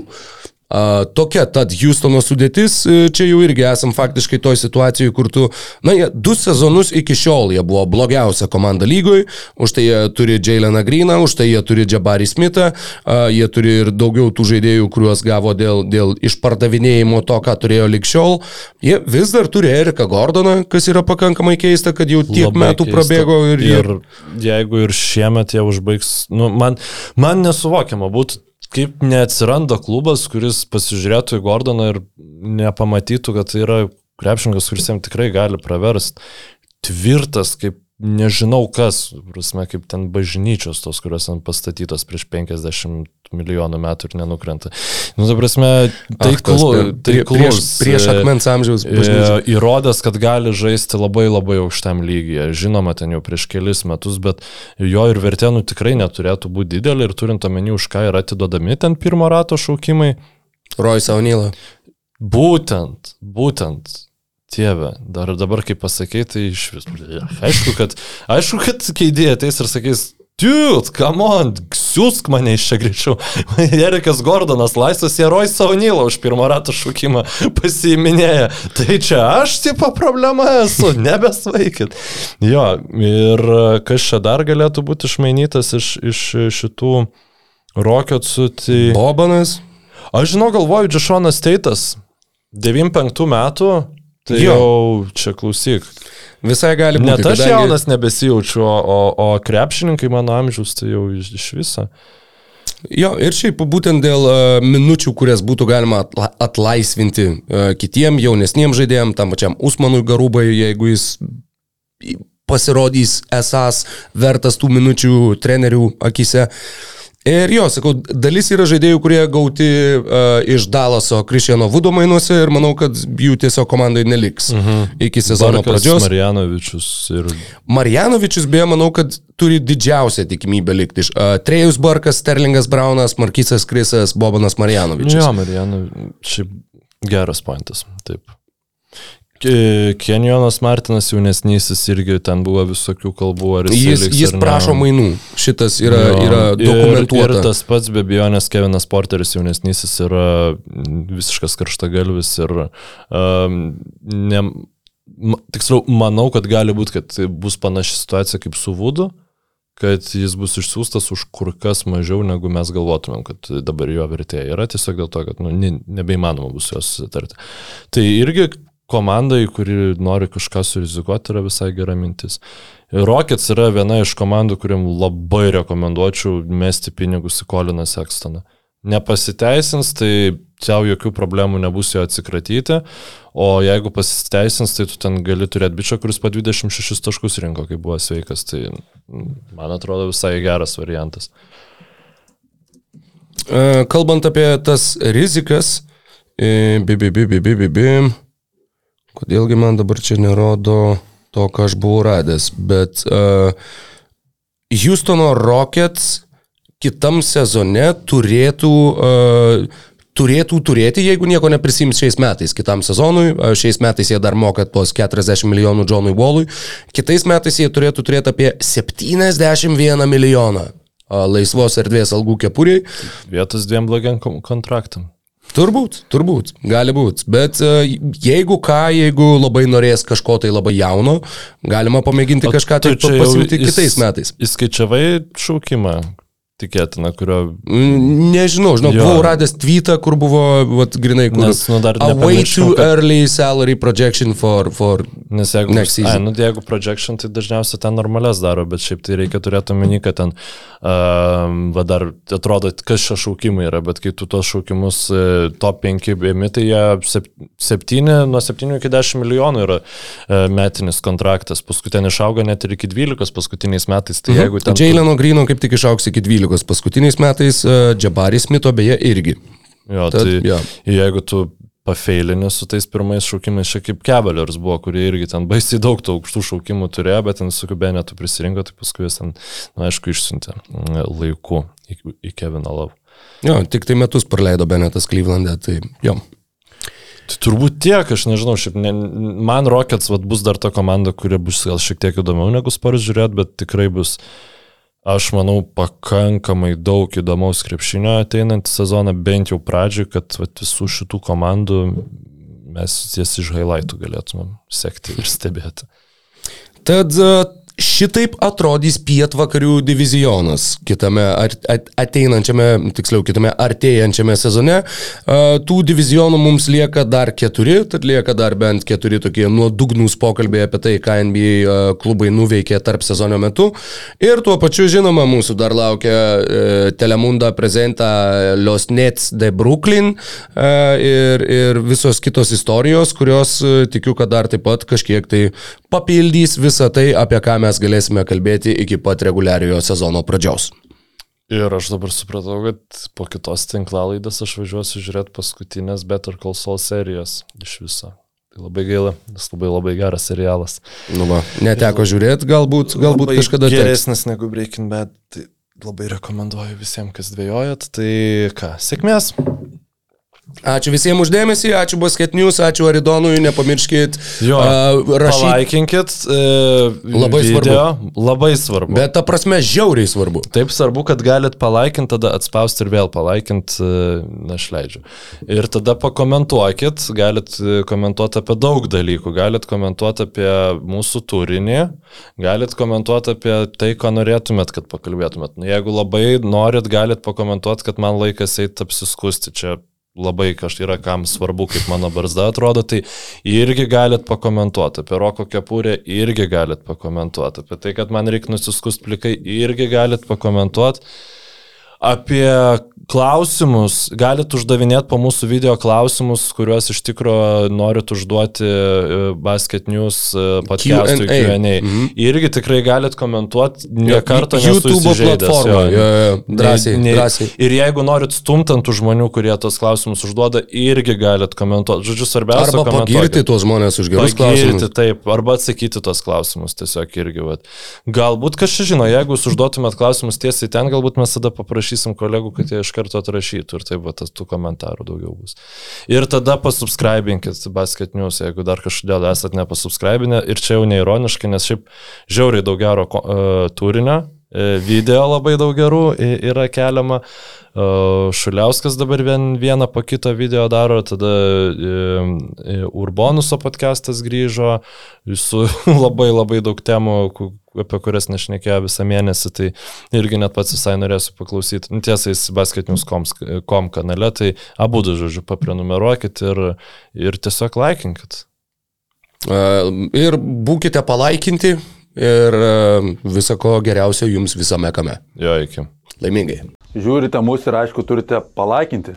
Fernandų. Uh, tokia tad Houstono sudėtis, e, čia jau irgi esam faktiškai toj situacijoje, kur tu, na, jie du sezonus iki šiol jie buvo blogiausia komanda lygoje, už tai jie turi Jaileną Greeną, už tai jie turi Jabarį Smithą, uh, jie turi ir daugiau tų žaidėjų, kuriuos gavo dėl, dėl išpardavinėjimo to, ką turėjo likščiol. Jie vis dar turi Eriką Gordoną, kas yra pakankamai keista, kad jau tiek Labai metų keista. prabėgo ir, jie... ir jeigu ir šiemet jie užbaigs, nu, man, man nesuvokiama būtų, kaip neatsiranda klubas, kuris pasižiūrėtų į Gordoną ir nepamatytų, kad tai yra krepšininkas, kuris jam tikrai gali praverst. Tvirtas, kaip nežinau kas, prasme, kaip ten bažnyčios tos, kurios ten pastatytos prieš 50 milijonų metų ir nenukrenta. Nu, ta prasme, Ach, tos taiklus. prie- prie- prieš, prieš akmens amžiaus. E, Įrodęs, kad gali žaisti labai labai aukštam lygyje. Žinoma, ten jau prieš kelis metus, bet jo ir vertė nu tikrai neturėtų būti didelė ir turint omeny, už ką yra atidodami ten pirmo rato šaukimai. Roy Saunylą. Būtent, būtent. Tėve, dar dabar kaip pasakė, tai iš vis. Aišku, kad, aišku, kad keidėjai ateis ir sakys, Dude, come on, siūsk mane iš čia greičiau. Erikas Gordonas laisvas Jeroj Saunylą už pirmą ratą šūkimą pasiiminėja. Tai čia aš tipo problema esu, nebesvaikit. Jo, ir kas čia dar galėtų būti išmainytas iš, iš šitų rokiocų, tai... Bobanas. Aš žinau, galvoju, Džešonas Teitas, 95 metų, tai Jo. jau čia klausyk. Visai gali būti. Net aš kadangi- jaunas nebesijaučiu, o, o, krepšininkai mano amžiaus tai jau iš, iš viso. Jo, ir šiaip būtent dėl uh, minučių, kurias būtų galima atla atlaisvinti uh, kitiem jaunesniem žaidėjim, tam pačiam Usmanui Garubai, jeigu jis pasirodys esas vertas tų minučių trenerių akise. Ir jo, sakau, dalis yra žaidėjų, kurie gauti uh, iš Dalaso Krišiano Vudo mainuose ir manau, kad jų tiesiog komandai neliks mhm. iki sezono Barkas, pradžios. Marjanovičius ir... Marjanovičius, beje, manau, kad turi didžiausią tikimybę likti iš uh, Trejus Barkas, Sterlingas Braunas, Markisas Krisas, Bobanas Marjanovičius. Jo, Marjanovičius, šiaip geras pointas, taip. Ke- Kenjonas Martinas jaunesnysis irgi ten buvo visokių kalbų, jis, Jis, liks jis prašo mainų. Šitas yra, Jo, yra dokumentuota. Ir, ir tas pats be abejonės Kevinas Porteris jaunesnysis yra visiškas karštagalvis ir um, ne, tiksliau, manau, kad gali būti, kad bus panaši situacija kaip su Vudu, kad jis bus išsiųstas už kur kas mažiau, negu mes galvotumėm, kad dabar jo vertė yra tiesiog dėl to, kad nu, ne, nebeįmanoma bus jos susitarti. Tai irgi komandai, kuri nori kažką surizikuoti, yra visai gera mintis. Rockets yra viena iš komandų, kuriam labai rekomenduočiau mesti pinigus į Koliną Sekstoną. Nepasiteisins, tai čia jokių problemų nebus jo atsikratyti, o jeigu pasiteisins, tai tu ten gali turėti bičią, kuris po 26 taškus rinko, kai buvo sveikas, tai mm, man atrodo visai geras variantas. E, Kalbant apie tas rizikas, e, bi, bi, bi, bi, bi, bi, bi. Kodėlgi man dabar čia nerodo to, ką aš buvau radęs, bet uh, Houstono Rockets kitam sezone turėtų, uh, turėtų turėti, jeigu nieko neprisims šiais metais, kitam sezonui. Uh, šiais metais jie dar moka tuos 40 milijonų Johnui Wallui. Kitais metais jie turėtų turėti apie 71 milijoną laisvos erdvės algų kepuriai. Vietos dviem blogiam kontraktam. Turbūt, turbūt, gali būti. Bet uh, jeigu ką, jeigu labai norės kažko tai labai jauno, galima pamėginti kažką tai įs- kitais metais. Įskaičiavai šaukimą, tikėtina, kurio... Nežinau, žinau, Jo. buvau radęs tweetą, kur buvo, vat, grinai, kur... Nes, nu, dar A way too kad- early salary projection for... for Nes jeigu, Next ai, season. nu, tai jeigu projection, tai dažniausiai ten normales daro, bet šiaip tai reikia turėti omeny, kad ten, uh, va dar atrodo, kas šie šaukimai yra, bet kai tu tos šaukimus uh, top 5 ėmi, tai jie 7, nuo 7 iki 10 milijonų yra uh, metinis kontraktas, paskui ten išauga net ir iki 12 paskutiniais metais, tai jeigu ten... Jaileno Grino kaip tik išauks iki 12 paskutiniais metais, uh, Jabaris Smito beje irgi. Jo, Tad, tai jo. jeigu tu pafeilinė su tais pirmais šaukimais, čia kaip Cavaliers buvo, kurie irgi ten baisiai daug tų aukštų šaukimų turėjo, bet ten su Kubenetu prisirinko, tai paskui jis ten, na, aišku, išsiuntė mm, laiku į, į Keviną Love. Jo, tik tai metus praleido Benetas Klyvlandė, tai jo. Tai turbūt tiek, aš nežinau, šiaip ne, man Rockets vat, bus dar ta komanda, kuri bus gal šiek tiek įdomiau negu Spurs žiūrėt, bet tikrai bus, aš manau, pakankamai daug įdomaus krepšinio ateinantį sezoną, bent jau pradžiui, kad vat, visų šitų komandų mes jas iš highlightų galėtumėm sekti ir stebėti. Tad e, šitaip atrodys pietvakarių divizionas kitame ateinančiame, tiksliau kitame artėjančiame sezone. Tų divizionų mums lieka dar keturi, tad lieka dar bent keturi tokie nuodugnūs pokalbiai apie tai, ką NBA klubai nuveikė tarp sezono metu. Ir tuo pačiu, žinoma, mūsų dar laukia e, Telemunda prezenta Los Nets de Brooklyn e, ir, ir visos kitos istorijos, kurios e, tikiu, kad dar taip pat kažkiek tai papildys visą tai, apie ką mes galėsime kalbėti iki pat reguliariojo sezono pradžios. Ir aš dabar supratau, kad po kitos tinklalaidės aš važiuosiu žiūrėti paskutinės Better Call Saul serijos iš viso. Tai labai gaila, nes labai labai geras serialas. Nu va, neteko žiūrėti, galbūt, galbūt kažkada teks. geresnis negu Breaking Bad. Tai labai rekomenduoju visiems, kas dvėjojat. Tai ką, sėkmės. Ačiū visiems uždėmesį, ačiū Basket News, ačiū Aridonui, nepamirškit Jo, uh, rašyti. palaikinkit. E, Labai video. Labai svarbu. Bet ta prasme, žiauriai svarbu. Taip svarbu, kad galit palaikinti, tada atspausti ir vėl palaikinti, na, aš leidžiu. Ir tada pakomentuokit, galit e, komentuoti apie daug dalykų, galit komentuoti apie mūsų turinį, galit komentuoti apie tai, ko norėtumėt, kad pakalbėtumėt. Nu, jeigu labai norit, galit pakomentuoti, kad man laikas eiti apsiskusti čia. Labai kažkai yra kam svarbu, kaip mano barzda atrodo, tai irgi galit pakomentuoti. Apie roko kepurę irgi galit pakomentuoti. Apie tai, kad man reikia nusiskust plikai, irgi galit pakomentuoti. Apie klausimus, galit uždavinėti po mūsų video klausimus, kuriuos iš tikrųjų norit užduoti e, Basket News e, podcast'ui Q&A. Mhm. Irgi tikrai galit komentuoti, ne kartą YouTube jo, drąsiai, Ne- ne- drąsiai. Ir jeigu norit stumtantų žmonių, kurie tos klausimus užduoda, irgi galit komentuoti. Žodžiu, svarbiausia Arba pagirti tuos žmonės už gerus Pagirti, klausimus. taip, arba atsakyti tos klausimus tiesiog irgi. Vat. Galbūt kažkas žino, jeigu jūs užduotumėt klausimus tiesiai ten, galbūt mes tada paprašysim kolegų, kad jie iš karto atrašytų ir taip, va, tas tų komentarų daugiau bus. Ir tada pasubscribinkit Basket News, jeigu dar kažkodėl esat nepasubscribinę. Ir čia jau neironiškai, nes šiaip žiauriai daug gero e, turinio. E, Video labai daug gerų yra keliama. E, Šuliauskas dabar vien, vieną po kito video daro, tada e, Urbonuso podcastas grįžo su labai labai daug temų, apie kurias nešnekėjo visą mėnesį, tai irgi net pats visai norėsiu paklausyti. Nu, Tiesa, jis basketnews.com kanale, tai abu du, žodžiu, paprenumeruokit ir, ir tiesiog laikinkit. Ir būkite palaikinti ir e, viso ko geriausio jums visame kame. Jo, iki. Laimingai. Žiūrite mus ir aišku turite palaikinti.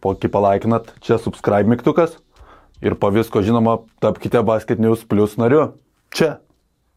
Po kai palaikinat, čia subscribe mygtukas ir po visko žinoma tapkite Basket News Plus nariu. Čia.